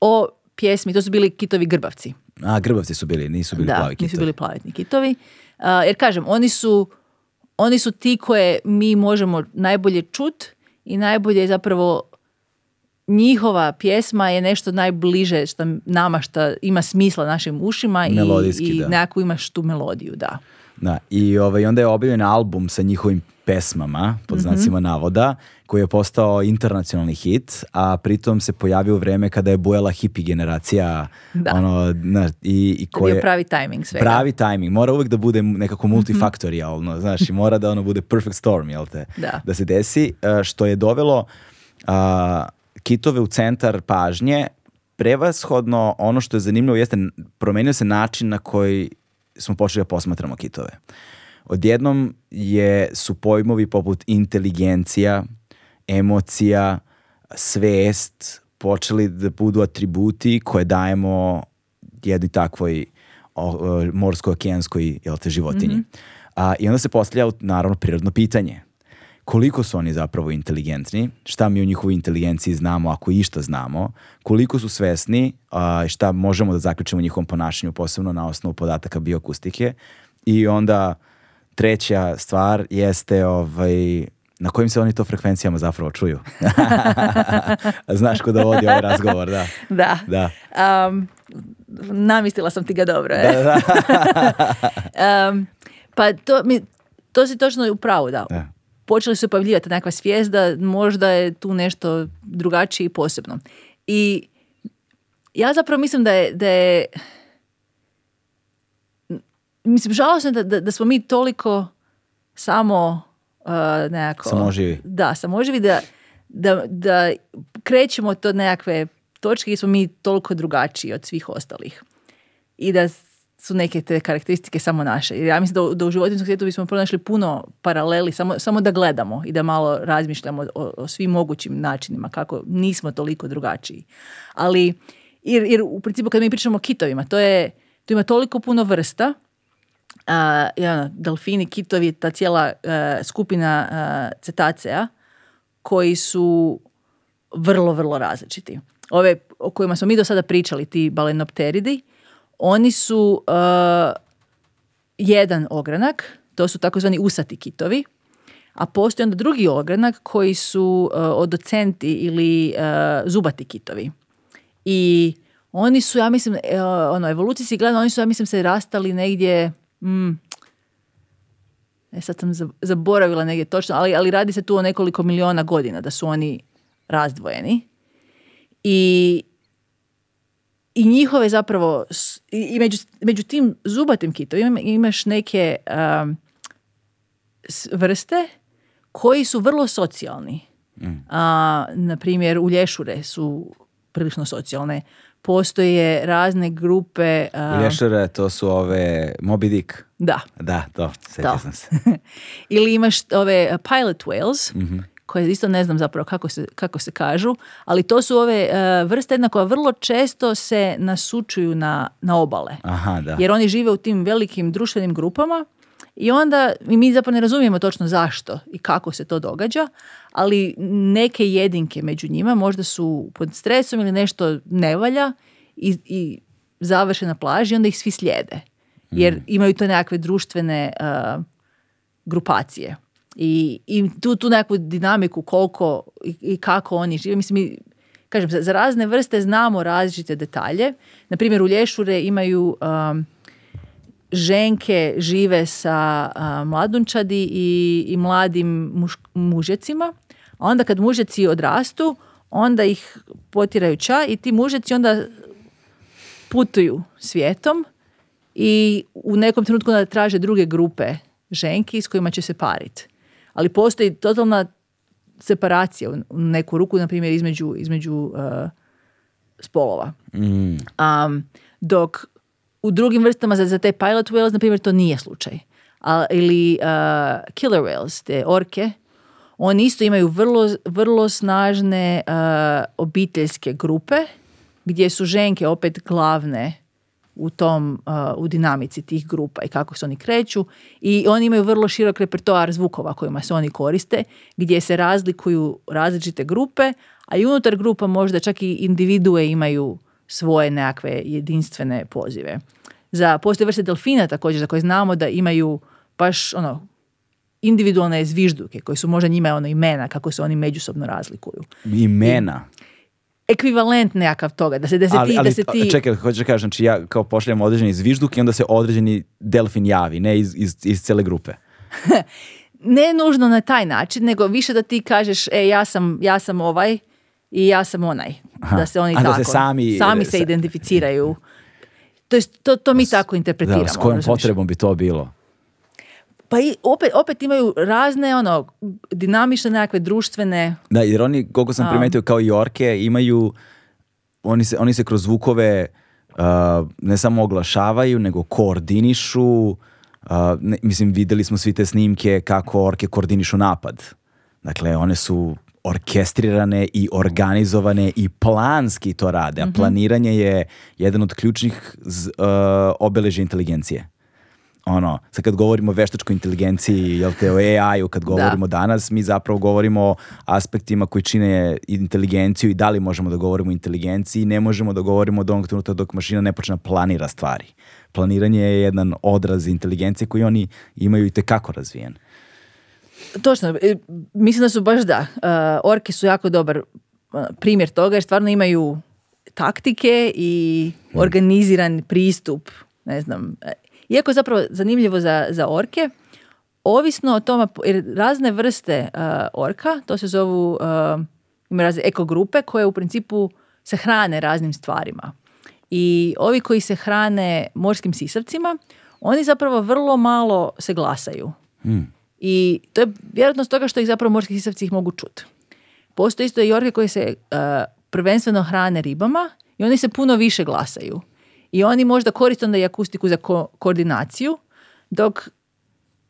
o pjesmi, to su bili kitovi grbavci. A, grbavci su bili, nisu bili da, plavi kitovi. nisu bili plavi kitovi. jer kažem, oni su oni su ti koje mi možemo najbolje čut i najbolje zapravo njihova pjesma je nešto najbliže što nama što ima smisla našim ušima i, i nekako imaš tu melodiju, da. Da, i ovaj, onda je objavljen album sa njihovim pesmama, pod mhm. znacima navoda, koji je postao internacionalni hit, a pritom se pojavio u vreme kada je bujala hippie generacija. Da. Ono, na, i, i koje, je pravi tajming svega. Pravi tajming. Mora uvek da bude nekako mhm. multifaktorijalno, znaš, mora da ono bude perfect storm, jel te? Da. se desi, e, što je dovelo a, kitove u centar pažnje, prevashodno ono što je zanimljivo jeste promenio se način na koji smo počeli da posmatramo kitove. Odjednom je, su pojmovi poput inteligencija, emocija, svest počeli da budu atributi koje dajemo jednoj takvoj morsko-okijanskoj životinji. Mm -hmm. A, I onda se postavlja naravno prirodno pitanje koliko su oni zapravo inteligentni, šta mi o njihovoj inteligenciji znamo ako išta znamo, koliko su svesni, šta možemo da zaključimo u njihovom ponašanju, posebno na osnovu podataka bioakustike. I onda treća stvar jeste ovaj, na kojim se oni to frekvencijama zapravo čuju. [laughs] Znaš ko da vodi ovaj razgovor, da. Da. Um, namistila sam ti ga dobro. um, [laughs] pa to, mi, to si točno u pravu, da počeli su pojavljivati nekakva svijest da možda je tu nešto drugačije i posebno. I ja zapravo mislim da je, da je mislim, žalosno da, da, da smo mi toliko samo uh, nekako... Samoživi. Da, samoživi da, da, da krećemo to nekakve točke i smo mi toliko drugačiji od svih ostalih. I da su neke te karakteristike samo naše. ja mislim da, u životinskom svijetu bismo pronašli puno paraleli, samo, samo da gledamo i da malo razmišljamo o, svim mogućim načinima kako nismo toliko drugačiji. Ali, jer, u principu kad mi pričamo o kitovima, to je, to ima toliko puno vrsta, a, ja, ono, delfini, kitovi, ta cijela e, skupina a, e, cetacea, koji su vrlo, vrlo različiti. Ove o kojima smo mi do sada pričali, ti balenopteridi, oni su eh, jedan ogranak, to su takozvani usati kitovi, a postoji onda drugi ogranak koji su uh, odocenti ili eh, zubati kitovi. I oni su, ja mislim, ono, evolucijski gledano, oni su, ja mislim, se rastali negdje, mm, e, sad sam zaboravila negdje točno, ali, ali radi se tu o nekoliko miliona godina da su oni razdvojeni. I i njihove zapravo, i među, među tim zubatim kitovima imaš neke vrste koji su vrlo socijalni. Mm. A, na primjer, ulješure su prilično socijalne. Postoje razne grupe... Ulješure, to su ove Moby Dick. Da. Da, to, sam se. [laughs] Ili imaš ove uh, pilot whales, mm koje isto ne znam zapravo kako se, kako se kažu, ali to su ove e, vrste jedna koja vrlo često se nasučuju na, na obale. Aha, da. Jer oni žive u tim velikim društvenim grupama i onda i mi zapravo ne razumijemo točno zašto i kako se to događa, ali neke jedinke među njima možda su pod stresom ili nešto ne valja i, i završe na plaži i onda ih svi slijede. Jer mm. imaju to nekakve društvene e, grupacije i, i tu, tu nekakvu dinamiku koliko i, i kako oni žive. Mislim, kažem, za, razne vrste znamo različite detalje. Na primjer, u Lješure imaju um, ženke žive sa mladunčadi i, i mladim mužecima. A onda kad mužeci odrastu, onda ih potiraju ča i ti mužeci onda putuju svijetom i u nekom trenutku onda traže druge grupe ženki s kojima će se pariti ali postoji totalna separacija u neku ruku, na primjer, između, između uh, spolova. Um, dok u drugim vrstama za, za te pilot whales, na primjer, to nije slučaj. A, ili uh, killer whales, te orke, oni isto imaju vrlo, vrlo snažne uh, obiteljske grupe, gdje su ženke opet glavne u tom, uh, u dinamici tih grupa i kako se oni kreću i oni imaju vrlo širok repertoar zvukova kojima se oni koriste, gdje se razlikuju različite grupe, a i unutar grupa možda čak i individue imaju svoje nekakve jedinstvene pozive. Za postoje vrste delfina također za koje znamo da imaju baš ono individualne zvižduke Koji su možda njima ono imena kako se oni međusobno razlikuju. Imena? ekvivalent nekakav toga, da se, da se ali, ti... Ali, Čekaj, hoćeš kažem, znači ja kao pošaljem određeni zvižduk i onda se određeni delfin javi, ne iz, iz, iz cele grupe. [laughs] ne nužno na taj način, nego više da ti kažeš, e, ja sam, ja sam ovaj i ja sam onaj. Da se oni tako, sami, sami se identificiraju. [laughs] To, je, to, to mi tako interpretiramo. Da, s kojom potrebom bi to bilo? pa i, opet, opet imaju razne ono, dinamične nekakve društvene... Da, jer oni, koliko sam primetio, kao i orke, imaju, oni se, oni se kroz zvukove ne samo oglašavaju, nego koordinišu, uh, ne, mislim, videli smo svi te snimke kako orke koordinišu napad. Dakle, one su orkestrirane i organizovane i planski to rade, a mhm. planiranje je jedan od ključnih inteligencije ono, sad kad govorimo o veštačkoj inteligenciji, jel te, o AI-u kad govorimo danas, mi zapravo govorimo o aspektima koji čine inteligenciju i da li možemo da govorimo o inteligenciji, ne možemo da govorimo od onog trenutka dok mašina ne počne planira stvari. Planiranje je jedan odraz inteligencije koji oni imaju i tekako razvijen. Točno, e, mislim da su baš da. E, orke su jako dobar e, primjer toga jer stvarno imaju taktike i mm. organiziran pristup ne znam, iako je zapravo zanimljivo za, za orke, ovisno o tome, jer razne vrste eh, orka, to se zovu uh, razne ekogrupe koje u principu se hrane raznim stvarima. I ovi koji se hrane morskim sisavcima, oni zapravo vrlo malo se glasaju. Hmm. I to je vjerojatno toga što ih zapravo morski sisavci ih mogu čuti. Postoje isto i orke koji se eh, prvenstveno hrane ribama i oni se puno više glasaju. I oni možda koriste onda i akustiku za koordinaciju, dok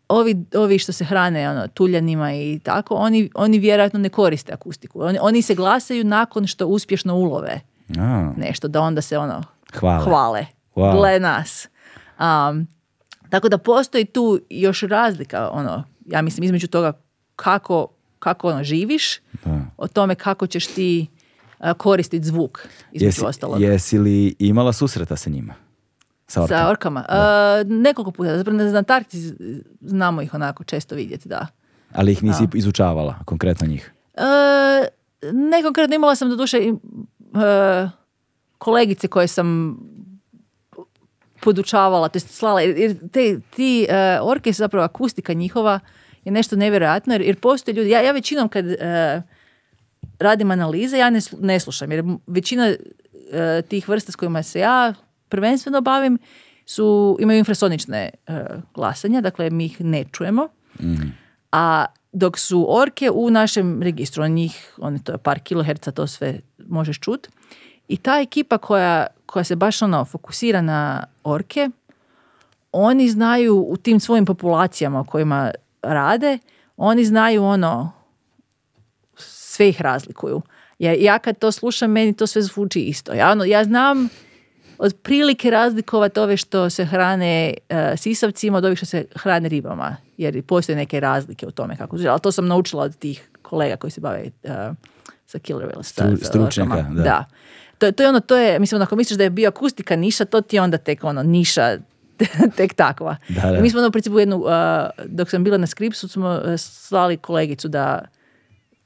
ovi, ovi što se hrane ono, tuljanima i tako, oni, oni vjerojatno ne koriste akustiku. Oni, oni se glasaju nakon što uspješno ulove A. nešto, da onda se ono hvale, hvale. Wow. nas. Um, tako da postoji tu još razlika, ono, ja mislim, između toga kako, kako ono, živiš, da. o tome kako ćeš ti koristiti zvuk između ostalog. Jesi li imala susreta sa njima? Sa orkama? Sa nekoliko puta. Zapravo na znamo ih onako često vidjeti, da. Ali ih nisi A. izučavala, konkretno njih? ne konkretno. Imala sam duše kolegice koje sam podučavala, to slala. Jer te, ti orke, zapravo akustika njihova je nešto nevjerojatno. Jer, jer postoje ljudi, ja, ja većinom kad radim analize, ja ne, slušam jer većina e, tih vrsta s kojima se ja prvenstveno bavim su, imaju infrasonične e, glasanja, dakle mi ih ne čujemo. Mhm. A dok su orke u našem registru, on njih, to je par kiloherca, to sve možeš čut. I ta ekipa koja, koja se baš ono fokusira na orke, oni znaju u tim svojim populacijama o kojima rade, oni znaju ono sve ih razlikuju. Ja, ja kad to slušam, meni to sve zvuči isto. Ja, ono, ja znam prilike razlikovati ove što se hrane e, sisavcima od ovih što se hrane ribama, jer postoje neke razlike u tome kako Ali to sam naučila od tih kolega koji se bave e, sa killer whales. Stručnjaka, da. To, to je ono, to je, mislim, ako misliš da je bio akustika niša, to ti je onda tek ono niša [laughs] tek takva. Da, da. Mi smo ono u principu jednu, e, dok sam bila na skripsu, smo slali kolegicu da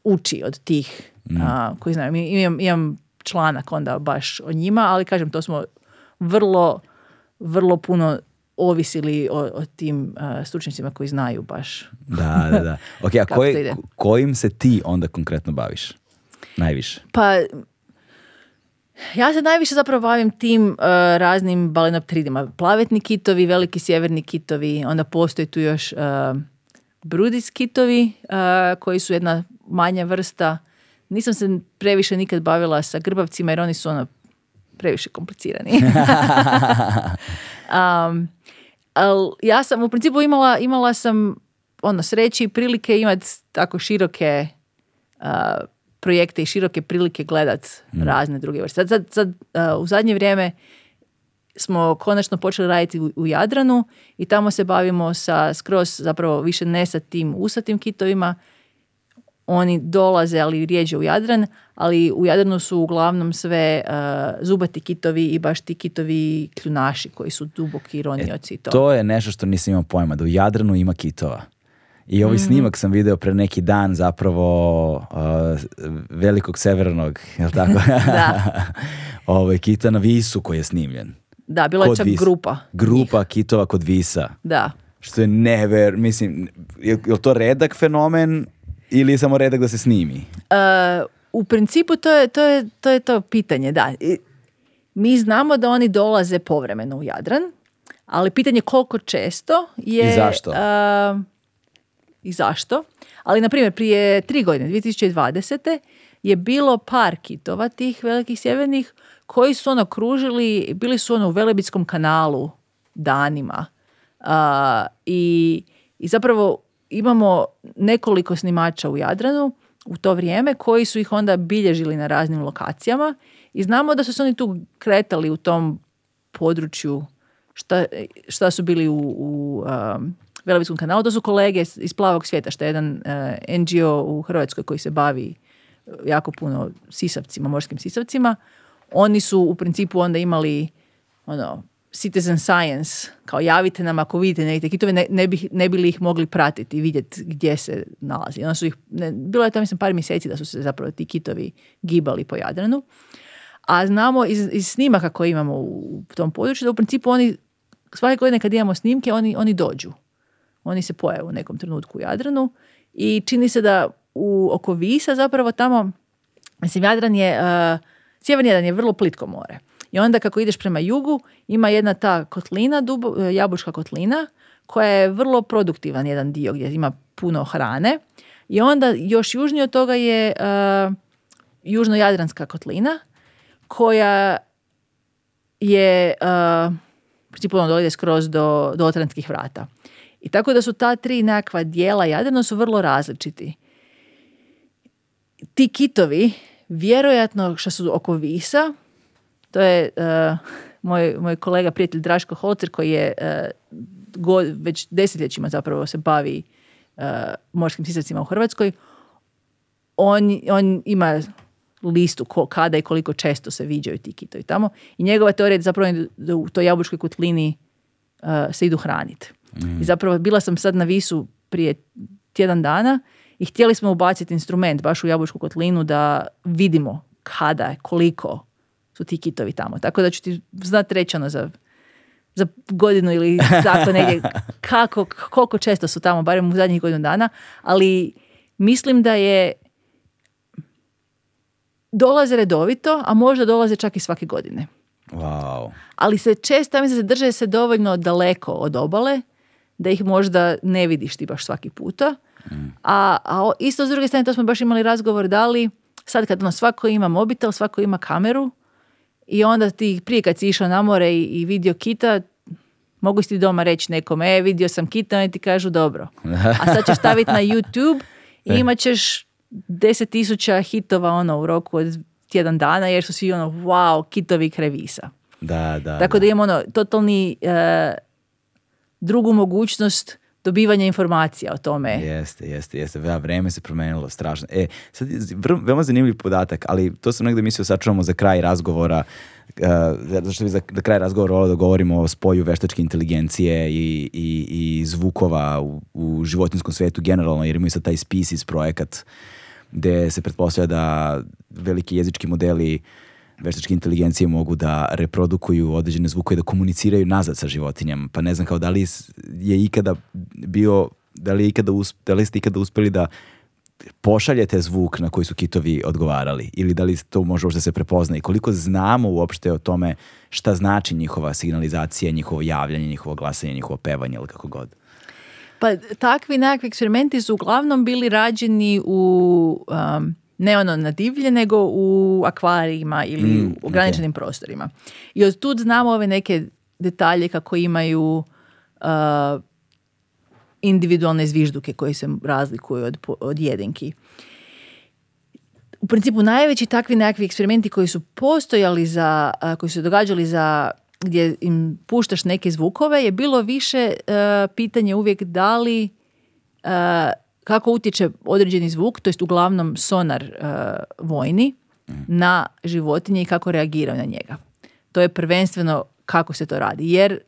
uči od tih mm. koji znam. Imam, imam članak onda baš o njima, ali kažem to smo vrlo, vrlo puno ovisili o, tim uh, stručnjacima koji znaju baš. da, da, da. [laughs] Ok, a kojim se ti onda konkretno baviš? Najviše? Pa, ja se najviše zapravo bavim tim e, raznim balenoptridima. Plavetni kitovi, veliki sjeverni kitovi, onda postoji tu još uh, brudis kitovi e, koji su jedna manja vrsta. Nisam se previše nikad bavila sa grbavcima jer oni su ono previše komplicirani. um, [laughs] [laughs] al ja sam u principu imala, imala sam ono sreći i prilike imati tako široke uh, projekte i široke prilike gledat hmm. razne druge vrste. Sad, sad, u zadnje vrijeme smo konačno počeli raditi u, u Jadranu i tamo se bavimo sa skroz zapravo više ne sa tim usatim kitovima, oni dolaze ali rijeđe u Jadran, ali u Jadranu su uglavnom sve e, zubati kitovi i baš ti kitovi kljunaši koji su duboki ronioci e, to. To je nešto što nisam imao pojma, da u Jadranu ima kitova. I ovaj mhm. snimak sam video pre neki dan zapravo e, velikog severnog, jel tako? [laughs] [laughs] Ovaj, kita na Visu koji je snimljen. Da, bila je čak grupa. Grupa kitova kod Visa. Da. Što je never, mislim, je, je to redak fenomen ili je samo redak da se snimi? Uh, u principu to je to, je, to je to pitanje, da. Mi znamo da oni dolaze povremeno u Jadran, ali pitanje koliko često je... I zašto? Uh, I zašto? Ali, na primjer, prije tri godine, 2020. je bilo par kitova tih velikih sjevernih koji su ono kružili, bili su ono u Velebitskom kanalu danima. Uh, i, I zapravo imamo nekoliko snimača u Jadranu u to vrijeme koji su ih onda bilježili na raznim lokacijama i znamo da su se oni tu kretali u tom području šta, su bili u, u um, kanalu. To su kolege iz Plavog svijeta, što je jedan uh, NGO u Hrvatskoj koji se bavi uh, jako puno sisavcima, morskim sisavcima. Oni su u principu onda imali ono, citizen science, kao javite nam ako vidite neke kitove, ne, ne, bi, ne ih mogli pratiti i vidjeti gdje se nalazi. Onda su ih, ne, bilo je to mislim par mjeseci da su se zapravo ti kitovi gibali po Jadranu. A znamo iz, iz snimaka koje imamo u tom području da u principu oni svake godine kad imamo snimke oni, oni dođu. Oni se pojave u nekom trenutku u Jadranu i čini se da u oko Visa zapravo tamo, mislim Jadran je, uh, Sjeverni Jadran je vrlo plitko more. I onda kako ideš prema jugu, ima jedna ta kotlina, e, jabučka kotlina, koja je vrlo produktivan jedan dio gdje ima puno hrane. I onda još južnije od toga je uh, južno-jadranska kotlina koja je uh, e, principu ono skroz do, do otrantskih vrata. I tako da su ta tri nekakva dijela Jadrana su vrlo različiti. Ti kitovi, vjerojatno što su oko visa, to je e, moj, moj kolega, prijatelj Draško Holcer koji je e, već desetljećima zapravo se bavi e, morskim sisacima u Hrvatskoj. On, on ima listu ko, kada i koliko često se viđaju ti kitovi tamo i njegova teorija je zapravo da u toj jabučkoj kotlini se idu hraniti. Mm. I zapravo bila sam sad na Visu prije tjedan dana i htjeli smo ubaciti instrument baš u jabučku kotlinu da vidimo kada, koliko, su ti kitovi tamo. Tako da ću ti znat rečeno za, za godinu ili tako negdje [laughs] kako, koliko često su tamo, barem u zadnjih godinu dana, ali mislim da je dolaze redovito, a možda dolaze čak i svake godine. Wow. Ali se često, ja mislim, se drže se dovoljno daleko od obale, da ih možda ne vidiš ti baš svaki puta. Mm. A, a isto s druge strane, to smo baš imali razgovor da li sad kad ono, svako ima mobitel, svako ima kameru, i onda ti prije kad si išao na more i, i vidio kita, mogu ti doma reći nekom, e, vidio sam kita, oni ti kažu dobro. A sad ćeš staviti na YouTube i [laughs] e. imat ćeš deset tisuća hitova ono u roku od tjedan dana jer su svi ono, wow, kitovi krevisa. Da, da. Tako da, imamo ono, totalni e, drugu mogućnost dobivanja informacija o tome. Jeste, jeste, jeste. Ja, vreme se promenilo strašno. E, sad je veoma zanimljiv podatak, ali to sam negdje mislio sačuvamo za kraj razgovora. Uh, e, zašto bi za, kraj razgovora da govorimo o spoju veštačke inteligencije i, i, i zvukova u, u životinskom svetu generalno, jer imaju sad taj Species projekat gdje se pretpostavlja da veliki jezički modeli veštačke inteligencije mogu da reprodukuju određene zvuke i da komuniciraju nazad sa životinjama. Pa ne znam kao da li je ikada bio, da li, je ikada usp, da ste ikada uspeli da pošaljete zvuk na koji su kitovi odgovarali ili da li to može uopšte se prepozna i koliko znamo uopšte o tome šta znači njihova signalizacija, njihovo javljanje, njihovo glasanje, njihovo pevanje ili kako god. Pa takvi nekakvi eksperimenti su uglavnom bili rađeni u um, ne ono na divlje, nego u akvarijima ili mm, u ograničenim prostorima. I od tu znamo ove neke detalje kako imaju uh, individualne zvižduke koje se razlikuju od, od jedinki. U principu najveći takvi nekakvi eksperimenti koji su postojali za, uh, koji su događali za gdje im puštaš neke zvukove je bilo više uh, pitanje uvijek da li uh, kako utječe određeni zvuk, to jest uglavnom sonar e, vojni, na životinje i kako reagiraju na njega. To je prvenstveno kako se to radi. Jer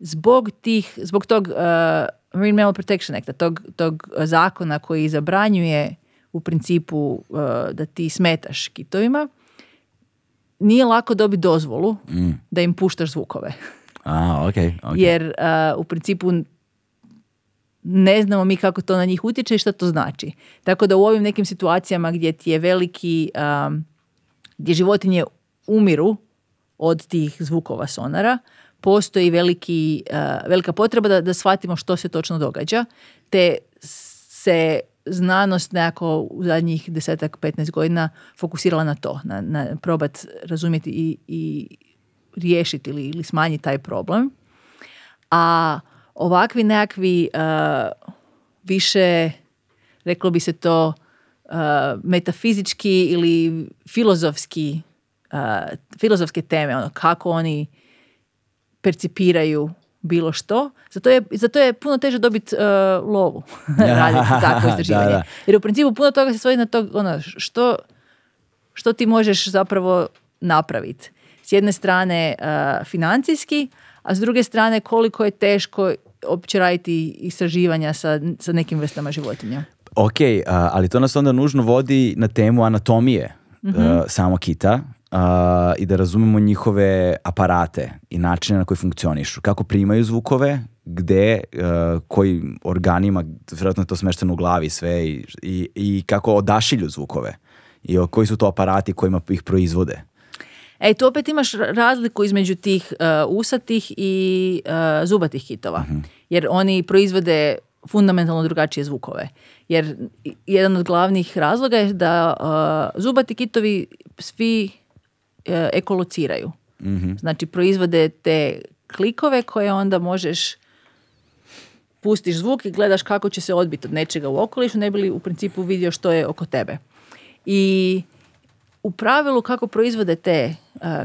zbog tih, zbog tog uh, Marine Mammal Protection act tog, tog zakona koji zabranjuje u principu e, da ti smetaš kitovima, nije lako dobiti dozvolu mm. da im puštaš zvukove. A, okay, okay. Jer u principu ne znamo mi kako to na njih utječe i što to znači. Tako da u ovim nekim situacijama gdje ti je veliki, um, gdje životinje umiru od tih zvukova sonara, postoji veliki, uh, velika potreba da, da shvatimo što se točno događa, te se znanost nekako u zadnjih desetak, 15 godina fokusirala na to, na, na probat razumjeti i, i riješiti ili, ili smanjiti taj problem. A ovakvi nekakvi uh, više, reklo bi se to, uh, metafizički ili filozofski, uh, filozofske teme, ono kako oni percipiraju bilo što, zato je, zato je puno teže dobiti uh, lovu [laughs] [laughs] raditi takvo istraživanje. Jer u principu puno toga se svodi na to ono, što, što ti možeš zapravo napraviti. S jedne strane uh, financijski, a s druge strane koliko je teško opće raditi istraživanja sa, sa nekim vrstama životinja. Ok, ali to nas onda nužno vodi na temu anatomije mm samo kita uh, i da razumemo njihove aparate i načine na koji funkcionišu. Kako primaju zvukove, gde, koji organima, vjerojatno je to smešteno u glavi sve i, i, i kako odašilju zvukove i koji su to aparati kojima ih proizvode. E, tu opet imaš razliku između tih e, usatih i e, zubatih kitova. Mhm. Jer oni proizvode fundamentalno drugačije zvukove. Jer jedan od glavnih razloga je da e, zubati kitovi svi ekolociraju. Mhm. Znači proizvode te klikove koje onda možeš pustiš zvuk i gledaš kako će se odbiti od nečega u okolišu, ne bi li u principu vidio što je oko tebe. I u pravilu kako proizvode te e,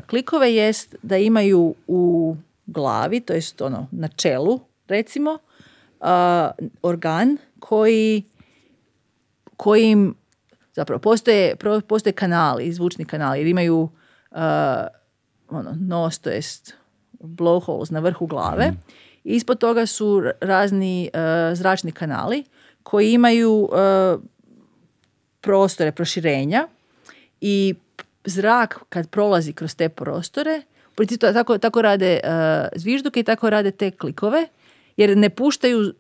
klikove jest da imaju u glavi, to jest ono na čelu recimo, organ koji kojim zapravo postoje, postoje kanali, zvučni kanali, jer imaju e, ono, nos, to jest blowholes na vrhu glave. Mhm. I ispod toga su razni e, zračni kanali koji imaju prostore proširenja i zrak kad prolazi kroz te prostore, u principu tako, tako rade e, zvižduke i tako rade te klikove, jer ne puštaju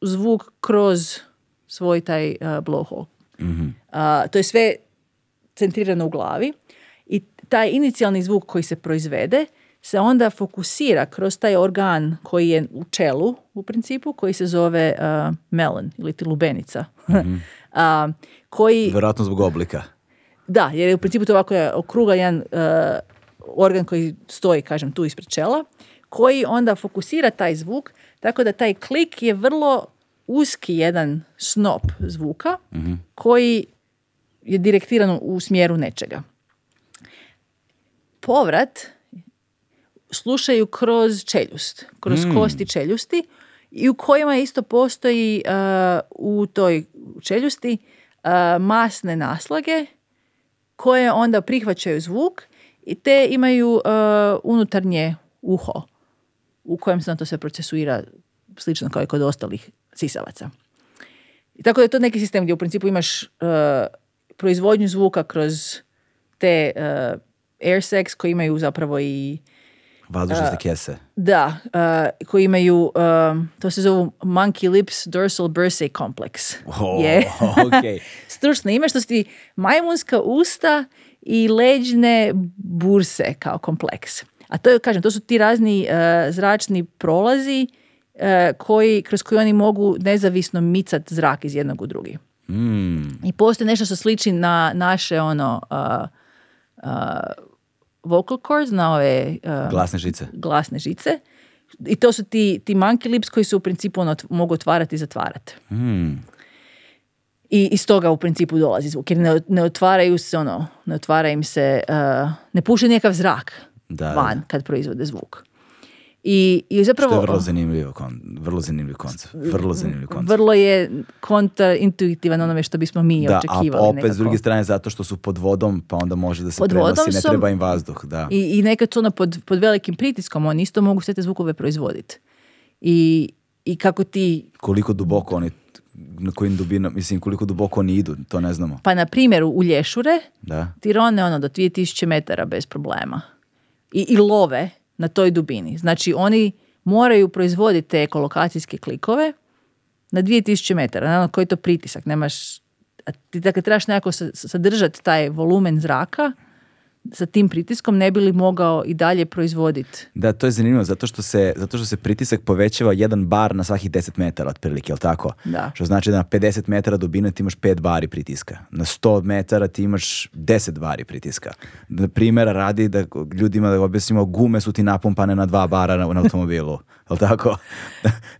zvuk kroz svoj taj uh, blowhole. Mhm. to je sve centrirano u glavi i taj inicijalni zvuk koji se proizvede se onda fokusira kroz taj organ koji je u čelu u principu koji se zove e, melon ili lubenica. mm [laughs] koji... Vjerojatno zbog oblika. Da, jer je u principu to ovako je okruga jedan e, organ koji stoji, kažem, tu ispred čela, koji onda fokusira taj zvuk, tako da taj klik je vrlo uski jedan snop zvuka mhm. koji je direktiran u smjeru nečega. Povrat slušaju kroz čeljust, kroz mm. kosti čeljusti i u kojima isto postoji e, u toj čeljusti e, masne naslage koje onda prihvaćaju zvuk i te imaju uh, unutarnje uho u kojem se to sve procesuira slično kao i kod ostalih sisavaca. I tako da je to neki sistem gdje u principu imaš uh, proizvodnju zvuka kroz te uh, air sex koji imaju zapravo i vazdušaste kese. Da, uh, koji imaju, to se zovu monkey lips dorsal Bursae Complex. Oh, [laughs] [laughs] Stručno ime što su ti majmunska usta i leđne burse kao kompleks. A to je, kažem, to su ti razni e, zračni prolazi e, koji, kroz koji oni mogu nezavisno micat zrak iz jednog u drugi. Mm. I postoje nešto što sliči na naše ono... Uh, vocal cords, na je... Um, glasne žice. Glasne žice. I to su ti, ti monkey lips koji se u principu ono, mogu otvarati i zatvarati. Hmm. I iz toga u principu dolazi zvuk. Jer ne, otvaraju se ono, ne otvara im se, uh, ne puše nikakav zrak da, van kad proizvode zvuk. I, i zapravo, Što je vrlo zanimljiv, kon, vrlo zanimljiv koncept. Vrlo zanimljiv koncept. Vrlo je kontraintuitivan onome što bismo mi da, očekivali. Da, opet nekako. s druge strane zato što su pod vodom pa onda može da se pod prenosi, ne treba im vazduh. Da. I, I nekad su ono pod, pod velikim pritiskom, oni isto mogu sve te zvukove proizvoditi. I, I kako ti... Koliko duboko oni na kojim dubinama, mislim koliko duboko oni idu, to ne znamo. Pa na primjer u lješure da. ti ono do 2000 metara bez problema. I, i love na toj dubini. Znači oni moraju proizvoditi te ekolokacijske klikove na 2000 metara. Naravno, koji je to pritisak? Nemaš, ti dakle, trebaš nekako sadržati taj volumen zraka sa tim pritiskom ne bi li mogao i dalje proizvoditi. Da, to je zanimljivo zato što se, zato što se pritisak povećava jedan bar na svakih 10 metara otprilike, li tako? Da. Što znači da na 50 metara dubine ti imaš 5 bari pritiska. Na 100 metara ti imaš 10 bari pritiska. Na primjer, radi da ljudima da objasnimo gume su ti napumpane na dva bara na, na automobilu, [laughs] li tako?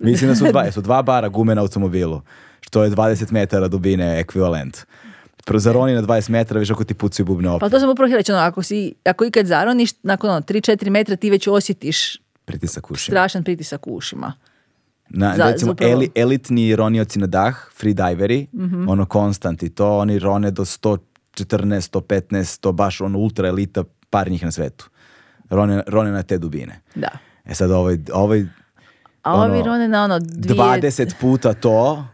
Mislim da su dva, su dva bara gume na automobilu, što je 20 metara dubine ekvivalent prozaroni na 20 metara, viš ako ti pucaju bubne opet. Pa to sam upravo htjela ono, ako, si, ako ikad zaroniš, nakon ono, 3-4 metra ti već osjetiš pritisak u ušima. strašan pritisak u ušima. Na, Za, recimo, eli, elitni ronioci na dah, freediveri, mm -hmm. ono konstanti, to oni rone do 114, 115, to baš ono ultra elita, par njih na svetu. Rone, rone na te dubine. Da. E sad ovaj, ovaj A ovi ono, rone na ono dvije... 20 puta to,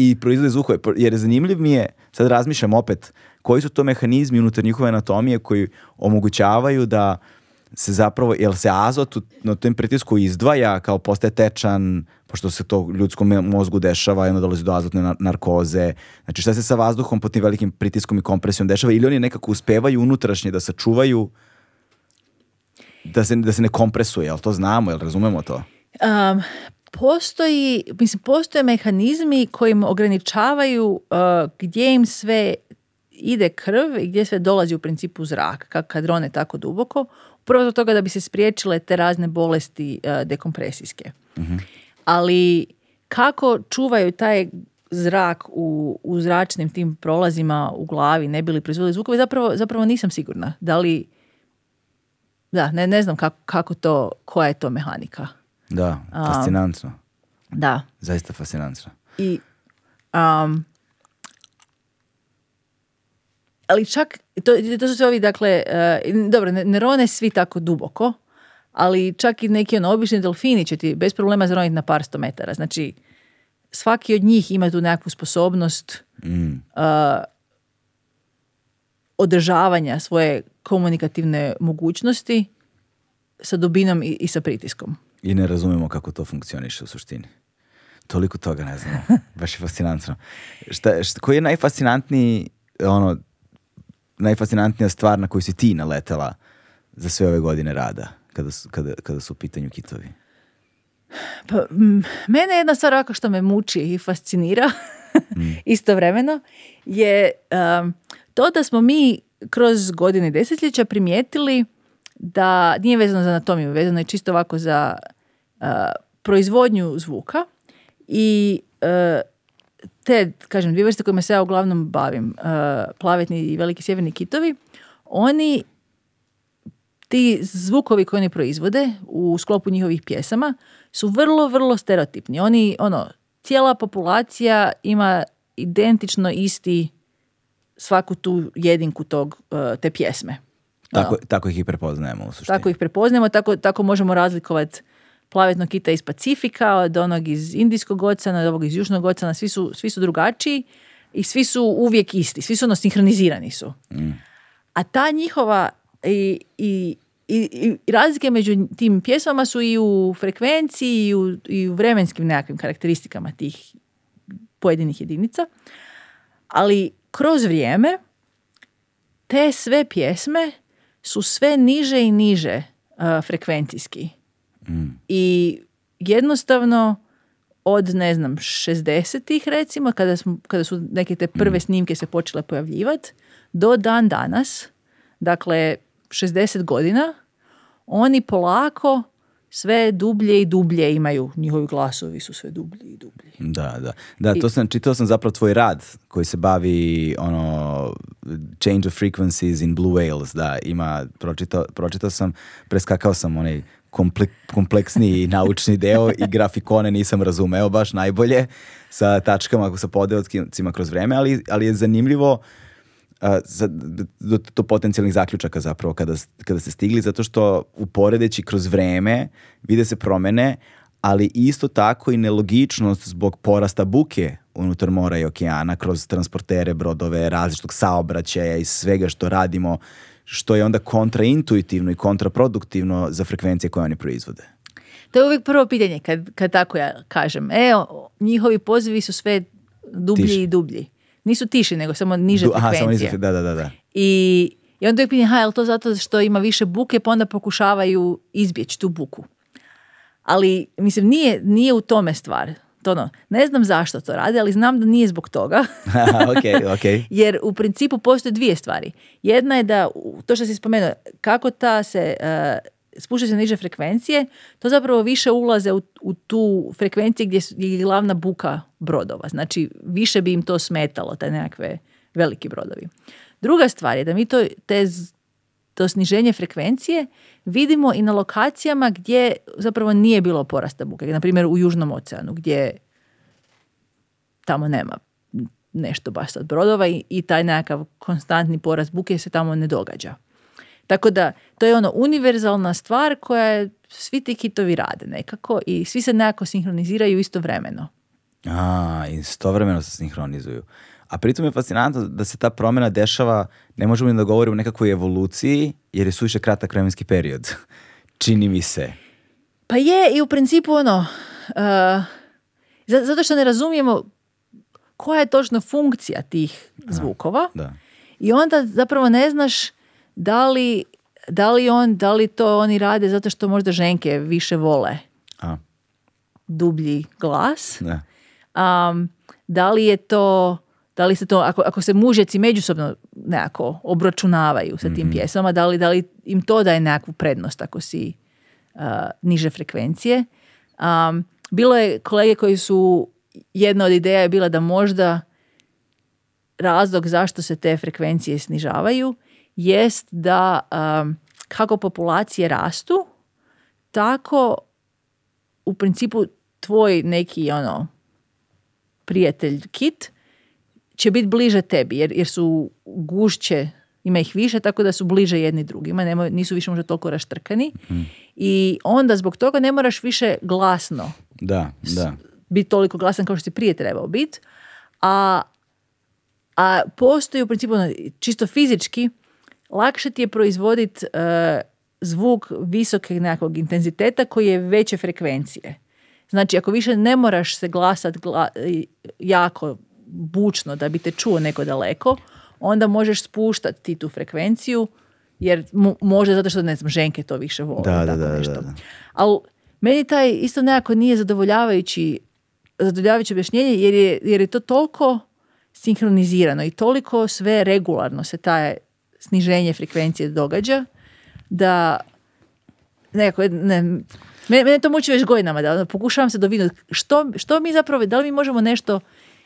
i proizvode zvukove. Jer zanimljiv mi je, sad razmišljam opet, koji su to mehanizmi unutar njihove anatomije koji omogućavaju da se zapravo, jel se azot na tom pritisku izdvaja kao postaje tečan, pošto se to ljudskom mozgu dešava i onda dolazi do azotne narkoze. Znači šta se sa vazduhom pod tim velikim pritiskom i kompresijom dešava ili oni nekako uspevaju unutrašnje da sačuvaju da se, da se ne kompresuje, jel to znamo, jel razumemo to? Um, postoji, mislim, postoje mehanizmi kojim ograničavaju uh, gdje im sve ide krv i gdje sve dolazi u principu zrak kad drone tako duboko. Upravo zbog toga da bi se spriječile te razne bolesti uh, dekompresijske. Mhm. Ali kako čuvaju taj zrak u, u zračnim tim prolazima u glavi, ne bili proizvodili zvukove, zapravo, zapravo nisam sigurna. Da li, da, ne, ne znam kako, kako to, koja je to mehanika. Da, um, fascinantno. da. Zaista fascinantno. I, um, ali čak, to, to su ovi, dakle, uh, dobro, ne, rone svi tako duboko, ali čak i neki ono, obični delfini će ti bez problema zroniti na par sto metara. Znači, svaki od njih ima tu nekakvu sposobnost mm. uh, održavanja svoje komunikativne mogućnosti sa dubinom i, i sa pritiskom. I ne razumemo kako to funkcioniše u suštini. Toliko toga ne znamo. [laughs] Baš je fascinantno. Šta, koji je najfascinantniji, ono, najfascinantnija stvar na koju si ti naletela za sve ove godine rada, kada su, kada, kada su u pitanju kitovi? Pa, mene jedna stvar ovako što me muči i fascinira mm. [laughs] istovremeno je um, to da smo mi kroz godine desetljeća primijetili da nije vezano za anatomiju, vezano je čisto ovako za uh, proizvodnju zvuka i uh, te, kažem, dvije vrste kojima se ja uglavnom bavim, uh, plavetni i veliki sjeverni kitovi, oni, ti zvukovi koji oni proizvode u sklopu njihovih pjesama su vrlo, vrlo stereotipni. Oni, ono, cijela populacija ima identično isti svaku tu jedinku tog, uh, te pjesme. Tako, ih i prepoznajemo u suštini. Tako ih prepoznajemo, tako, tako možemo razlikovati plavetnog kita iz Pacifika, od onog iz Indijskog oceana, od ovog iz Južnog oceana, svi su, svi su drugačiji i svi su uvijek isti, svi su ono sinhronizirani su. Mm. A ta njihova i, i, i, razlike među tim pjesmama su i u frekvenciji u, i u, vremenskim nekakvim karakteristikama tih pojedinih jedinica. Ali kroz vrijeme te sve pjesme su sve niže i niže uh, frekvencijski. Mm. I jednostavno od, ne znam, 60-ih recimo, kada, smo, kada su neke te prve mm. snimke se počele pojavljivati, do dan danas, dakle 60 godina, oni polako sve dublje i dublje imaju, njihovi glasovi su sve dublji i dublji. Da, da. Da, to sam, čitao sam zapravo tvoj rad koji se bavi ono change of frequencies in blue whales, da, ima, pročitao, pročitao sam, preskakao sam onaj kompleksni kompleksni naučni deo i grafikone nisam razumeo baš najbolje sa tačkama, sa podelcima kroz vreme, ali, ali je zanimljivo uh, do, do potencijalnih zaključaka zapravo kada, kada ste stigli, zato što uporedeći kroz vreme vide se promene, ali isto tako i nelogičnost zbog porasta buke unutar mora i okeana kroz transportere, brodove, različitog saobraćaja i svega što radimo, što je onda kontraintuitivno i kontraproduktivno za frekvencije koje oni proizvode. To je uvijek prvo pitanje kad, kad tako ja kažem. E, njihovi pozivi su sve dublji i dublji. Nisu tiši, nego samo niže du, frekvencije. Samo da, da, da. I, i onda uvijek pitanje, ha, to zato što ima više buke, pa onda pokušavaju izbjeći tu buku. Ali, mislim, nije, nije u tome stvar. To ono, ne znam zašto to rade, ali znam da nije zbog toga. [laughs] okay, [laughs] Jer u principu postoje dvije stvari. Jedna je da, to što si spomenuo, kako ta se... Eh, Spušta se niže frekvencije, to zapravo više ulaze u, tu frekvencije gdje, je glavna buka brodova. Znači, više bi im to smetalo, te nekakve veliki brodovi. Druga stvar je da mi to, te, to sniženje frekvencije vidimo i na lokacijama gdje zapravo nije bilo porasta buke. Na primjer u Južnom oceanu gdje tamo nema nešto baš od brodova i, i taj nekakav konstantni porast buke se tamo ne događa. Tako da to je ono univerzalna stvar koja je, svi ti kitovi rade nekako i svi se nekako sinhroniziraju istovremeno. A, istovremeno se sinhronizuju. A pritom je fascinantno da se ta promjena dešava, ne možemo ni da govorimo o nekakvoj evoluciji, jer je suviše kratak vremenski period. [laughs] Čini mi se. Pa je i u principu ono, eh, zato što ne razumijemo koja je točno funkcija tih zvukova. Da. I onda zapravo ne znaš da li, da li on, da li to oni rade zato što možda ženke više vole A. dublji glas. Um, da li je to da li se to, ako, ako se mužeci međusobno nekako obračunavaju sa tim mm pjesmama, da li, da li im to daje nekakvu prednost ako si uh, niže frekvencije. Um, bilo je kolege koji su, jedna od ideja je bila da možda razlog zašto se te frekvencije snižavaju jest da kako populacije rastu, tako u principu tvoj neki ono prijatelj kit će biti bliže tebi jer, jer su gušće ima ih više tako da su bliže jedni drugima nisu više možda toliko raštrkani mhm. i onda zbog toga ne moraš više glasno da, da. biti toliko glasan kao što si prije trebao biti a, a postoji u principu ono, čisto fizički lakše ti je proizvoditi e, zvuk visokog nekakvog intenziteta koji je veće frekvencije. Znači, ako više ne moraš se glasat jako bučno da bi te čuo neko daleko, onda možeš spuštati tu frekvenciju, jer može zato što, ne znam, ženke to više vole. Da, da, da, Ali meni taj isto nekako nije zadovoljavajući zadovoljavajuće objašnjenje, jer je, jer je to toliko sinkronizirano i toliko sve regularno se taj sniženje frekvencije događa, da nekako, ne, mene, mene to muči već godinama, da ono, pokušavam se dovinuti što, što mi zapravo, da li mi možemo nešto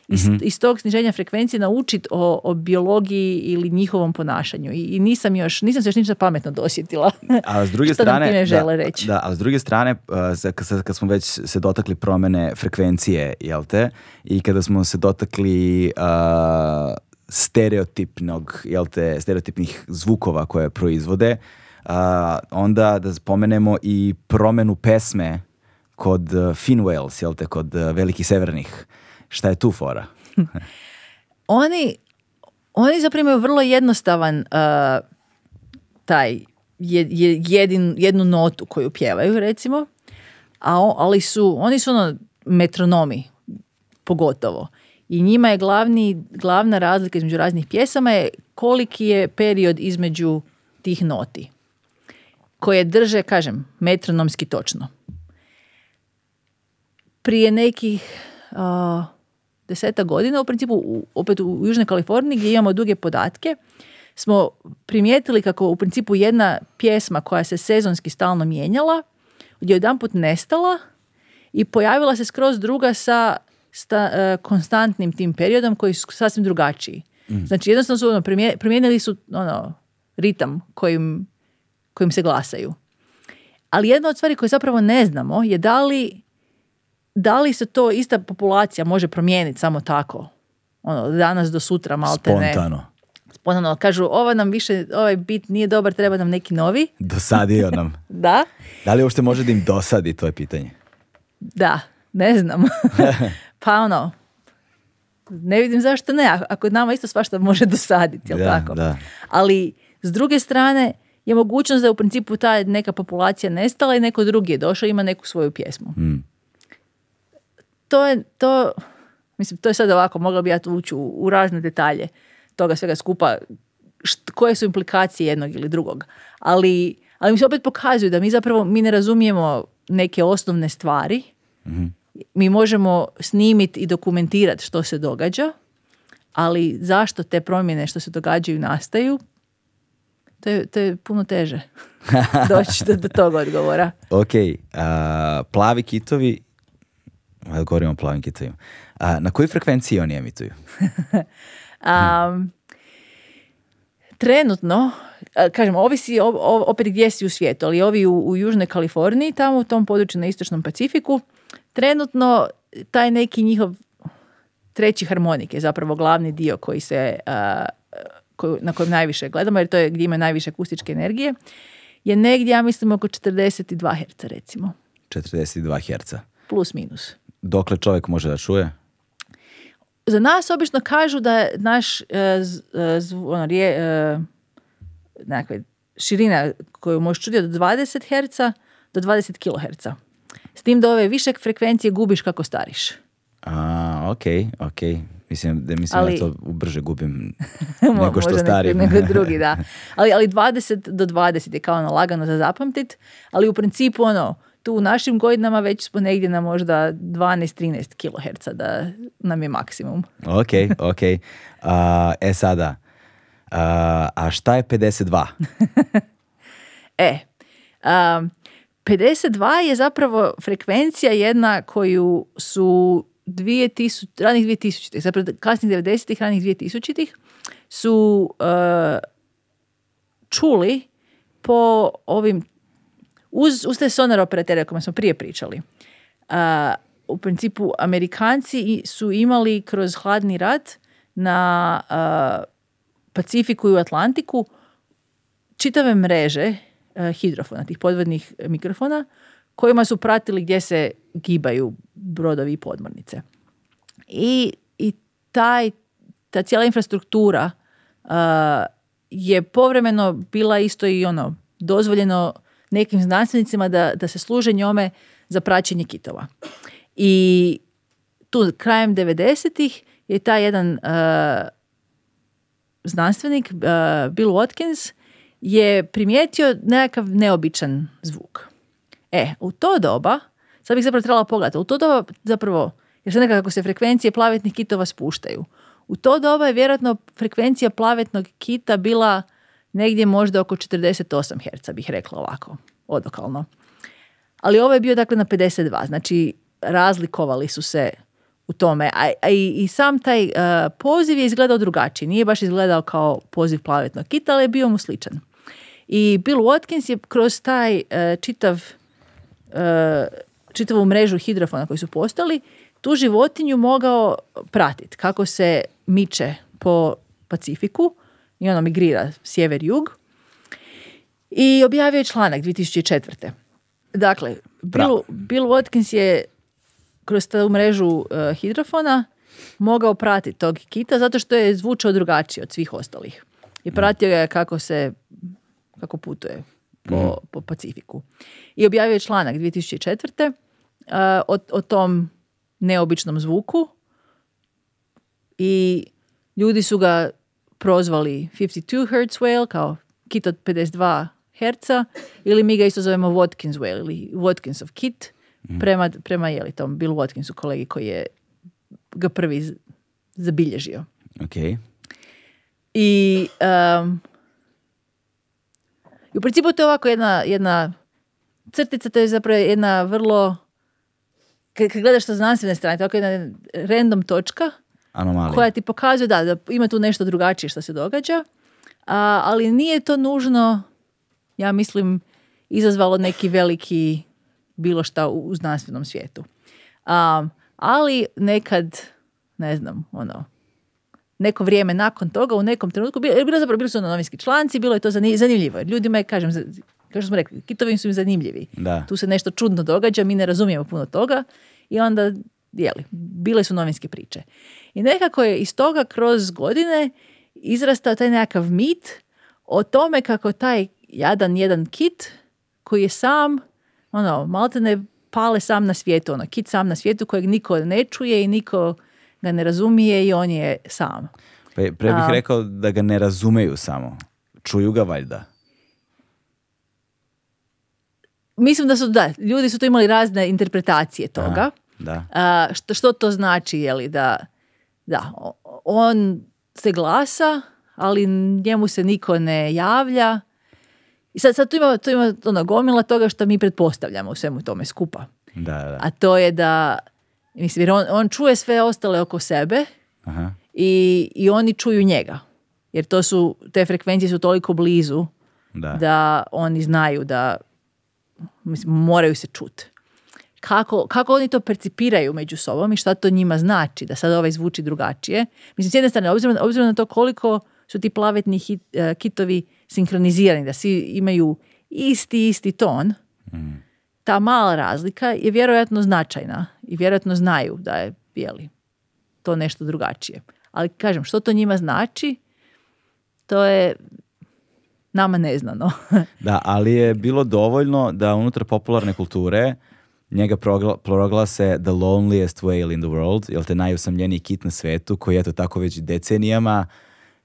iz, mhm. iz tog sniženja frekvencije naučiti o, o, biologiji ili njihovom ponašanju. I, nisam još, nisam se još ništa pametno dosjetila. [laughs] A s druge strane, žele reći. Da, a s druge strane, e, kad, kad smo već se dotakli promjene frekvencije, jel te? I kada smo se dotakli e, stereotipnog, jel te, stereotipnih zvukova koje proizvode. onda da spomenemo i promenu pesme kod e, Finn Wales, jel te, kod e, velikih severnih. Šta je tu fora? [laughs] oni, oni zapravo vrlo jednostavan e, taj jedin, jednu notu koju pjevaju recimo, a, ali su, oni su ono metronomi pogotovo i njima je glavni, glavna razlika između raznih pjesama je koliki je period između tih noti koje drže, kažem, metronomski točno. Prije nekih uh, deseta godina, u principu u, opet u Južnoj Kaliforniji gdje imamo duge podatke, smo primijetili kako u principu jedna pjesma koja se sezonski stalno mijenjala, gdje je jedan nestala i pojavila se skroz druga sa sta, e, konstantnim tim periodom koji su sasvim drugačiji. Mhm. Znači jednostavno su ono, promijenili su ono, ritam kojim, kojim se glasaju. Ali jedna od stvari koje zapravo ne znamo je da li, da li se to ista populacija može promijeniti samo tako. Ono, danas do sutra malte Spontano. ne spontano kažu ova nam više, ovaj bit nije dobar, treba nam neki novi. [laughs] Dosadio nam. [laughs] da. Da li uopšte može da im dosadi, to je pitanje. Da, ne znam. [laughs] pa ono, ne vidim zašto ne, ako nama isto svašta može dosaditi, jel tako? Da. Ali s druge strane je mogućnost da u principu ta neka populacija nestala i neko drugi je došao ima neku svoju pjesmu. Mm. To je, to, mislim, to je sad ovako, mogla bi ja tu ući u, razne detalje toga svega skupa, koje su implikacije jednog ili drugog. Ali, ali mi se opet pokazuju da mi zapravo mi ne razumijemo neke osnovne stvari mhm mi možemo snimiti i dokumentirati što se događa, ali zašto te promjene što se događaju nastaju, to je, puno teže [laughs] doći do, do tog odgovora. ok, plavi kitovi, govorimo o plavim kitovima, na kojoj frekvenciji oni emituju? um, [laughs] trenutno, kažem, ovisi opet gdje si u svijetu, ali ovi u, u Južnoj Kaliforniji, tamo u tom području na Istočnom Pacifiku, trenutno taj neki njihov treći harmonik je zapravo glavni dio koji se, na kojem najviše gledamo, jer to je gdje ima najviše akustičke energije, je negdje, ja mislim, oko 42 Hz, recimo. 42 Hz? Plus minus. Dokle čovjek može da čuje? Za nas obično kažu da naš uh, ono, rije, e, širina koju možeš čuti od 20 Hz do 20 kHz tim da ove više frekvencije gubiš kako stariš. A, ok, ok. Mislim, da mislim ali, da to brže gubim [laughs] nego što starim. Nego [laughs] drugi, da. Ali, ali 20 do 20 je kao ono lagano za zapamtit, ali u principu ono, tu u našim godinama već smo negdje na možda 12-13 kHz da nam je maksimum. ok, [laughs] ok. Uh, e sada, uh, a šta je 52? e, um, 52 je zapravo frekvencija jedna koju su 2000, ranih 2000-ih, zapravo kasnih 90-ih, ranih 2000-ih, su uh, čuli po ovim, uz, te sonar operatere o kojima smo prije pričali. Uh, u principu, Amerikanci su imali kroz hladni rat na eh, Pacifiku i u Atlantiku čitave mreže Eh, hidrofona, tih podvodnih mikrofona, kojima su pratili gdje se gibaju brodovi i podmornice. I, i taj, ta cijela infrastruktura eh, je povremeno bila isto i ono dozvoljeno nekim znanstvenicima da, da se služe njome za praćenje kitova. I tu krajem 90-ih je taj jedan eh, znanstvenik, uh, Bill Watkins, je primijetio nekakav neobičan zvuk. E, u to doba, sad bih zapravo trebala pogledati, u to doba zapravo, jer se nekako se frekvencije plavetnih kitova spuštaju. U to doba je vjerojatno frekvencija plavetnog kita bila negdje možda oko 48 Hz, bih rekla ovako, odokalno. Ali ovo je bio dakle na 52, znači razlikovali su se u tome. A, i, sam taj e, poziv je izgledao drugačije, Nije baš izgledao kao poziv plavetnog kita, ali je bio mu sličan. I Bill Watkins je kroz taj e, čitav, e, čitavu mrežu hidrofona koji su postali, tu životinju mogao pratiti kako se miče po Pacifiku i ono migrira sjever-jug. I objavio je članak 2004. Dakle, Bill, Bill Watkins je kroz tu mrežu e, hidrofona mogao pratiti tog kita zato što je zvučao drugačije od svih ostalih. I pratio je kako se kako putuje po, mhm. po Pacifiku. I objavio je članak 2004. Uh, o, o tom neobičnom zvuku i ljudi su ga prozvali 52 Hz whale, kao kit od 52 Hz. ili mi ga isto zovemo Watkins whale ili Watkinsov kit, mhm. prema, jeli tom Bill Watkinsu kolegi koji je ga prvi zabilježio. Ok. I um, u principu to je ovako jedna, jedna crtica, to je zapravo jedna vrlo, kad, gledaš to znanstvene strane, to je jedna random točka Anomalija. koja ti pokazuje da, da ima tu nešto drugačije što se događa, a, ali nije to nužno, ja mislim, izazvalo neki veliki bilo šta u, znanstvenom svijetu. ali nekad, ne znam, ono, neko vrijeme nakon toga, u nekom trenutku, bilo, bilo zapravo bili su na ono novinski članci, bilo je to zanimljivo. Ljudima je, kažem, kao što smo rekli, kitovi su im zanimljivi. Tu se nešto čudno događa, mi ne razumijemo puno toga i onda, jeli, bile su novinske priče. I nekako je iz toga kroz godine izrastao taj nekakav mit o tome kako taj jadan jedan kit koji je sam, ono, ne pale sam na svijetu, ono, kit sam na svijetu kojeg niko ne čuje i niko ga ne razumije i on je sam. Pre, pre bih rekao da ga ne razumeju samo. Čuju ga valjda. Mislim da su, da, ljudi su tu imali razne interpretacije toga. da. što, to znači, je li, da, da, on se glasa, ali njemu se niko ne javlja. I sad, sad tu ima, tu ima gomila toga što mi pretpostavljamo u svemu tome skupa. Da, da. A to je da Mislim, jer on, on čuje sve ostale oko sebe Aha. I, i oni čuju njega. Jer to su, te frekvencije su toliko blizu da, oni znaju da mislim, moraju se čuti. Kako, kako oni to percipiraju među sobom i šta to njima znači, da sad ovaj zvuči drugačije. Mislim, s jedne strane, obzirom, obzirom na to koliko su ti plavetni hit, e, kitovi sinkronizirani, da svi imaju isti, isti ton, mm. ta mala razlika je vjerojatno značajna i vjerojatno znaju da je bijeli to nešto drugačije. Ali kažem, što to njima znači, to je nama neznano. [laughs] da, ali je bilo dovoljno da unutar popularne kulture njega proglase the loneliest whale in the world, jel te najusamljeniji kit na svetu, koji je to tako već decenijama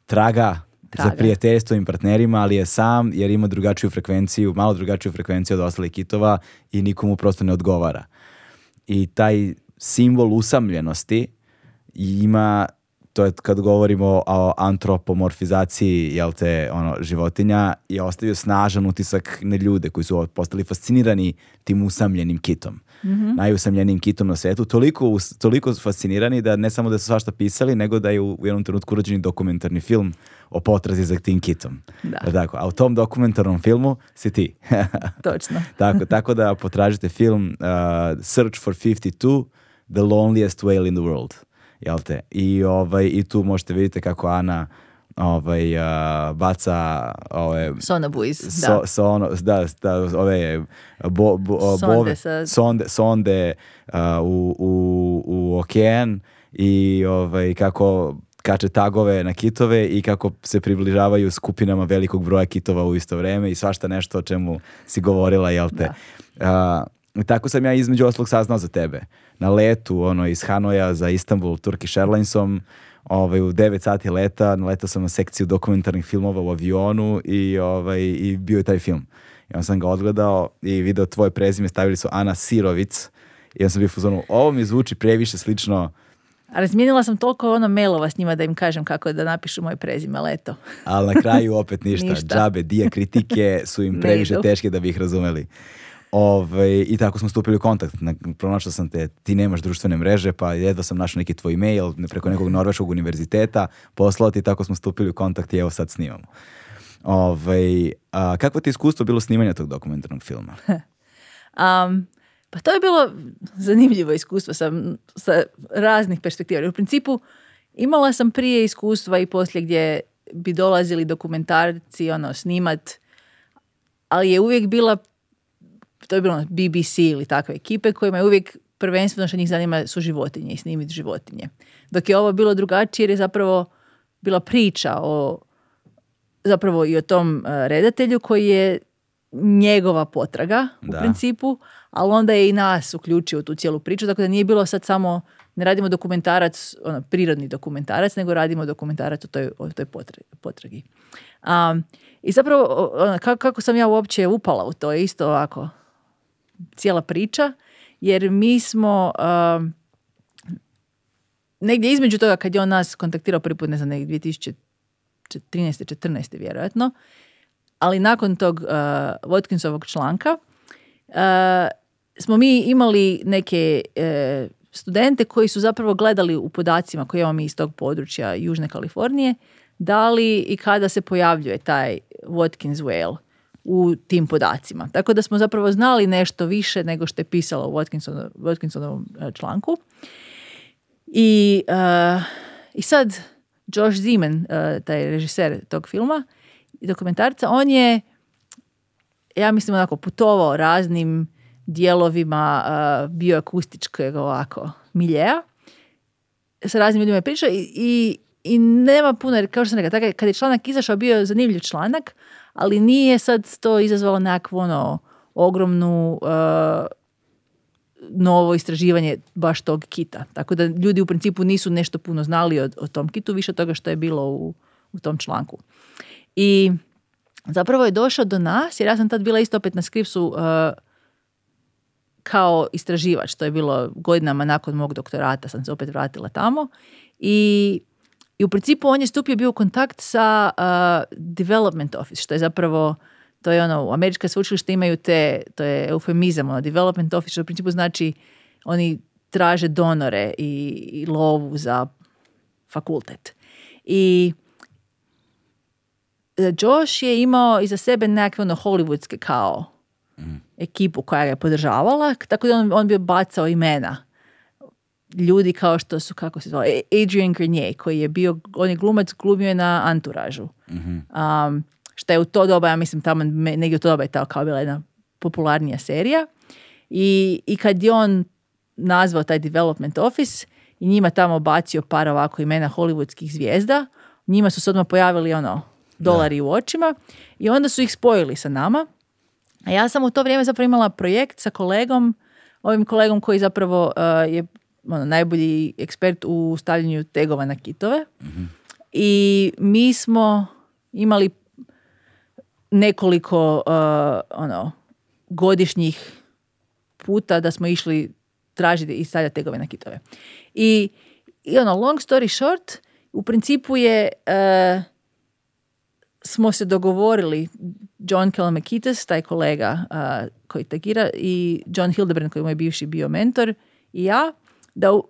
traga, traga, za prijateljstvo i partnerima, ali je sam jer ima drugačiju frekvenciju, malo drugačiju frekvenciju od ostalih kitova i nikomu prosto ne odgovara i taj simbol usamljenosti ima to je kad govorimo o antropomorfizaciji jel te, ono, životinja je ostavio snažan utisak na ljude koji su postali fascinirani tim usamljenim kitom mm-hmm. najusamljenijim kitom na svijetu toliko, toliko fascinirani da ne samo da su svašta pisali, nego da je u, jednom trenutku uređeni dokumentarni film o potrazi za tim kitom. Da. Tako, a u tom dokumentarnom filmu si ti. [laughs] Točno. [laughs] tako, tako da potražite film uh, Search for 52 The Loneliest Whale in the World. Jel te? I, ovaj, I tu možete vidjeti kako Ana ovaj, uh, baca ove... Sona Buiz, da. da, da, ove... Bo, bo, sonde, sa... sonde, sonde uh, u, u, u okean i ovaj, kako kače tagove na kitove i kako se približavaju skupinama velikog broja kitova u isto vreme i svašta nešto o čemu si govorila, jel te? Uh, tako sam ja između oslog saznao za tebe. Na letu, ono, iz Hanoja za Istanbul, Turkish Airlinesom, ovaj, u 9 sati leta, naletao sam na sekciju dokumentarnih filmova u avionu i, ovaj, i bio je taj film. I onda sam ga odgledao i video tvoje prezime, stavili su Ana Sirovic i onda sam bio fuzonu, ovo mi zvuči previše slično Razmijenila sam toliko ono mailova s njima da im kažem kako je da napišu moje prezime, ali eto. Ali na kraju opet ništa. [laughs] Džabe, dija kritike su im [laughs] previše teške da bi ih razumeli. Ove, ovaj, I tako smo stupili u kontakt. Pronašao sam te, ti nemaš društvene mreže, pa jedva sam našao neki tvoj mail preko nekog norveškog univerziteta, poslao ti, tako smo stupili u kontakt i evo sad snimamo. Ove, ovaj, a, kako ti iskustvo bilo snimanja tog dokumentarnog filma? um, [laughs] pa to je bilo zanimljivo iskustvo sa, sa raznih perspektiva. U principu imala sam prije iskustva i poslije gdje bi dolazili dokumentarci ono, snimat, ali je uvijek bila to je bilo ono BBC ili takve ekipe kojima je uvijek prvenstveno što njih zanima su životinje i snimiti životinje. Dok je ovo bilo drugačije jer je zapravo bila priča o zapravo i o tom e, redatelju koji je njegova potraga u principu, ali onda je i nas uključio u tu cijelu priču, tako da nije bilo sad samo, ne radimo dokumentarac, ono, prirodni dokumentarac, nego radimo dokumentarac o toj, toj potragi. Um, I zapravo, ono, kako, kako sam ja uopće upala u to, isto ovako, cijela priča jer mi smo um, negdje između toga kad je on nas kontaktirao prvi put, ne znam, 2013. 14. vjerojatno, ali nakon tog uh, Votkinsovog članka uh, smo mi imali neke uh, studente koji su zapravo gledali u podacima koje imamo mi iz tog područja Južne Kalifornije, da li i kada se pojavljuje taj Watkins whale u tim podacima. Tako da smo zapravo znali nešto više nego što je pisalo u Watkinsonovom e, članku. I, uh, I sad Josh Zeman, uh, taj režiser tog filma i dokumentarca, on je, ja mislim, onako putovao raznim dijelovima uh, bioakustičkog ovako miljeja. Sa raznim ljudima je pričao i, i, i nema puno, jer kao što sam rekao. kad je članak izašao, bio je zanimljiv članak, ali nije sad to izazvalo nekakvu ono, ogromnu e, novo istraživanje baš tog kita. Tako da ljudi u principu nisu nešto puno znali o, o tom kitu, više toga što je bilo u, u tom članku. I zapravo je došao do nas, jer ja sam tad bila isto opet na Skripsu e, kao istraživač, to je bilo godinama nakon mog doktorata, sam se opet vratila tamo i i u principu on je stupio bio u kontakt sa uh, development office, što je zapravo to je ono, u američka sveučilišta imaju te, to je eufemizam, ono, development office, što u principu znači oni traže donore i, lovu za fakultet. I e, Josh je imao iza sebe nekakve ono hollywoodske kao mhm. ekipu koja ga je podržavala, tako da on, on bi bacao imena ljudi kao što su, kako se zove, Adrian Grenier, koji je bio, on je glumac, glumio je na anturažu. mm Um, što je u to doba, ja mislim tamo negdje u to doba je ta kao bila jedna popularnija serija. I, I kad je on nazvao taj development office i njima tamo bacio par ovako imena hollywoodskih zvijezda, njima su se odmah pojavili ono, dolari u očima i onda su ih spojili sa nama. A ja sam u to vrijeme zapravo imala projekt sa kolegom, ovim kolegom koji zapravo uh, je ono, najbolji ekspert u stavljanju tegova na kitove. Mhm. I mi smo imali nekoliko uh, ono, godišnjih puta da smo išli tražiti i stavljati tegove na kitove. I, i ono, long story short, u principu je uh, smo se dogovorili John Kelamekites, taj kolega uh, koji tagira i John Hildebrand koji je moj bivši bio mentor i ja da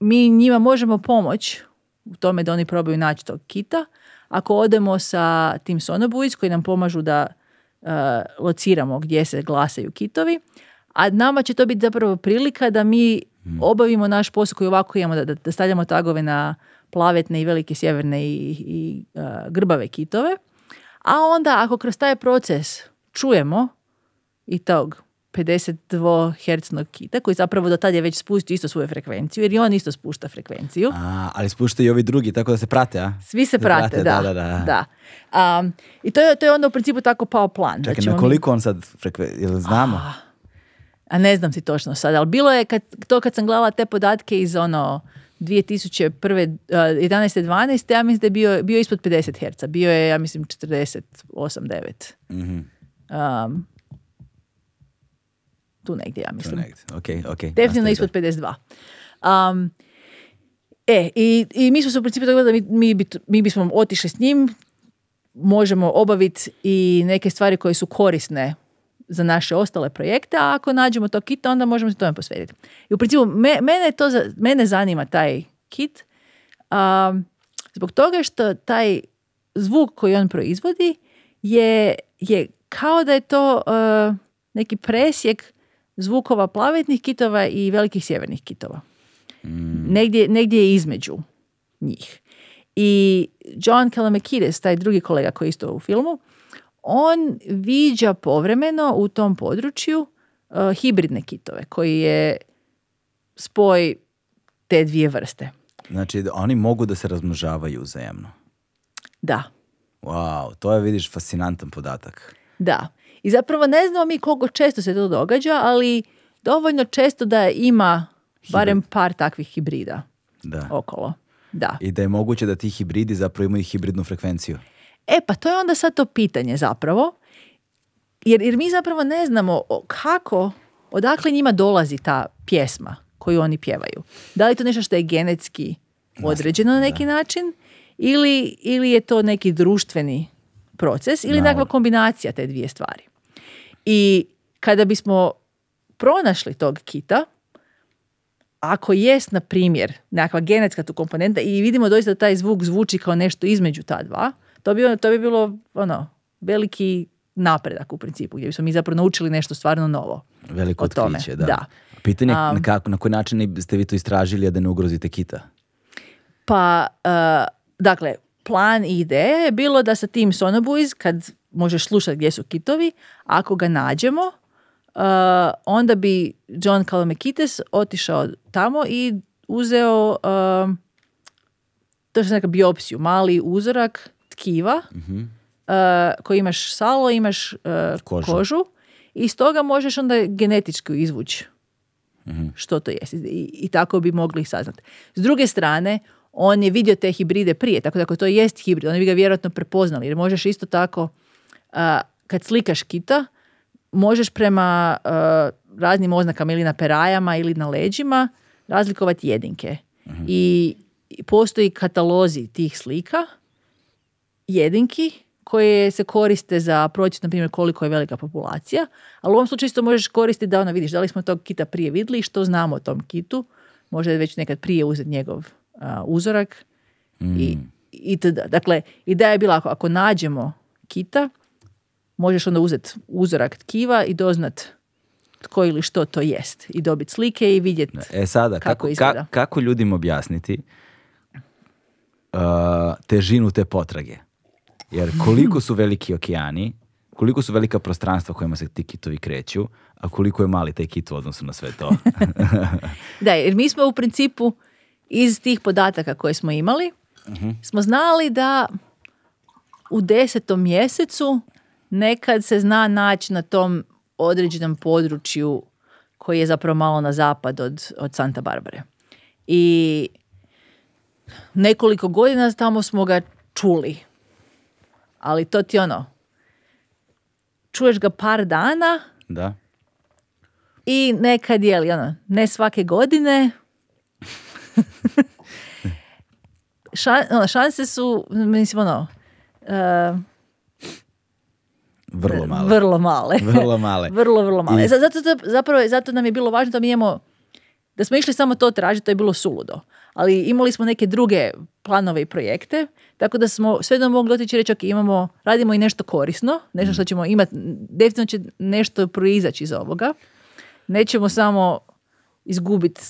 mi njima možemo pomoć u tome da oni probaju naći tog kita. Ako odemo sa tim Sonobuic koji nam pomažu da e, lociramo gdje se glasaju kitovi, a nama će to biti zapravo prilika da mi hmm. obavimo naš posao koji ovako imamo, da, da stavljamo tagove na plavetne i velike sjeverne i, e, grbave kitove. A onda ako kroz taj proces čujemo i tog 52 Hz kita koji zapravo do tad je već spustio isto svoju frekvenciju jer i on isto spušta frekvenciju. A, ali spušta i ovi drugi tako da se prate, a? Svi se prate, da. da, da, da. Um, I to je, to je onda u principu tako pao plan. Čekaj, znači na koliko on sad frekvenciju znamo? A, ne znam si točno sad, ali bilo je kad, to kad sam gledala te podatke iz ono 2001. 11. 12. ja mislim da je bio, bio ispod 50 Hz Bio je, ja mislim, 48, 9. Mhm. Um, tu negdje, ja mislim. Tu negdje, Definitivno ispod 52. Um, e, i, i mi smo se u principu dogledali da mi, mi, mi bismo otišli s njim, možemo obaviti i neke stvari koje su korisne za naše ostale projekte, a ako nađemo to kit, onda možemo se tome posvetiti. I u principu, me, mene, to, mene zanima taj kit, zbog toga što taj zvuk koji on proizvodi je, je kao da je to e, neki presjek zvukova plavetnih kitova i velikih sjevernih kitova. Mm. Negdje, negdje je između njih. I John Kalamekides, taj drugi kolega koji je isto u filmu, on viđa povremeno u tom području uh, hibridne kitove, koji je spoj te dvije vrste. Znači, oni mogu da se razmnožavaju uzajemno. Da. Wow, to je, vidiš, fascinantan podatak. Da. I zapravo ne znamo mi koliko često se to događa, ali dovoljno često da ima barem par takvih hibrida da. okolo. Da. I da je moguće da ti hibridi zapravo imaju hibridnu frekvenciju. E pa to je onda sad to pitanje zapravo. Jer, jer mi zapravo ne znamo kako, odakle njima dolazi ta pjesma koju oni pjevaju. Da li je to nešto što je genetski određeno na neki način ili, ili je to neki društveni proces ili nekakva kombinacija te dvije stvari. I kada bismo pronašli tog kita, ako jest, na primjer, nekakva genetska tu komponenta i vidimo doista da taj zvuk zvuči kao nešto između ta dva, to bi, ono, to bi bilo ono, veliki napredak u principu, gdje bismo mi zapravo naučili nešto stvarno novo. Veliko o otkriće, da. Pitanje je na, na koji način ste vi to istražili, a da ne ugrozite kita? Pa, eh, dakle, plan i je bilo da sa tim Sonobuiz, kad možeš slušati gdje su kitovi, ako ga nađemo, uh, onda bi John Kalamekites otišao tamo i uzeo eh, to što neka biopsiju, mali uzorak tkiva mm koji imaš salo, imaš kožu. kožu i iz toga možeš onda genetički izvući mm što to jest I, tako bi mogli saznati. S druge strane, on je vidio te hibride prije, tako da ako to jest hibrid, oni bi ga vjerojatno prepoznali, jer možeš isto tako Eh, kad slikaš kita, možeš prema eh, raznim oznakama ili na perajama ili na leđima razlikovati jedinke. Mhm. I postoji katalozi tih slika, jedinki, koje se koriste za proći, na primjer, koliko je velika populacija, ali u ovom slučaju isto možeš koristiti da ono vidiš da li smo tog kita prije vidli i što znamo o tom kitu. Možda je već nekad prije uzeti njegov eh, uzorak. I, mm. i tada. Dakle, ideja je bila ako, ako nađemo kita, možeš onda uzeti uzorak tkiva i doznat tko ili što to jest i dobiti slike i vidjeti e, sada, kako, kako ljudima objasniti uh, težinu te potrage? Jer koliko su veliki okeani, koliko su velika prostranstva kojima se ti kitovi kreću, a koliko je mali taj kit u odnosu na sve to. [laughs] da, jer mi smo u principu iz tih podataka koje smo imali, uh smo znali da u desetom mjesecu nekad se zna naći na tom određenom području koji je zapravo malo na zapad od, od Santa Barbare. I nekoliko godina tamo smo ga čuli. Ali to ti ono, čuješ ga par dana. Da. I nekad je li ono, ne svake godine. [laughs] ono, šanse su, mislim ono, eh, vrlo male. Vrlo male. [laughs] vrlo male. vrlo, vrlo male. I... E, zato, zapravo, zato nam je bilo važno da mi imamo, da smo išli samo to tražiti, to je bilo suludo. Ali imali smo neke druge planove i projekte, tako da smo sve da mogli otići reći, ok, imamo, radimo i nešto korisno, nešto što mm. ćemo imati, definitivno će nešto proizaći iz ovoga. Nećemo samo izgubiti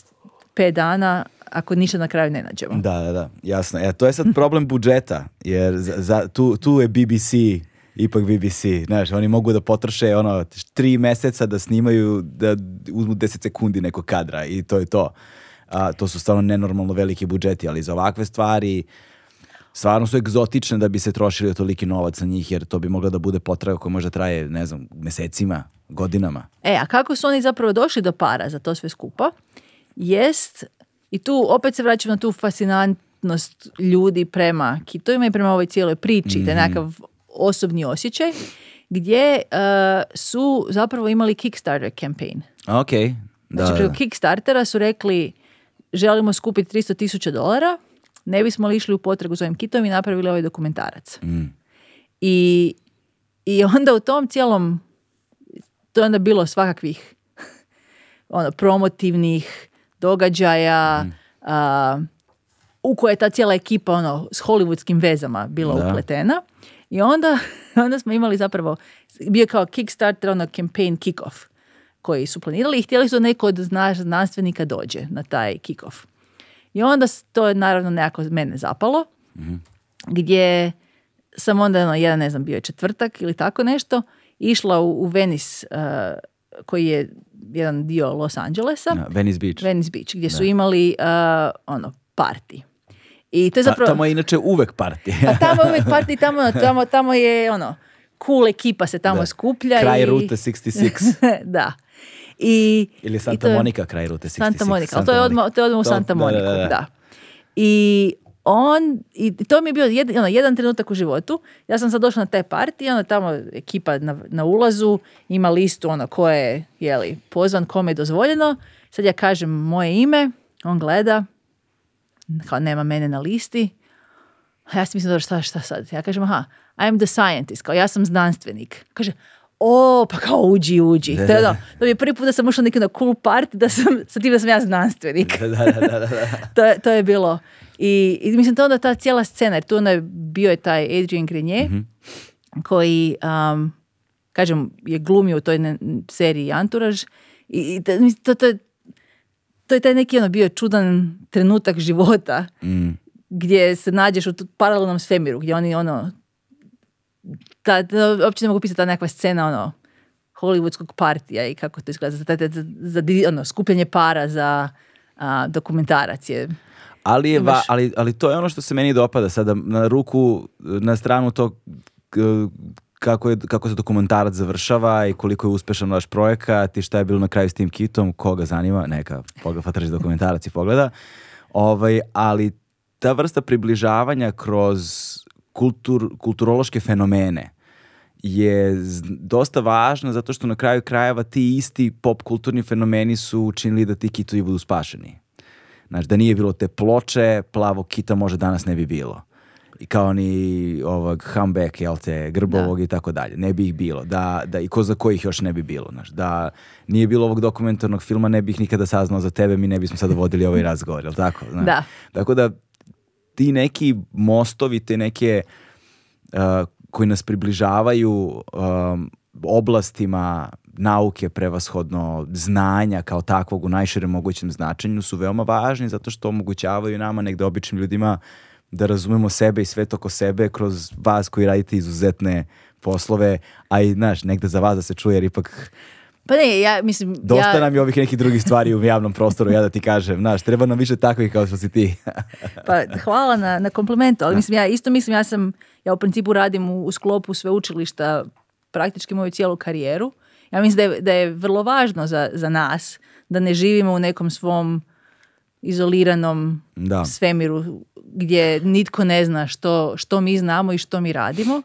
pet dana ako ništa na kraju ne nađemo. Da, da, da, jasno. E, to je sad problem budžeta, jer za, tu, tu je BBC ipak BBC, znaš, oni mogu da potroše ono tri meseca da snimaju, da uzmu deset sekundi nekog kadra i to je to. A, to su stvarno nenormalno veliki budžeti, ali za ovakve stvari stvarno su egzotične da bi se trošili toliki novac na njih, jer to bi mogla da bude potraga koja možda traje, ne znam, mesecima, godinama. E, a kako su oni zapravo došli do para za to sve skupo? Jest, i tu opet se vraćam na tu fascinantnost ljudi prema kitovima i prema ovoj cijeloj priči, mm -hmm. nekakav osobni osjećaj gdje eh, su zapravo imali Kickstarter campaign. Ok, da. Znači, preko Kickstartera su rekli želimo skupiti 300 tisuća dolara, ne bismo li išli u potragu za ovim kitom i napravili ovaj dokumentarac. Mm. I, I onda u tom cijelom, to je onda bilo svakakvih [laughs] ono, promotivnih događaja, mm. u koje je ta cijela ekipa ono, s hollywoodskim vezama bila da. upletena. I onda, [laughs] onda smo imali zapravo, bio kao Kickstarter, ono campaign kick koji su planirali i htjeli su da neko od znanstvenika dođe na taj kick I onda to je naravno nekako mene zapalo, mhm. gdje sam onda, ono, jedan ne znam, bio je četvrtak ili tako nešto, išla u, u Venice, uh, koji je jedan dio Los Angelesa. Venice Beach. Venice Beach, gdje su imali uh, ono, party. I to je pa, zapravo... tamo je inače uvek parti. A pa tamo je uvek parti, tamo, [laughs] tamo, tamo je ono, cool ekipa se tamo da. skuplja. Kraj i... rute 66. [laughs] da. I, Ili Santa i Monica kraj rute 66. Santa Monica, ali to je odmah, to u Santa Moniku, da, I on, i to mi je bio jedan, ono, jedan trenutak u životu. Ja sam sad došla na taj partij i onda tamo ekipa na, na ulazu ima listu ono ko je, jeli, pozvan, kome je dozvoljeno. Sad ja kažem moje ime, on gleda, kao nema mene na listi. A ja si mislim, šta, šta sad? Ja kažem, aha, I'm the scientist, kao ja sam znanstvenik. Kaže, o, pa kao uđi, uđi. Ono, da, To mi je prvi put da sam ušla neki na cool part, da sam, sa tim da sam ja znanstvenik. [laughs] to, to, je bilo. I, I, mislim, to onda ta cijela scena, jer tu onda je bio je taj Adrian Grenier, mhm. koji, um, kažem, je glumio u toj seriji Anturaž. I, to, to, to je taj neki ono bio čudan trenutak života mm. gdje se nađeš u paralelnom svemiru gdje oni ono ta, uopće ne mogu pisati ta nekakva scena ono hollywoodskog partija i kako to izgleda za, za, za ono, skupljanje para za a, dokumentarac je ali, je ali, ali to je ono što se meni dopada sada na ruku, na stranu tog kako, je, kako se dokumentarac završava i koliko je uspešan vaš projekat i šta je bilo na kraju s tim kitom, koga zanima, neka, pogafa traži dokumentarac i pogleda. Ovaj, ali ta vrsta približavanja kroz kulturološke fenomene je dosta važna zato što na kraju krajeva ti isti pop kulturni fenomeni su učinili da ti kitovi budu spašeni. Znači, da nije bilo te ploče, plavo kita može danas ne bi bilo i kao ni ovog humback, jel te, Grbovog i tako dalje. Ne bi ih bilo. Da, da, I ko za kojih još ne bi bilo. Znaš. Da nije bilo ovog dokumentarnog filma, ne bih nikada saznao za tebe, mi ne bismo sad vodili ovaj razgovor, jel tako? Znaš. Da. ti neki mostovi, te neke eh, koji nas približavaju ehm, oblastima nauke, prevashodno znanja kao takvog u najširem mogućem značenju su veoma važni zato što omogućavaju nama negde običnim ljudima da razumemo sebe i svet oko sebe kroz vas koji radite izuzetne poslove, a i, znaš, negde za vas da se čuje, jer ipak pa ne, ja mislim... Dosta nam je ovih nekih drugih stvari u javnom prostoru, ja da ti kažem. Znaš, treba nam više takvih kao što si ti. pa hvala na, na komplementu, ali mislim, ja isto mislim, ja sam, ja u principu radim u, sklopu sveučilišta praktički moju cijelu karijeru. Ja mislim da je, vrlo važno za, za nas da ne živimo u nekom svom izoliranom da. svemiru gdje nitko ne zna što, što mi znamo i što mi radimo,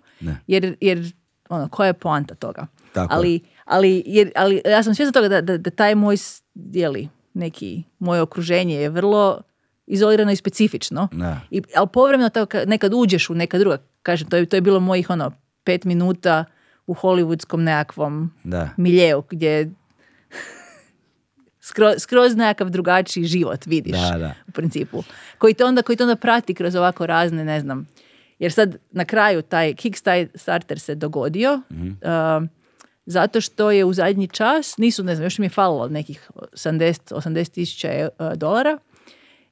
jer, jer ono, koja je poanta toga? Tako. Ali, ali, jer, ali ja sam svjesna toga da, da, da taj moj jeli, neki moje okruženje je vrlo izolirano i specifično. I, ali povremeno tako, nekad uđeš u neka druga. Kažem, to je, to je bilo mojih ono, pet minuta u hollywoodskom nekakvom miljeu gdje skroz, skroz nekakav drugačiji život vidiš u principu. Koji te, onda, koji te onda prati kroz ovako razne, ne znam, jer sad na kraju taj Kickstarter se dogodio mm-hmm. uh, zato što je u zadnji čas, nisu, ne znam, još mi je falilo nekih 70-80 tisuća e, e, dolara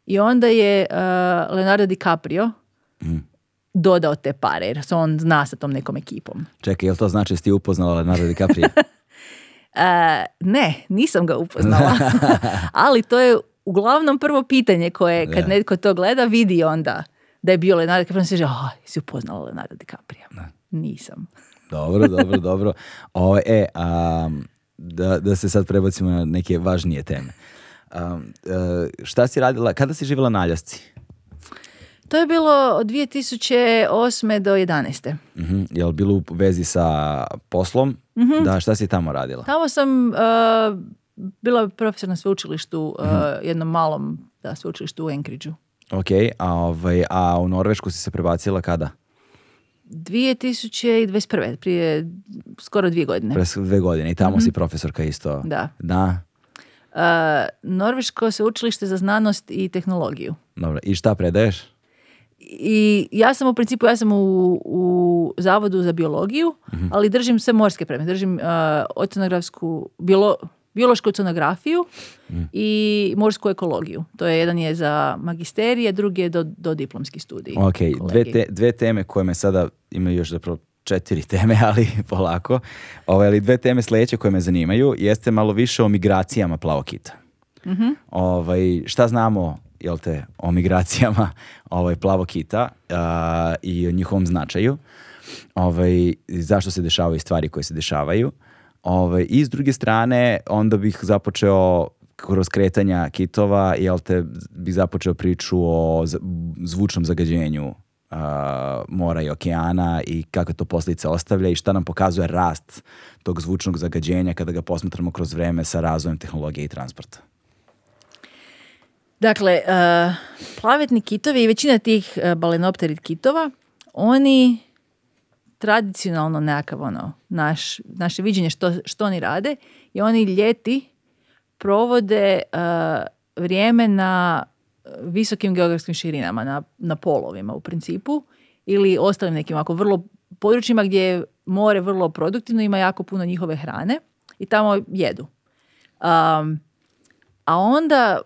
i onda je uh, Leonardo DiCaprio mhm. dodao te pare, jer on zna sa tom nekom ekipom. Čekaj, jel to znači da si ti upoznala Leonardo DiCaprio? [laughs] E, ne, nisam ga upoznala. [laughs] Ali to je uglavnom prvo pitanje koje kad netko to gleda vidi onda da je bio Leonardo DiCaprio. se a, si upoznala Leonardo DiCaprio. Nisam. dobro, dobro, dobro. [laughs] O, e, da, da se sad prebacimo na neke važnije teme. E, šta si radila, kada si živjela na Aljasci? To je bilo od 2008. do 2011. uh mhm. bilo u vezi sa poslom? Mhm. Da, šta si tamo radila? Tamo sam e, bila profesor na sveučilištu, mm jednom malom da, sveučilištu u enkriđu. Ok, a, ovaj, a u Norvešku si se prebacila kada? 2021. prije skoro dvije godine. Pre dvije godine i tamo mm-hmm. si mhm. profesorka isto. Da. Da. E, Norveško sveučilište za znanost i tehnologiju. Dobro, i šta predaješ? i ja sam u principu, ja sam u, u zavodu za biologiju, mhm. ali držim sve morske preme. držim uh, biološku oceanografiju mhm. i morsku ekologiju. To je jedan je za magisterije, drugi je do, do diplomski studij. Ok, dve, teme koje me sada imaju još zapravo četiri [laughs] teme, ali polako. Ovo, ovaj, ali dve teme sljedeće koje me zanimaju jeste malo više o migracijama plavokita. mm Ovaj, šta znamo jel te, o migracijama [laughs] ovaj, i o njihovom značaju, ovaj, zašto se dešavaju stvari koje se dešavaju. Ovaj, I s druge strane, onda bih započeo kroz kretanja kitova, jel te, bih započeo priču o zvučnom zagađenju Uh, mora i okeana i kakve to posljedice ostavlja i šta nam pokazuje rast tog zvučnog zagađenja kada ga posmatramo kroz vreme sa razvojem tehnologije i transporta. Dakle, eh, plavetni kitovi i većina tih eh, balenopterid kitova, oni tradicionalno nekakav ono, naš, naše viđenje što, što oni rade i oni ljeti provode eh, vrijeme na visokim geografskim širinama, na, polovima u principu ili ostalim nekim ako vrlo područjima gdje je more vrlo produktivno, ima jako puno njihove hrane i tamo jedu. Um, a onda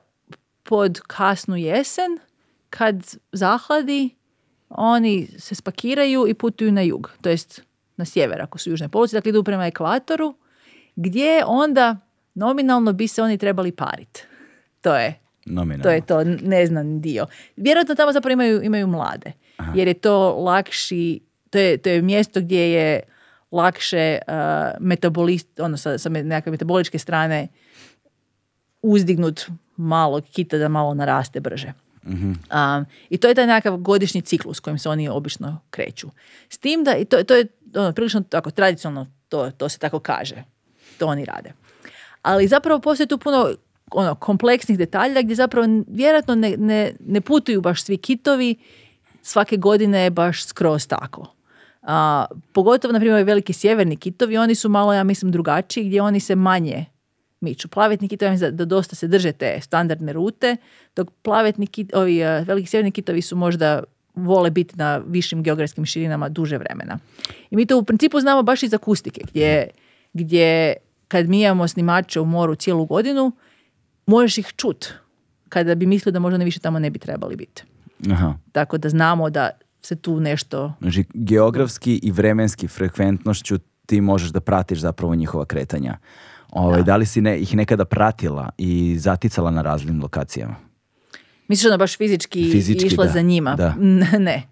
pod kasnu jesen kad zahladi oni se spakiraju i putuju na jug, to jest na sjever ako su južne poluci, dakle idu prema ekvatoru gdje onda nominalno bi se oni trebali pariti. To je Nominalno. To je to neznan dio. Vjerojatno tamo zapravo imaju, imaju mlade. Jer je to lakši, to je, to je mjesto gdje je lakše uh, metabolist, ono sa, sa nekakve metaboličke strane uzdignut malog kita da malo naraste brže. I to je taj nekakav godišnji ciklus kojim se oni obično kreću. S tim da, i to, to je ono, prilično tako tradicionalno, to, to se tako kaže. To oni rade. Ali zapravo postoji tu puno ono, kompleksnih detalja gdje zapravo vjerojatno ne, ne, ne putuju baš svi kitovi svake godine baš skroz tako. A, pogotovo, na primjer, veliki sjeverni kitovi, oni su malo, ja mislim, drugačiji, gdje oni se manje miču. Plavetni kitovi da, da dosta se drže te standardne rute, dok plavetni kitovi, ovi e, veliki sjeverni kitovi su možda vole biti na višim geografskim širinama duže vremena. I mi to u principu znamo baš iz akustike, gdje, gdje kad mi imamo snimače u moru cijelu godinu, možeš ih čut kada bi mislio da možda ne više tamo ne bi trebali biti. Aha. Tako da znamo da se tu nešto... Znači, geografski i vremenski frekventnošću ti možeš da pratiš zapravo njihova kretanja. Ovaj, da. li si ne, ih nekada pratila i zaticala na raznim lokacijama? Misliš da baš fizički, fizički išla za njima? [laughs] ne.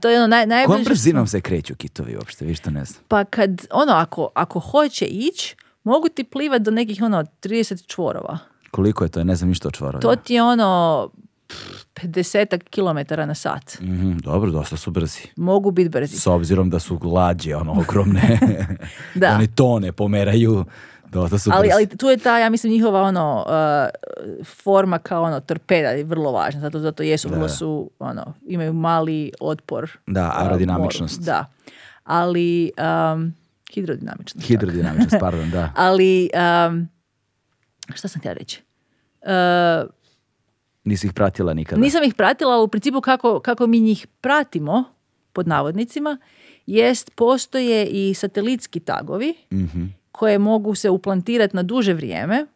to je ono naj, brzinom se kreću kitovi uopšte, vi ne znam. Pa kad, ono, ako, ako hoće ići, mogu ti plivat do nekih, ono, 30 čvorova. Koliko je to? ne znam ništa o čvorova To ti je ono, 50 km na sat. Mhm, dobro, dosta su brzi. Mogu biti brzi. S obzirom da su glađe ono, ogromne. [laughs] da. [laughs] Oni tone pomeraju. Ali, ali tu je ta, ja mislim, njihova ono, uh, forma kao ono, torpeda je vrlo važna, zato, zato jesu, vrlo su, ono, imaju mali otpor. Da, uh, aerodinamičnost. da, ali um, hidrodinamičnost. Hidrodinamičnost, [laughs] pardon, da. ali, um, šta sam htjela reći? Uh, ih pratila nikada? Nisam ih pratila, ali u principu kako, kako mi njih pratimo, pod navodnicima, jest postoje i satelitski tagovi mm koje mogu se uplantirati na duže vrijeme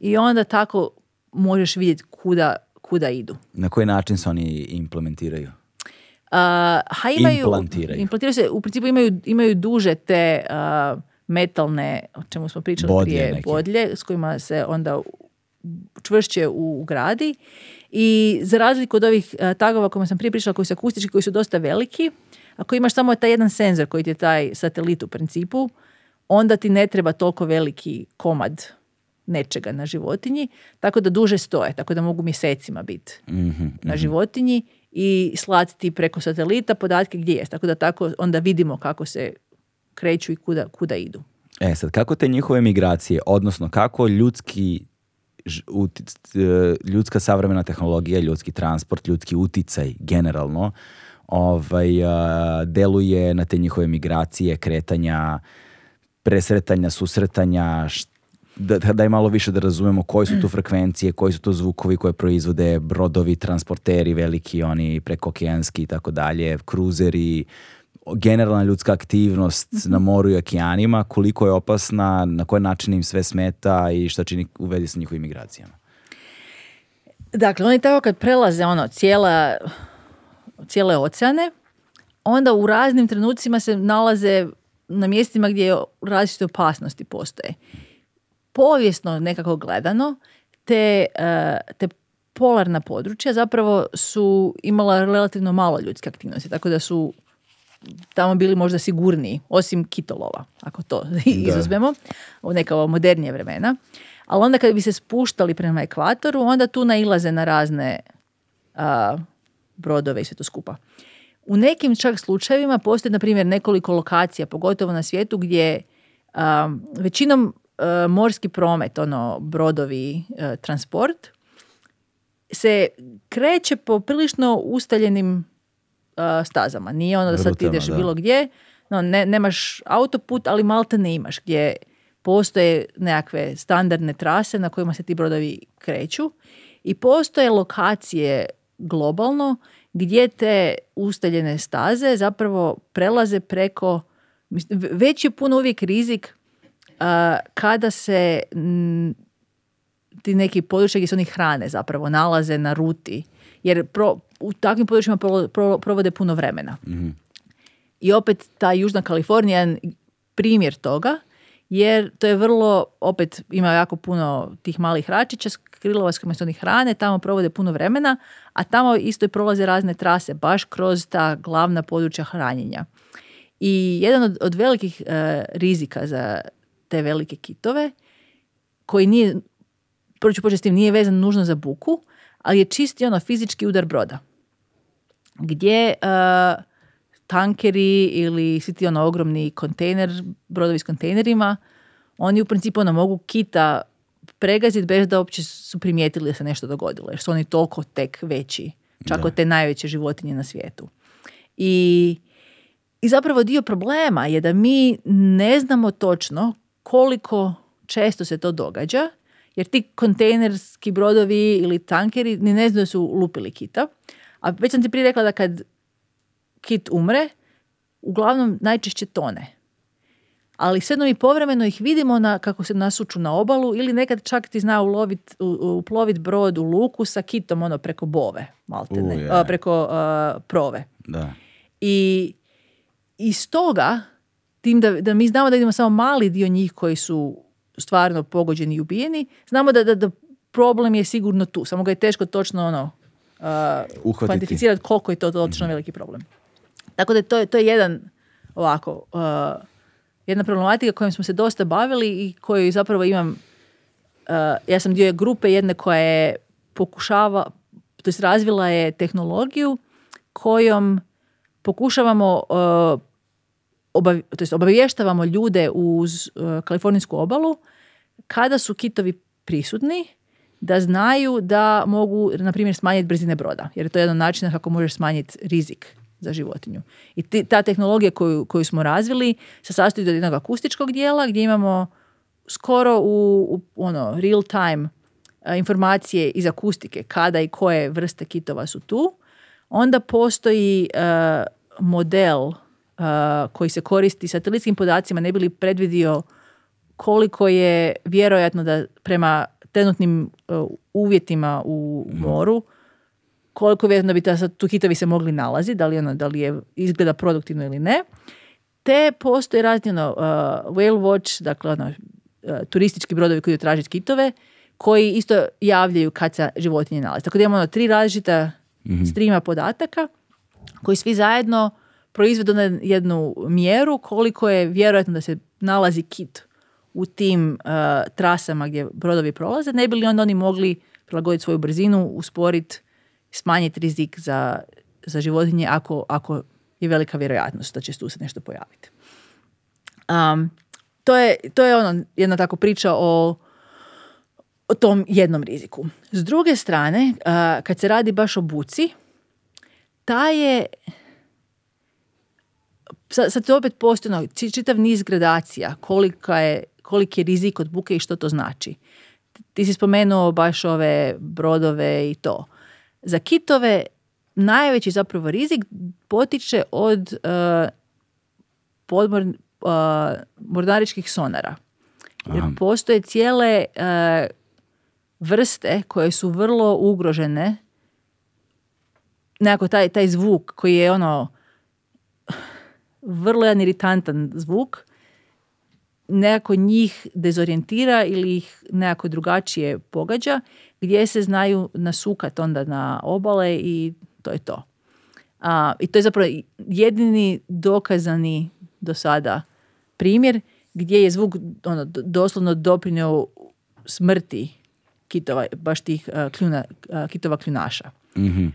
i onda tako možeš vidjeti kuda, kuda idu. Na koji način se oni implementiraju? Uh, ha, imaju, implantiraju. implantiraju se, u principu imaju, imaju duže te metalne, o čemu smo pričali bodlje prije, neke. bodlje s kojima se onda čvršće ugradi i za razliku od ovih tagova kojima sam prije pričala koji su akustički, koji su dosta veliki, ako imaš samo taj jedan senzor koji ti je taj satelit u principu, onda ti ne treba toliko veliki komad nečega na životinji, tako da duže stoje, tako da mogu mjesecima biti mhm, na mhm. životinji i slati preko satelita podatke gdje je. Tako da tako onda vidimo kako se kreću i kuda, kuda idu. E sad, kako te njihove migracije, odnosno kako ljudski e, ljudska savremena tehnologija, ljudski transport, ljudski uticaj generalno ovaj, deluje na te njihove migracije, kretanja, presretanja, susretanja, da, da je malo više da razumemo koje su tu frekvencije, koji su to zvukovi koje proizvode brodovi, transporteri veliki, oni prekokijanski i tako dalje, kruzeri, generalna ljudska aktivnost mhm. na moru i okeanima, koliko je opasna, na koje način im sve smeta i šta čini u vezi sa njihovim migracijama. Dakle, oni tako kad prelaze ono cijela, cijele oceane, onda u raznim trenucima se nalaze na mjestima gdje različite opasnosti postoje. Povijesno nekako gledano, te, eh, te polarna područja zapravo su imala relativno malo ljudske aktivnosti, tako da su tamo bili možda sigurniji, osim kitolova, ako to [laughs] da. izuzmemo, u neka modernije vremena. Ali onda kad bi se spuštali prema ekvatoru, onda tu nailaze na razne eh, brodove i sve to skupa. U nekim čak slučajevima postoji, na primjer, nekoliko lokacija, pogotovo na svijetu, gdje um, većinom uh, morski promet, ono, brodovi, uh, transport, se kreće po prilično ustaljenim uh, stazama. Nije ono da sad ideš bilo gdje, no, ne, nemaš autoput, ali malte ne imaš gdje postoje nekakve standardne trase na kojima se ti brodovi kreću i postoje lokacije globalno gdje te ustaljene staze zapravo prelaze preko, već je puno uvijek rizik kada se ti neki područja gdje se oni hrane zapravo nalaze na ruti, jer pro, u takvim područjima pro, provode puno vremena. Mhm. I opet ta Južna Kalifornija je primjer toga jer to je vrlo, opet ima jako puno tih malih račića, krilova s kojima se oni hrane, tamo provode puno vremena, a tamo isto i prolaze razne trase, baš kroz ta glavna područja hranjenja. I jedan od, od velikih e, rizika za te velike kitove, koji nije, prvo ću početi s tim, nije vezan nužno za buku, ali je čisti ono fizički udar broda. Gdje e, tankeri ili svi ti ono ogromni kontejner, brodovi s kontejnerima, oni u principu ono mogu kita pregaziti bez da uopće su primijetili da se nešto dogodilo, jer su oni toliko tek veći, čak od te najveće životinje na svijetu. I, I zapravo dio problema je da mi ne znamo točno koliko često se to događa, jer ti kontejnerski brodovi ili tankeri ni ne znaju su lupili kita. A već sam ti prije rekla da kad kit umre, uglavnom najčešće tone. Ali svejedno i povremeno ih vidimo na, kako se nasuču na obalu ili nekad čak ti zna ulovit, uplovit brod u luku sa kitom ono preko bove, maltene, preko prove. Da. I iz toga, tim da, da mi znamo da idemo samo mali dio njih koji su stvarno pogođeni i ubijeni, znamo da, da, da problem je sigurno tu, samo ga je teško točno ono uh, kvantificirati koliko je to točno mhm. veliki problem. Tako da to je, to je jedan ovako, uh, jedna problematika kojom smo se dosta bavili i koju zapravo imam, uh, ja sam dio grupe jedne koja je pokušava, to razvila je tehnologiju kojom pokušavamo uh, obavještavamo ljude uz uh, kalifornijsku obalu kada su kitovi prisutni da znaju da mogu, na primjer, smanjiti brzine broda. Jer je to jedan način kako možeš smanjiti rizik za životinju. I ta tehnologija koju, koju smo razvili se sastoji od jednog akustičkog dijela gdje imamo skoro u, ono, real time e, informacije iz akustike, kada i koje vrste kitova su tu. Onda postoji e, model e, koji se koristi satelitskim podacima, ne bi li predvidio koliko je vjerojatno da prema trenutnim uvjetima u mhm. moru koliko vjerojatno bi tu hitovi se mogli nalaziti, da li, ono, da li je izgleda produktivno ili ne. Te postoje razni ono, uh, whale watch, dakle ono, uh, turistički brodovi koji traže kitove, koji isto javljaju kad se životinje nalaze. Tako da imamo ono, tri različita mm strima podataka koji svi zajedno proizvedu na jednu mjeru koliko je vjerojatno da se nalazi kit u tim uh, trasama gdje brodovi prolaze, ne bi li onda oni mogli prilagoditi svoju brzinu, usporiti smanjiti rizik za, za životinje ako, ako je velika vjerojatnost da će tu se nešto pojaviti. Um, to, je, to je ono jedna tako priča o, o tom jednom riziku. S druge strane, kad se radi baš o buci, ta je sad, sad opet postoji no, čitav niz gradacija kolika je, koliki je rizik od buke i što to znači. Ti si spomenuo baš ove brodove i to. Za kitove najveći zapravo rizik potiče od uh, podmor, e, sonara. Jer postoje cijele e, vrste koje su vrlo ugrožene. Nekako taj, taj zvuk koji je ono vrlo jedan iritantan zvuk nekako njih dezorijentira ili ih nekako drugačije pogađa gdje se znaju nasukat onda na obale i to je to. A, I to je zapravo jedini dokazani do sada primjer gdje je zvuk ono, doslovno doprinio smrti kitova, baš tih kitova kljunaša. Mhm.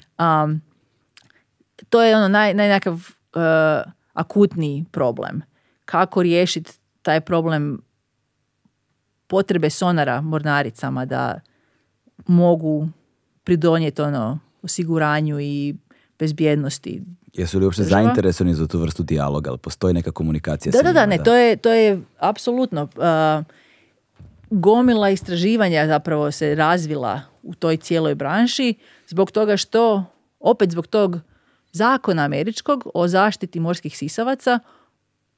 to je ono naj, najnakav akutniji problem. Kako riješiti taj problem potrebe sonara mornaricama da mogu pridonijeti ono osiguranju i bezbjednosti Jesu li uopće zainteresovani za tu vrstu dijaloga, ali postoji neka komunikacija da, Da, da, ne, to je, to je apsolutno gomila istraživanja zapravo se razvila u toj cijeloj branši zbog toga što, opet zbog tog zakona američkog o zaštiti morskih sisavaca,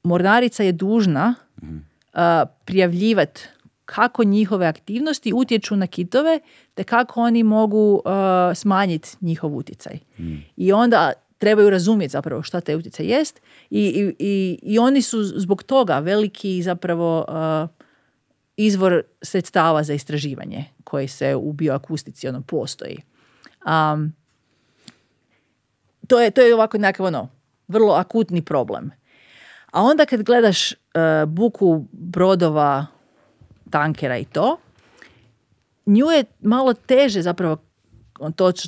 mornarica je dužna uh, mhm. prijavljivati kako njihove aktivnosti utječu na kitove te kako oni mogu uh, smanjiti njihov utjecaj. Mm. I onda trebaju razumjeti zapravo šta te utjecaj jest i, i, i oni su zbog toga veliki zapravo uh, izvor sredstava za istraživanje koje se u bioakustici ono postoji. Um, to, je, to je ovako nekakav ono, vrlo akutni problem. A onda kad gledaš uh, buku brodova tankera i to, nju je malo teže zapravo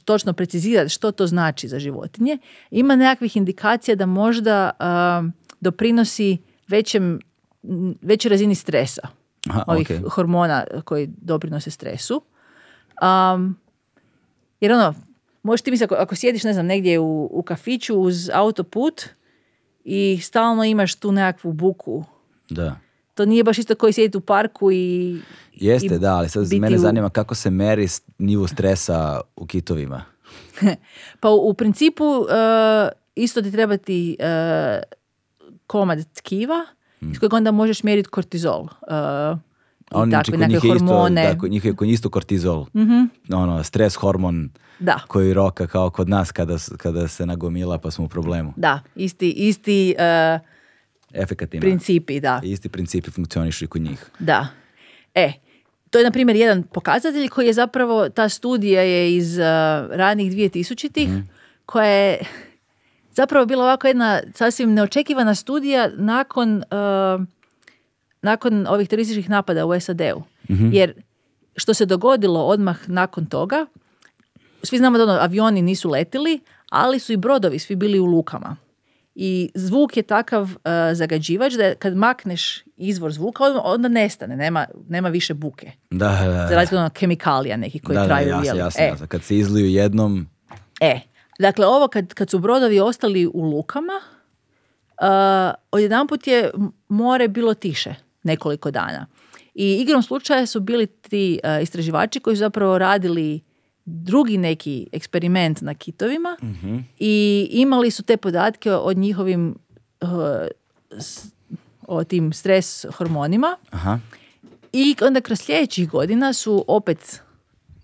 točno precizirati što to znači za životinje. Ima nekakvih indikacija da možda um, doprinosi većem, većoj razini stresa. ovih hormona koji doprinose stresu. Um, jer ono, možeš ti misliti, ako, ako sjediš, ne znam, negdje u, u kafiću uz autoput i stalno imaš tu nekakvu buku. Da to nije baš isto koji sjediti u parku i... Jeste, da, ali sad mene zanima kako se meri nivo stresa u kitovima. [laughs] pa u, principu uh, isto ti treba ti eh, komad tkiva mm. iz kojeg onda možeš mjeriti kortizol. Uh, a on njih hormone. da, njih je isto kortizol, mm-hmm. ono, stres hormon da. koji roka kao kod nas kada, kada se nagomila pa smo u problemu. Da, isti, isti eh, efekat Principi, da. Isti principi funkcionišu i kod njih. Da. E, to je na primjer jedan pokazatelj koji je zapravo, ta studija je iz uh, ranih 2000-ih, mhm. koja je zapravo bila ovako jedna sasvim neočekivana studija nakon, uh, nakon ovih terorističkih napada u SAD-u. Mhm. Jer što se dogodilo odmah nakon toga, svi znamo da ono, avioni nisu letili, ali su i brodovi svi bili u lukama i zvuk je takav uh, zagađivač da kad makneš izvor zvuka, onda nestane, nema, nema više buke. Da, da, da. Za razliku kemikalija nekih koji da, traju. Da, jasno, jasno, e. Kad se izliju jednom... E, dakle ovo kad, kad su brodovi ostali u lukama, uh, odjedanput je more bilo tiše nekoliko dana. I igrom slučaja su bili ti uh, istraživači koji su zapravo radili drugi neki eksperiment na kitovima i imali su te podatke o njihovim uh, o tim stres hormonima Aha. i onda kroz sljedećih godina su opet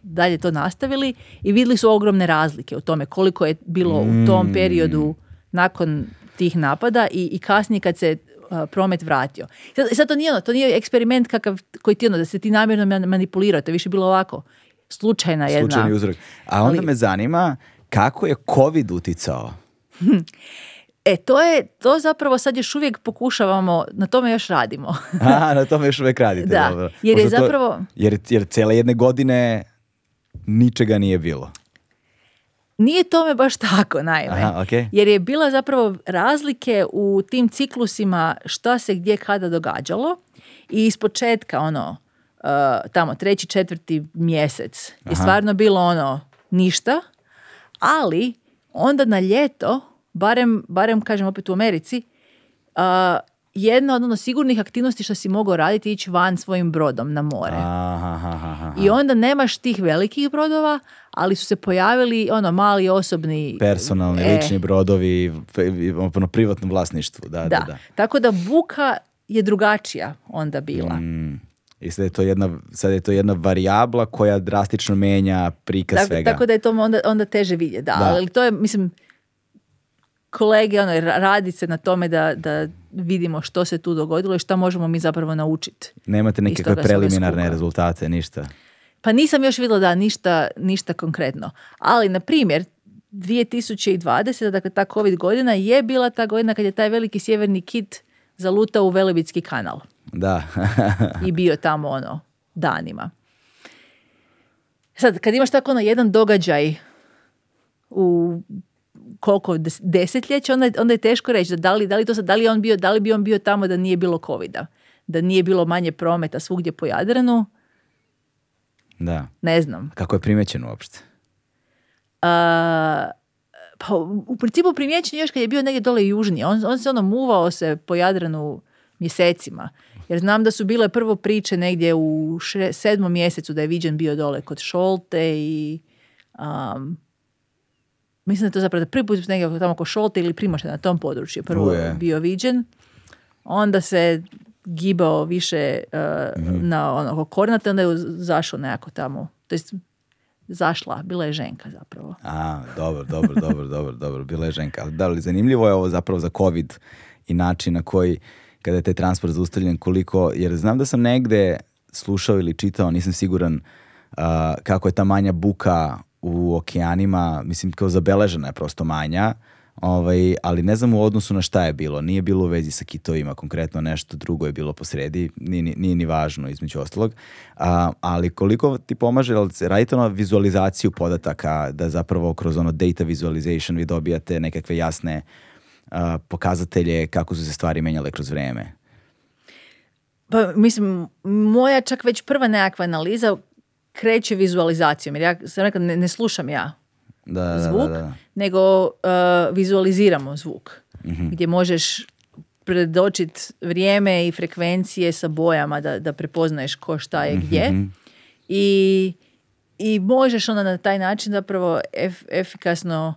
dalje to nastavili i vidjeli su ogromne razlike u tome koliko je bilo u tom mm. periodu nakon tih napada i, i kasnije kad se uh, promet vratio. Sad, to nije ono, to nije eksperiment kakav koji ti ono, da se ti namjerno manipulirao, to je više bilo ovako slučajna jedna. Slučajni uzrok. A onda me zanima kako je COVID uticao? [laughs] E, to je, to zapravo sad još uvijek pokušavamo, na tome još radimo. [laughs] A, na tome još uvijek radite. Da, dobro. jer je zapravo... jer, jer cijele jedne godine ničega nije bilo. Nije tome baš tako, naime. Aha, okay. Jer je bila zapravo razlike u tim ciklusima šta se gdje kada događalo i početka ono, Eh, tamo treći, četvrti mjesec je stvarno bilo ono ništa, ali onda na ljeto, barem, barem kažem opet u Americi, uh, jedna od ono sigurnih aktivnosti što si mogao raditi ići van svojim brodom na more. I onda nemaš tih velikih brodova, ali su se pojavili ono mali osobni personalni e. lični brodovi ono privatnom vlasništvu, da, da, da, Tako da buka je drugačija onda bila. Mm. I sad je to jedna, sad je to jedna varijabla koja drastično menja prikaz tako, dakle, svega. Tako da je to onda, onda teže vidjeti, da, Ali to je, mislim, kolege, ono, radi se na tome da, da vidimo što se tu dogodilo i šta možemo mi zapravo naučiti. Nemate nekakve preliminarne rezultate, ništa? Pa nisam još vidjela da ništa, ništa konkretno. Ali, na primjer, 2020, dakle ta COVID godina je bila ta godina kad je taj veliki sjeverni kit zalutao u Velebitski kanal. Da. I bio tamo ono danima. Sad, kad imaš tako ono jedan događaj u koliko desetljeća, onda, onda je teško reći da, da li, to sad, da li on bio, da li bi on bio tamo da nije bilo covida, da nije bilo manje prometa svugdje po Jadranu. Da. Ne znam. Kako je primećeno uopšte? A, pa u principu primjećen još kad je bio negdje dole južnije. On, on se ono muvao se po Jadranu mjesecima. Jer znam da su bile prvo priče negdje u še, sedmom mjesecu da je Viđen bio dole kod Šolte i mislim da je to zapravo da prvi put negdje tamo kod Šolte ili primošte na tom području prvo je bio Viđen. Onda se gibao više e, mhm. na ono, oko Kornate, onda je zašao nekako tamo. To jest, zašla, bila je ženka zapravo. A, dobro, dobro, dobro, dobro, dobro, bila je ženka. da li zanimljivo je ovo zapravo za COVID i način na koji kada je taj transport zaustavljen, koliko, jer znam da sam negde slušao ili čitao, nisam siguran kako je ta manja buka u okeanima, mislim kao zabeležena je prosto manja, ovaj, ali ne znam u odnosu na šta je bilo. Nije bilo u vezi sa kitovima, konkretno nešto drugo je bilo posredi, nije, nije ni važno između ostalog. ali koliko ti pomaže, radite ono vizualizaciju podataka, da zapravo kroz ono data visualization vi dobijate nekakve jasne pokazatelje kako su se stvari menjale kroz vrijeme? Pa mislim, moja čak već prva nekakva analiza kreće vizualizacijom, jer ja sam rekla ne, ne slušam ja da, zvuk, nego e, vizualiziramo zvuk, mhm. gdje možeš predočiti vrijeme i frekvencije sa bojama da, da prepoznaješ ko šta je gdje mm I, možeš onda na taj način zapravo ef, efikasno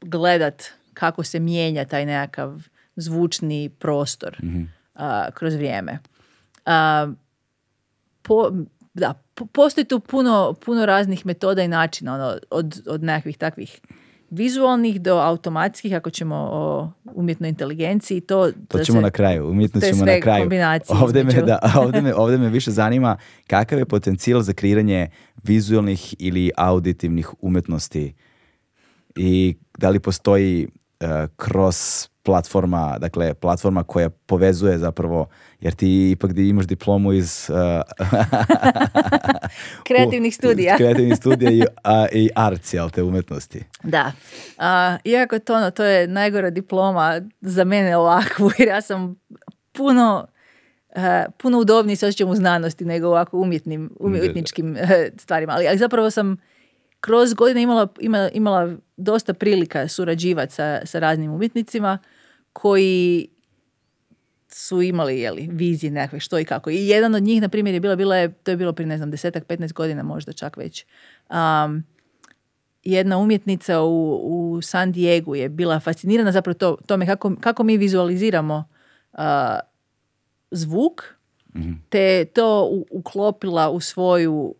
gledat kako se mijenja taj nekakav zvučni prostor mhm. kroz vrijeme. A, po, da, postoji tu puno, puno raznih metoda i načina ono, od, od nekakvih takvih vizualnih do automatskih ako ćemo o umjetnoj inteligenciji to to ćemo na kraju umjetno ćemo na kraju ovdje me, da, [laughs] ovdje, ovdje me više zanima kakav je potencijal za kreiranje vizualnih ili auditivnih umjetnosti i da li postoji E, cross platforma, dakle platforma koja povezuje zapravo, jer ti ipak imaš diplomu iz e, [laughs] [laughs] kreativnih studija. kreativnih studija i, a, i arci, te umetnosti. Da. iako to ono, to je najgora diploma za mene ovakvu, [laughs] jer ja sam puno e, puno udobniji se osjećam u znanosti nego ovako umjetnim, umjetničkim stvarima. Ali, ali zapravo sam kroz godine imala, imala dosta prilika surađivati sa, sa raznim umjetnicima koji su imali jeli, vizije nekakve što i kako. I jedan od njih, na primjer, je bila, bila je, to je bilo prije, ne znam, desetak, petnaest godina možda čak već. Um, jedna umjetnica u, u San Diegu je bila fascinirana zapravo to, tome kako, kako mi vizualiziramo uh, zvuk, mhm. te to uklopila u svoju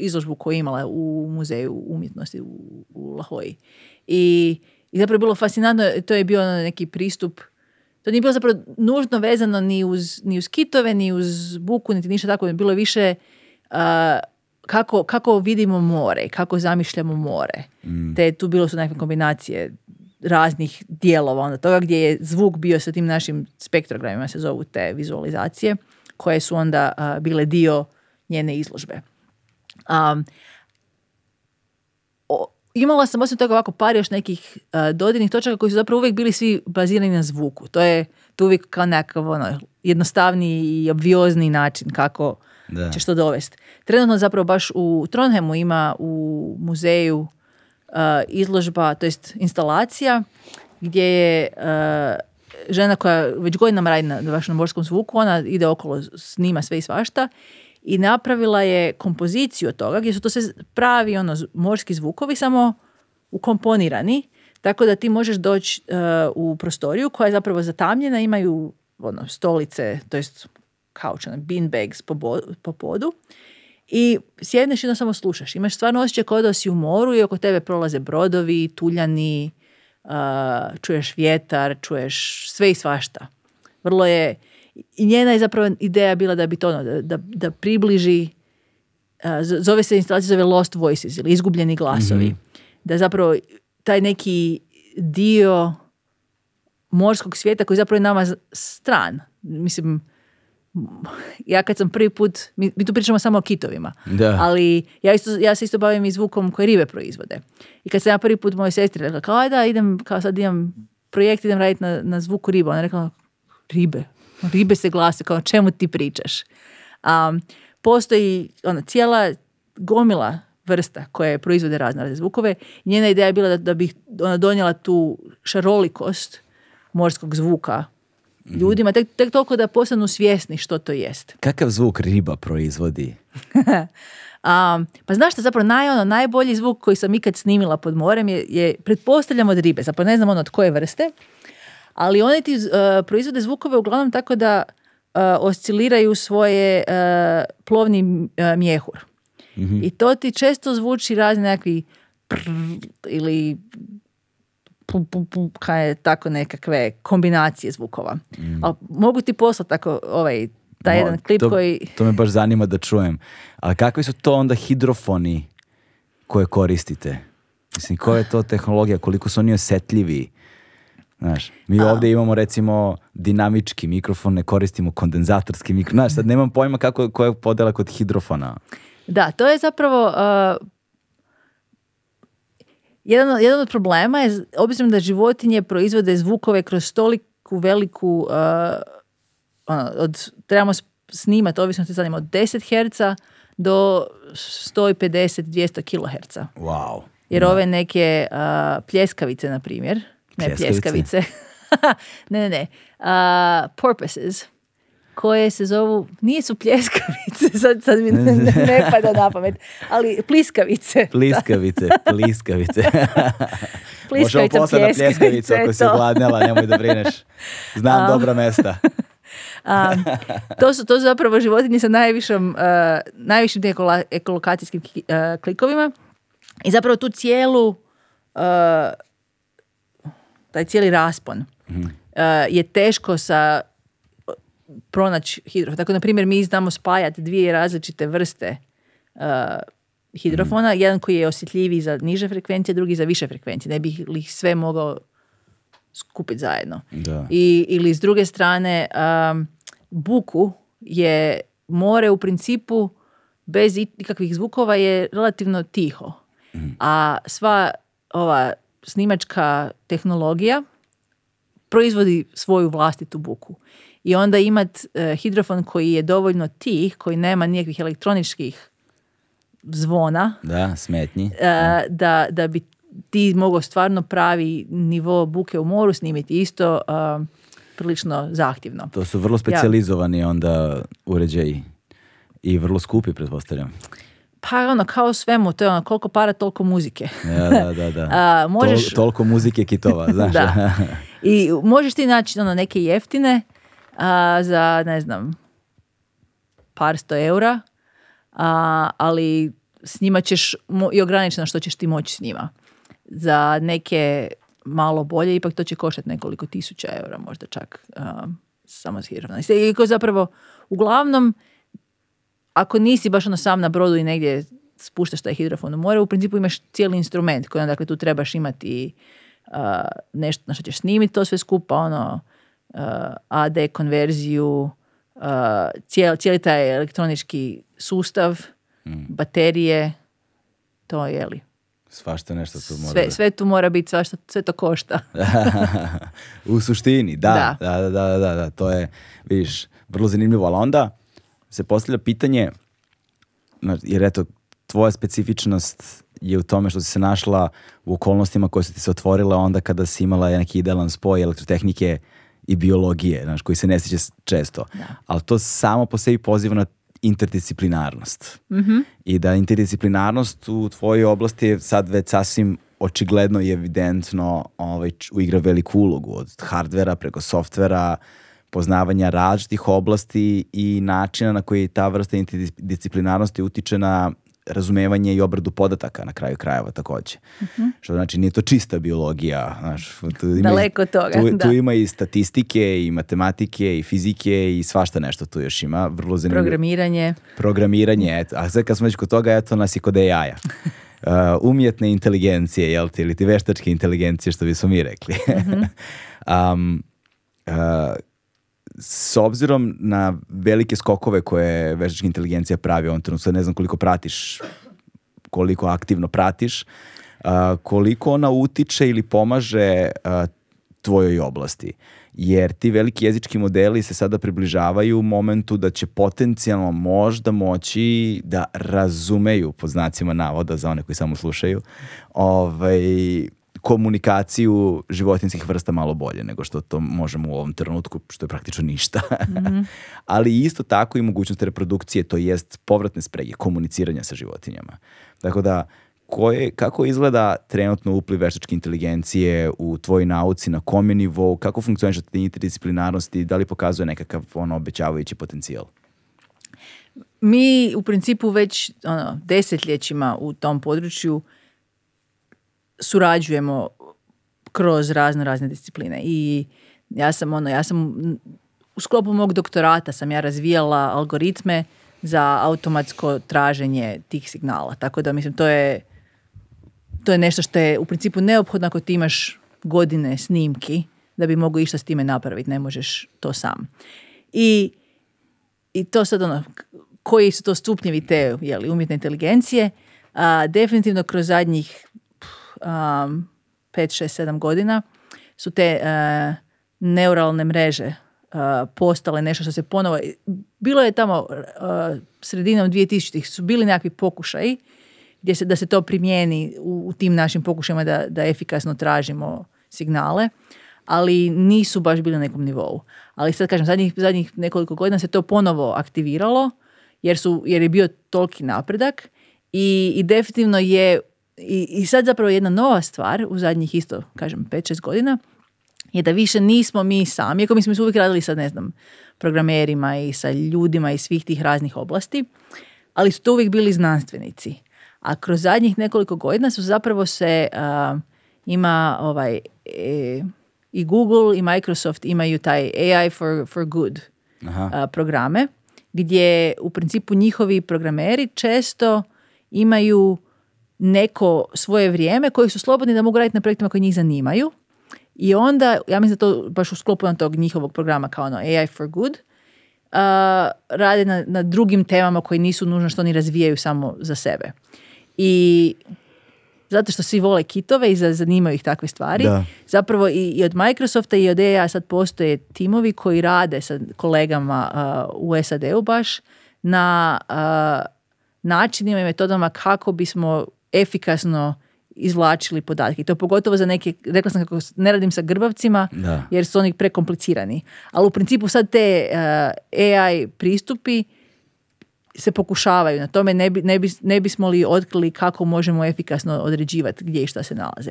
izložbu, koju je imala u muzeju umjetnosti u, u Lahoji. I, I zapravo je bilo fascinantno, to je bio neki pristup to nije bilo zapravo nužno vezano ni uz, ni uz kitove, ni uz buku, niti ništa tako. Bilo je više kako, kako vidimo more, kako zamišljamo more. Mm. Te tu bilo su neke kombinacije raznih dijelova onda toga gdje je zvuk bio sa tim našim spektrogramima se zovu te vizualizacije koje su onda bile dio njene izložbe. Um, imala sam osim toga ovako par još nekih uh, dodirnih točaka koji su zapravo uvijek bili svi bazirani na zvuku. To je to uvijek kao nekakav ono, jednostavniji i obviozni način kako će ćeš to dovesti. Trenutno zapravo baš u Trondheimu ima u muzeju uh, izložba, to jest instalacija gdje je uh, žena koja već godinama radi na, baš na morskom zvuku, ona ide okolo, snima sve i svašta i napravila je kompoziciju od toga gdje su to sve pravi ono, morski zvukovi samo ukomponirani tako da ti možeš doći e, u prostoriju koja je zapravo zatamljena, imaju ono, stolice, to jest kauč, ono, bags po, po podu i sjedneš i samo slušaš. Imaš stvarno osjećaj kao da si u moru i oko tebe prolaze brodovi, tuljani, e, čuješ vjetar, čuješ sve i svašta. Vrlo je i njena je zapravo ideja bila da bi to ono, da, da približi e, zove se instalacija zove Lost Voices ili izgubljeni glasovi. Mhm. Da zapravo taj neki dio morskog svijeta koji zapravo je nama stran. Mislim, ja kad sam prvi put, mi, tu pričamo samo o kitovima, ali ja, ja se isto bavim i zvukom koje ribe proizvode. I kad sam ja prvi put mojoj sestri rekla, kao da idem, kao sad imam projekt, idem raditi na, na zvuku riba. Ona rekla, ribe, ribe se glase kao čemu ti pričaš. Um, postoji ona cijela gomila vrsta koje proizvode razne zvukove. Njena ideja je bila da, da bi ona donijela tu šarolikost morskog zvuka mhm. ljudima, tek, tek toliko da postanu svjesni što to jest. [laughs] Kakav zvuk riba proizvodi? um, pa znaš što zapravo naj, ono, najbolji zvuk koji sam ikad snimila pod morem je, je pretpostavljam od ribe, zapravo ne znam ono od koje vrste, ali oni ti eh, proizvode zvukove uglavnom tako da eh, osciliraju svoje uh, plovni mjehur. Mhm. I to ti često zvuči razni nekakvi ili pum, pum, pum, tako nekakve kombinacije zvukova. Mm. mogu ti poslati tako ovaj taj jedan klip to, koji... To me baš zanima da čujem. A kakvi su to onda hidrofoni koje koristite? Mislim, koja je to tehnologija? Koliko su oni osjetljivi? Znaš, mi ovdje imamo recimo dinamički mikrofon, ne koristimo kondenzatorski mikrofon. Znaš, sad nemam pojma kako, koja je podjela kod hidrofona. Da, to je zapravo uh, jedan, jedan od problema je, obzirom da životinje proizvode zvukove kroz toliku veliku, uh, ono, od, trebamo snimati, ovisno se od 10 Hz do 150-200 kHz. Wow. Jer ove neke uh, pljeskavice, na primjer, ne pljeskavice. [laughs] ne, ne, ne. Uh, porpoises koje se zovu, nisu pljeskavice, [laughs] sad, sad mi ne, ne pada na pamet, ali pliskavice. [laughs] Pliskavice, pliskavice. Možemo poslati na ako si gladnela, nemoj da brineš. Znam um, dobra mesta. um, to, su, to su zapravo životinje sa najvišom, uh, najvišim ekolokacijskim klikovima i zapravo tu cijelu uh, taj cijeli raspon eh, je teško sa pronaći hidrofon. Tako, na primjer, mi znamo spajati dvije različite vrste eh, hidrofona. Jedan koji je osjetljiviji za niže frekvencije, drugi za više frekvencije. Ne bi ih sve mogao skupiti zajedno. Da. I, ili s druge strane, eh, buku je more u principu bez ikakvih zvukova je relativno tiho. A sva ova snimačka tehnologija proizvodi svoju vlastitu buku. I onda imat e, hidrofon koji je dovoljno tih, koji nema nikakvih elektroničkih zvona. Da, smetnji. E, da, da bi ti mogao stvarno pravi nivo buke u moru snimiti isto e, prilično zahtjevno. To su vrlo specijalizovani onda uređaji i vrlo skupi, pretpostavljam pa ono kao svemu, to je ono koliko para toliko muzike. Ja, da, da, da. [laughs] A, možeš... Tol, toliko muzike kitova, [laughs] znaš. da. [laughs] I možeš ti naći ono, neke jeftine a, za, ne znam, par sto eura, a, ali s njima ćeš i ograničeno što ćeš ti moći s njima. Za neke malo bolje, ipak to će koštati nekoliko tisuća eura, možda čak a, samo hirom. I zapravo, uglavnom, ako nisi baš ono sam na brodu i negdje spuštaš taj hidrofon u more, u principu imaš cijeli instrument koji dakle, tu trebaš imati uh, nešto na što ćeš snimiti, to sve skupa, ono, uh, AD konverziju, uh, cijel, cijeli taj elektronički sustav, mm. baterije, to je li. Svašta nešto tu mora sve, sve tu mora biti, svašta, sve to košta. [laughs] u suštini, da da. Da, da, da, to je, vidiš, vrlo zanimljivo, ali onda se postavlja pitanje, jer eto, tvoja specifičnost je u tome što si se našla u okolnostima koje su ti se otvorile onda kada si imala neki idealan spoj elektrotehnike i biologije, znaš, koji se ne sjeća često. Ali to samo po sebi poziva na interdisciplinarnost. Mhm. I da interdisciplinarnost u tvojoj oblasti je sad već sasvim očigledno i evidentno ovaj, uigra veliku ulogu od hardvera preko softvera, poznavanja različitih oblasti i načina na koji ta vrsta interdisciplinarnosti utiče na razumevanje i obradu podataka na kraju krajeva takođe. Mhm. Što znači nije to čista biologija, tu ima daleko toga, tu, da. tu ima i statistike i matematike i fizike i svašta nešto tu još ima, vrlo zanimljivo. Programiranje. Programiranje, A sad kad smo već kod toga, eto nas i kod AI-a. [laughs] Uh, umjetne inteligencije, jel ti, ili ti veštačke inteligencije, što bismo mi rekli. Mhm. [laughs] um, uh, s obzirom na velike skokove koje veštačka inteligencija pravi u ovom trenutku, sad ne znam koliko pratiš, koliko aktivno pratiš, koliko ona utiče ili pomaže tvojoj oblasti. Jer ti veliki jezički modeli se sada približavaju u momentu da će potencijalno možda moći da razumeju, po znacima navoda za one koji samo slušaju, ovaj, komunikaciju životinskih vrsta malo bolje nego što to možemo u ovom trenutku, što je praktično ništa. Mhm. [laughs] Ali isto tako i mogućnost reprodukcije, to jest povratne sprege, komuniciranja sa životinjama. Tako da, koje, kako izgleda trenutno upliv veštačke inteligencije u tvojoj nauci, na kom je nivou, kako funkcioniš ta interdisciplinarnost i da li pokazuje nekakav ono, obećavajući potencijal? Mi u principu već ono, desetljećima u tom području surađujemo kroz razne, razne discipline i ja sam ono, ja sam u sklopu mog doktorata sam ja razvijala algoritme za automatsko traženje tih signala. Tako da mislim to je to je nešto što je u principu neophodno ako ti imaš godine snimki da bi mogao išta s time napraviti, ne možeš to sam. I, i to sad ono, koji su to stupnjevi te li umjetne inteligencije, a, definitivno kroz zadnjih um, 5, 6, godina su te uh, neuralne mreže uh, postale nešto što se ponovo... Bilo je tamo uh, sredinom 2000-ih su bili nekakvi pokušaji gdje se, da se to primijeni u, tim našim pokušajima da, da efikasno tražimo signale ali nisu baš bili na nekom nivou. Ali sad kažem, zadnjih, zadnjih nekoliko godina se to ponovo aktiviralo jer, su, jer je bio toliki napredak i, i definitivno je i, i sad zapravo jedna nova stvar u zadnjih isto, kažem, 5-6 godina, je da više nismo mi sami, iako mi smo se uvijek radili sa, ne znam, programerima i sa ljudima iz svih tih raznih oblasti, ali su to uvijek bili znanstvenici. A kroz zadnjih nekoliko godina su zapravo se ima ovaj e, i Google i Microsoft imaju taj AI for, for good programe gdje u principu njihovi programeri često imaju neko svoje vrijeme koji su slobodni da mogu raditi na projektima koji njih zanimaju i onda, ja mislim da to baš u sklopu na tog njihovog programa kao ono AI for good, uh, rade na, na drugim temama koji nisu nužno što oni razvijaju samo za sebe. I zato što svi vole kitove i zanimaju ih takve stvari. Zapravo i, i od Microsofta i od EA sad postoje timovi koji rade sa kolegama u SAD-u baš na uh, načinima i metodama kako bismo efikasno izvlačili podatke. to pogotovo za neke, rekla sam kako ne radim sa grbavcima, jer su oni prekomplicirani. Ali u principu sad te uh, eh, AI pristupi se pokušavaju na tome, ne, bi, ne, bismo li otkrili kako možemo efikasno određivati gdje i šta se nalaze.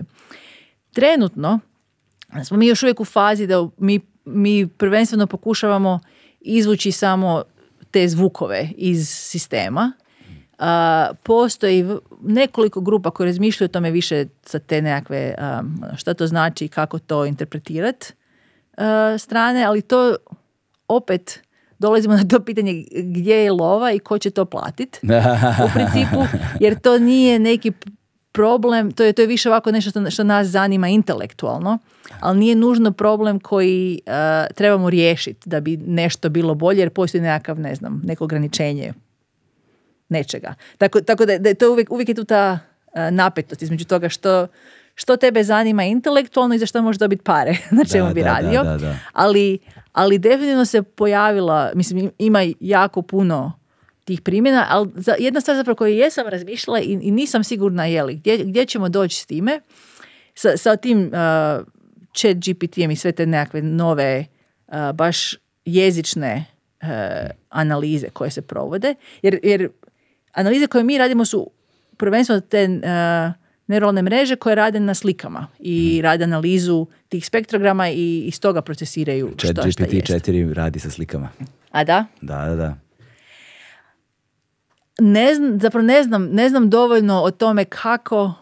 Trenutno smo mi još uvijek u fazi da mi, mi prvenstveno pokušavamo izvući samo te zvukove iz sistema, postoji nekoliko grupa koje razmišljaju o tome više sa te nekakve šta to znači i kako to interpretirati strane, ali to opet dolazimo na to pitanje gdje je lova i ko će to platiti u [laughs] principu, jer to nije neki problem, to je, to je više ovako nešto što, nas zanima intelektualno, ali nije nužno problem koji trebamo riješiti da bi nešto bilo bolje, jer postoji nekakav, ne znam, neko ograničenje nečega. Tako, tako da, da to uvijek, uvijek je tu ta e, napetost između toga što, što tebe zanima intelektualno i za što možeš dobiti pare [laughs] na čemu da, bi da, radio. Da, ali, ali definitivno se pojavila, mislim ima jako puno tih primjena, ali za, jedna stvar zapravo koju jesam razmišljala i, i nisam sigurna je li, gdje, gdje ćemo doći s time, sa, sa tim uh, chat gpt i sve te nekakve nove e, baš jezične analize koje se provode, jer, jer Analize koje mi radimo su prvenstveno te uh, neuralne mreže koje rade na slikama i mm. rade analizu tih spektrograma i iz toga procesiraju što, je. GPT-4 radi sa slikama. A da? Da, da, da. Ne znam, zapravo ne znam, ne znam dovoljno o tome kako,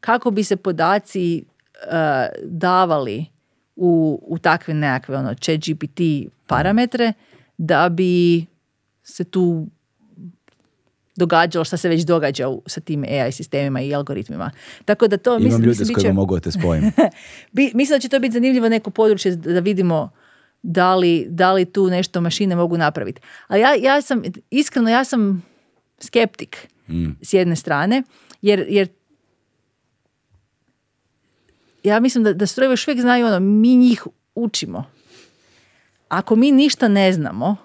kako bi se podaci eh, davali u, u takve nekakve ono, chat GPT parametre da bi se tu događalo što se već događa u, sa tim AI sistemima i algoritmima. Tako da to Imam mislim, mislim, mogu da te spojim. [laughs] mislim da će to biti zanimljivo neko područje da vidimo da li, da li tu nešto mašine mogu napraviti. Ali ja, ja sam, iskreno ja sam skeptik mm. s jedne strane, jer, jer ja mislim da, da strojevi još uvijek znaju ono, mi njih učimo. Ako mi ništa ne znamo,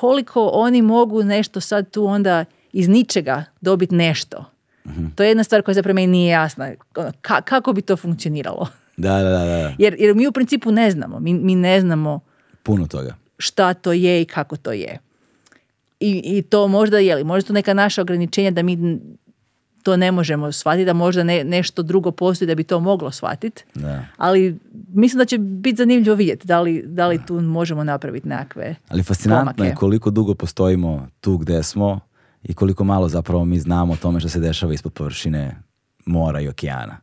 koliko oni mogu nešto sad tu onda iz ničega dobiti nešto. Mhm. To je jedna stvar koja zapravo meni nije jasna. Ono, kako bi to funkcioniralo? Da, da, da. Jer, jer mi u principu ne znamo. Mi, mi ne znamo puno toga. Šta to je i kako to je. I, i to možda je li, možda to neka naša ograničenja da mi to ne možemo shvatiti, da možda ne, nešto drugo postoji da bi to moglo shvatiti. Ali mislim da će biti zanimljivo vidjeti da li, da li tu možemo napraviti nekakve Ali fascinantno je koliko dugo postojimo tu gdje smo i koliko malo zapravo mi znamo o tome što se dešava ispod površine mora i okeana.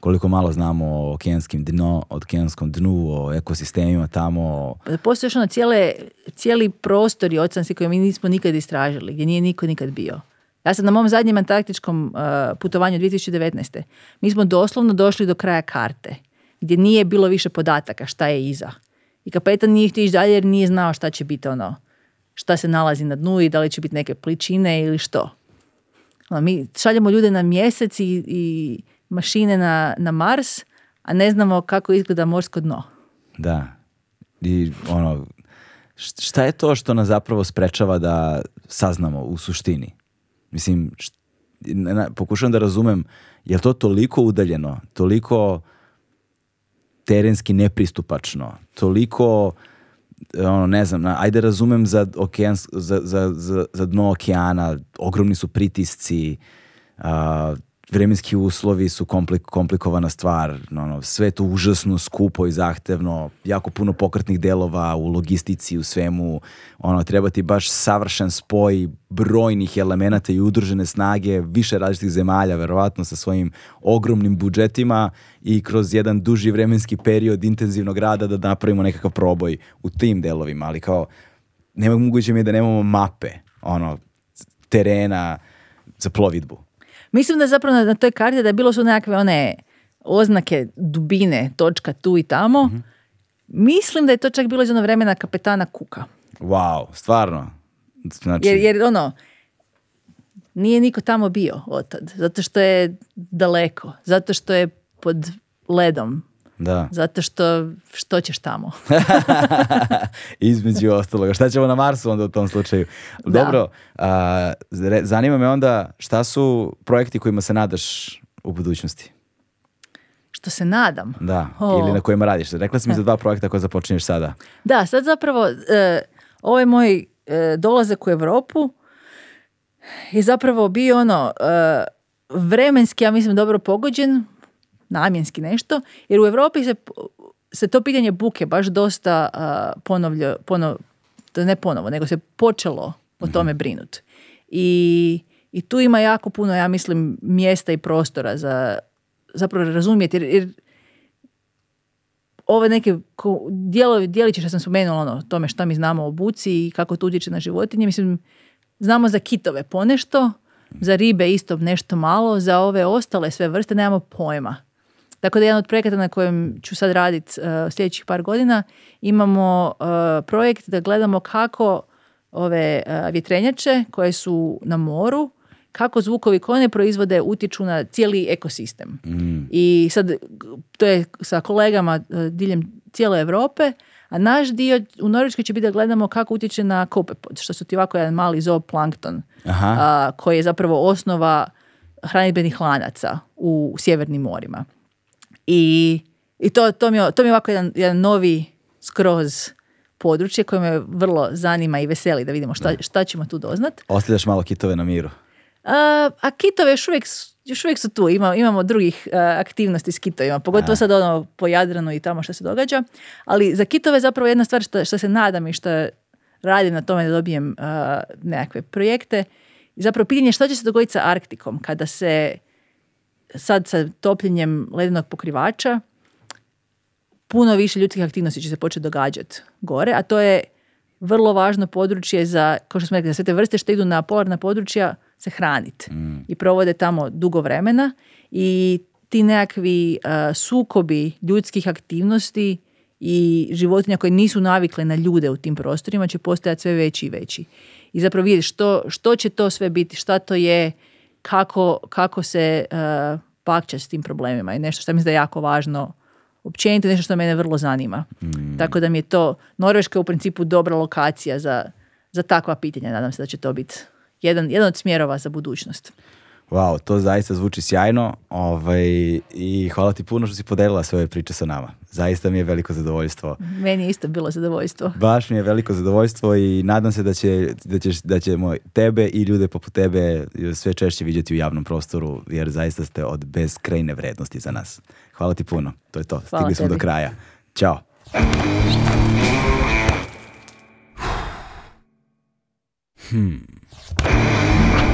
Koliko malo znamo o okeanskim dno, o okeanskom dnu, o ekosistemima tamo. Postoje još ono cijele, cijeli prostori oceanski koje mi nismo nikad istražili, gdje nije niko nikad bio. Ja sam na mom zadnjem antarktičkom uh, putovanju 2019. Mi smo doslovno došli do kraja karte gdje nije bilo više podataka šta je iza. I kapetan nije htio dalje jer nije znao šta će biti ono, šta se nalazi na dnu i da li će biti neke pličine ili što. Ono, mi šaljemo ljude na mjesec i, i mašine na, na Mars, a ne znamo kako izgleda morsko dno. Da. I ono, šta je to što nas zapravo sprečava da saznamo u suštini? Mislim, pokušavam da razumem, je to toliko udaljeno, toliko terenski nepristupačno, toliko ono, ne znam, ajde razumem za, za, za, dno okeana, ogromni su pritisci, vremenski uslovi su komplikovana stvar, ono, sve to užasno skupo i zahtevno, jako puno pokretnih delova u logistici, u svemu, ono, treba ti baš savršen spoj brojnih elemenata i udružene snage više različitih zemalja, verovatno sa svojim ogromnim budžetima i kroz jedan duži vremenski period intenzivnog rada da napravimo nekakav proboj u tim delovima, ali kao, nema moguće mi da nemamo mape, ono, terena za plovidbu Mislim da je zapravo na toj karti da je bilo su nekakve one oznake dubine, točka tu i tamo. Mhm. Mislim da je to čak bilo iz ono vremena kapetana Kuka. Wow, stvarno. Znači- jer, ono, nije niko tamo bio tad, zato što je daleko, zato što je pod ledom, da. Zato što, što ćeš tamo? [laughs] [laughs] Između ostaloga. Šta ćemo na Marsu onda u tom slučaju? Dobro, a, zanima me onda šta su projekti kojima se nadaš u budućnosti? Što se nadam? Da, ili na kojima radiš. Rekla sam mi za e. dva projekta koje započinješ sada. Da, sad zapravo e, ovaj moj e, dolazak u Europu je zapravo bio ono e, vremenski, ja mislim, dobro pogođen namjenski nešto, jer u Europi se, se to pitanje buke baš dosta uh, ponovlja, ne ponovo, nego se počelo o mhm. tome brinuti. I, I tu ima jako puno, ja mislim, mjesta i prostora za zapravo razumjeti, jer, jer ove neke dijelovi, dijelići što sam spomenula, ono, tome što mi znamo o buci i kako to utječe na životinje, mislim, znamo za kitove ponešto, za ribe isto nešto malo, za ove ostale sve vrste nemamo pojma. Tako da jedan od projekata na kojem ću sad raditi e, sljedećih par godina, imamo e, projekt da gledamo kako ove e, vjetrenjače koje su na moru, kako zvukovi koje one proizvode utječu na cijeli ekosistem. Mm. I sad to je sa kolegama diljem cijele Europe, a naš dio u Norveškoj će biti da gledamo kako utječe na kopepod, što su ti ovako jedan mali zooplankton, Aha. koji je zapravo osnova hranidbenih lanaca u sjevernim morima. I, i to, to, mi je, to mi ovako jedan, jedan novi skroz područje koje me vrlo zanima i veseli da vidimo šta, šta ćemo tu doznat. Ostavljaš malo kitove na miru. A, a kitove još uvijek, još uvijek su tu. Ima, imamo drugih aktivnosti s kitovima, pogotovo sad ono po Jadranu i tamo što se događa. Ali za kitove zapravo jedna stvar što, se nadam i što radim na tome da dobijem nekakve projekte. zapravo pitanje je što će se dogoditi sa Arktikom kada se sad sa topljenjem ledenog pokrivača puno više ljudskih aktivnosti će se početi događati gore, a to je vrlo važno područje za, kao što smo rekli, za sve te vrste što idu na polarna područja se hraniti mm. i provode tamo dugo vremena i ti nekakvi sukobi ljudskih aktivnosti i životinja koje nisu navikle na ljude u tim prostorima će postajati sve veći i veći. I zapravo vidjeti što, što će to sve biti, šta to je, kako, kako se bakće s tim problemima i nešto što mislim da je jako važno općenito, nešto što mene vrlo zanima. Mm. Tako da mi je to, Norveška u principu dobra lokacija za, za takva pitanja. Nadam se da će to biti jedan, jedan od smjerova za budućnost. Wow, to zaista zvuči sjajno ovaj, i hvala ti puno što si podelila svoje priče sa nama zaista mi je veliko zadovoljstvo. Meni je isto bilo zadovoljstvo. Baš mi je veliko zadovoljstvo i nadam se da, će, da, da ćemo tebe i ljude poput tebe sve češće vidjeti u javnom prostoru jer zaista ste od bezkrajne vrednosti za nas. Hvala ti puno. To je to. Hvala Stigli smo do kraja. Ćao. Hmm.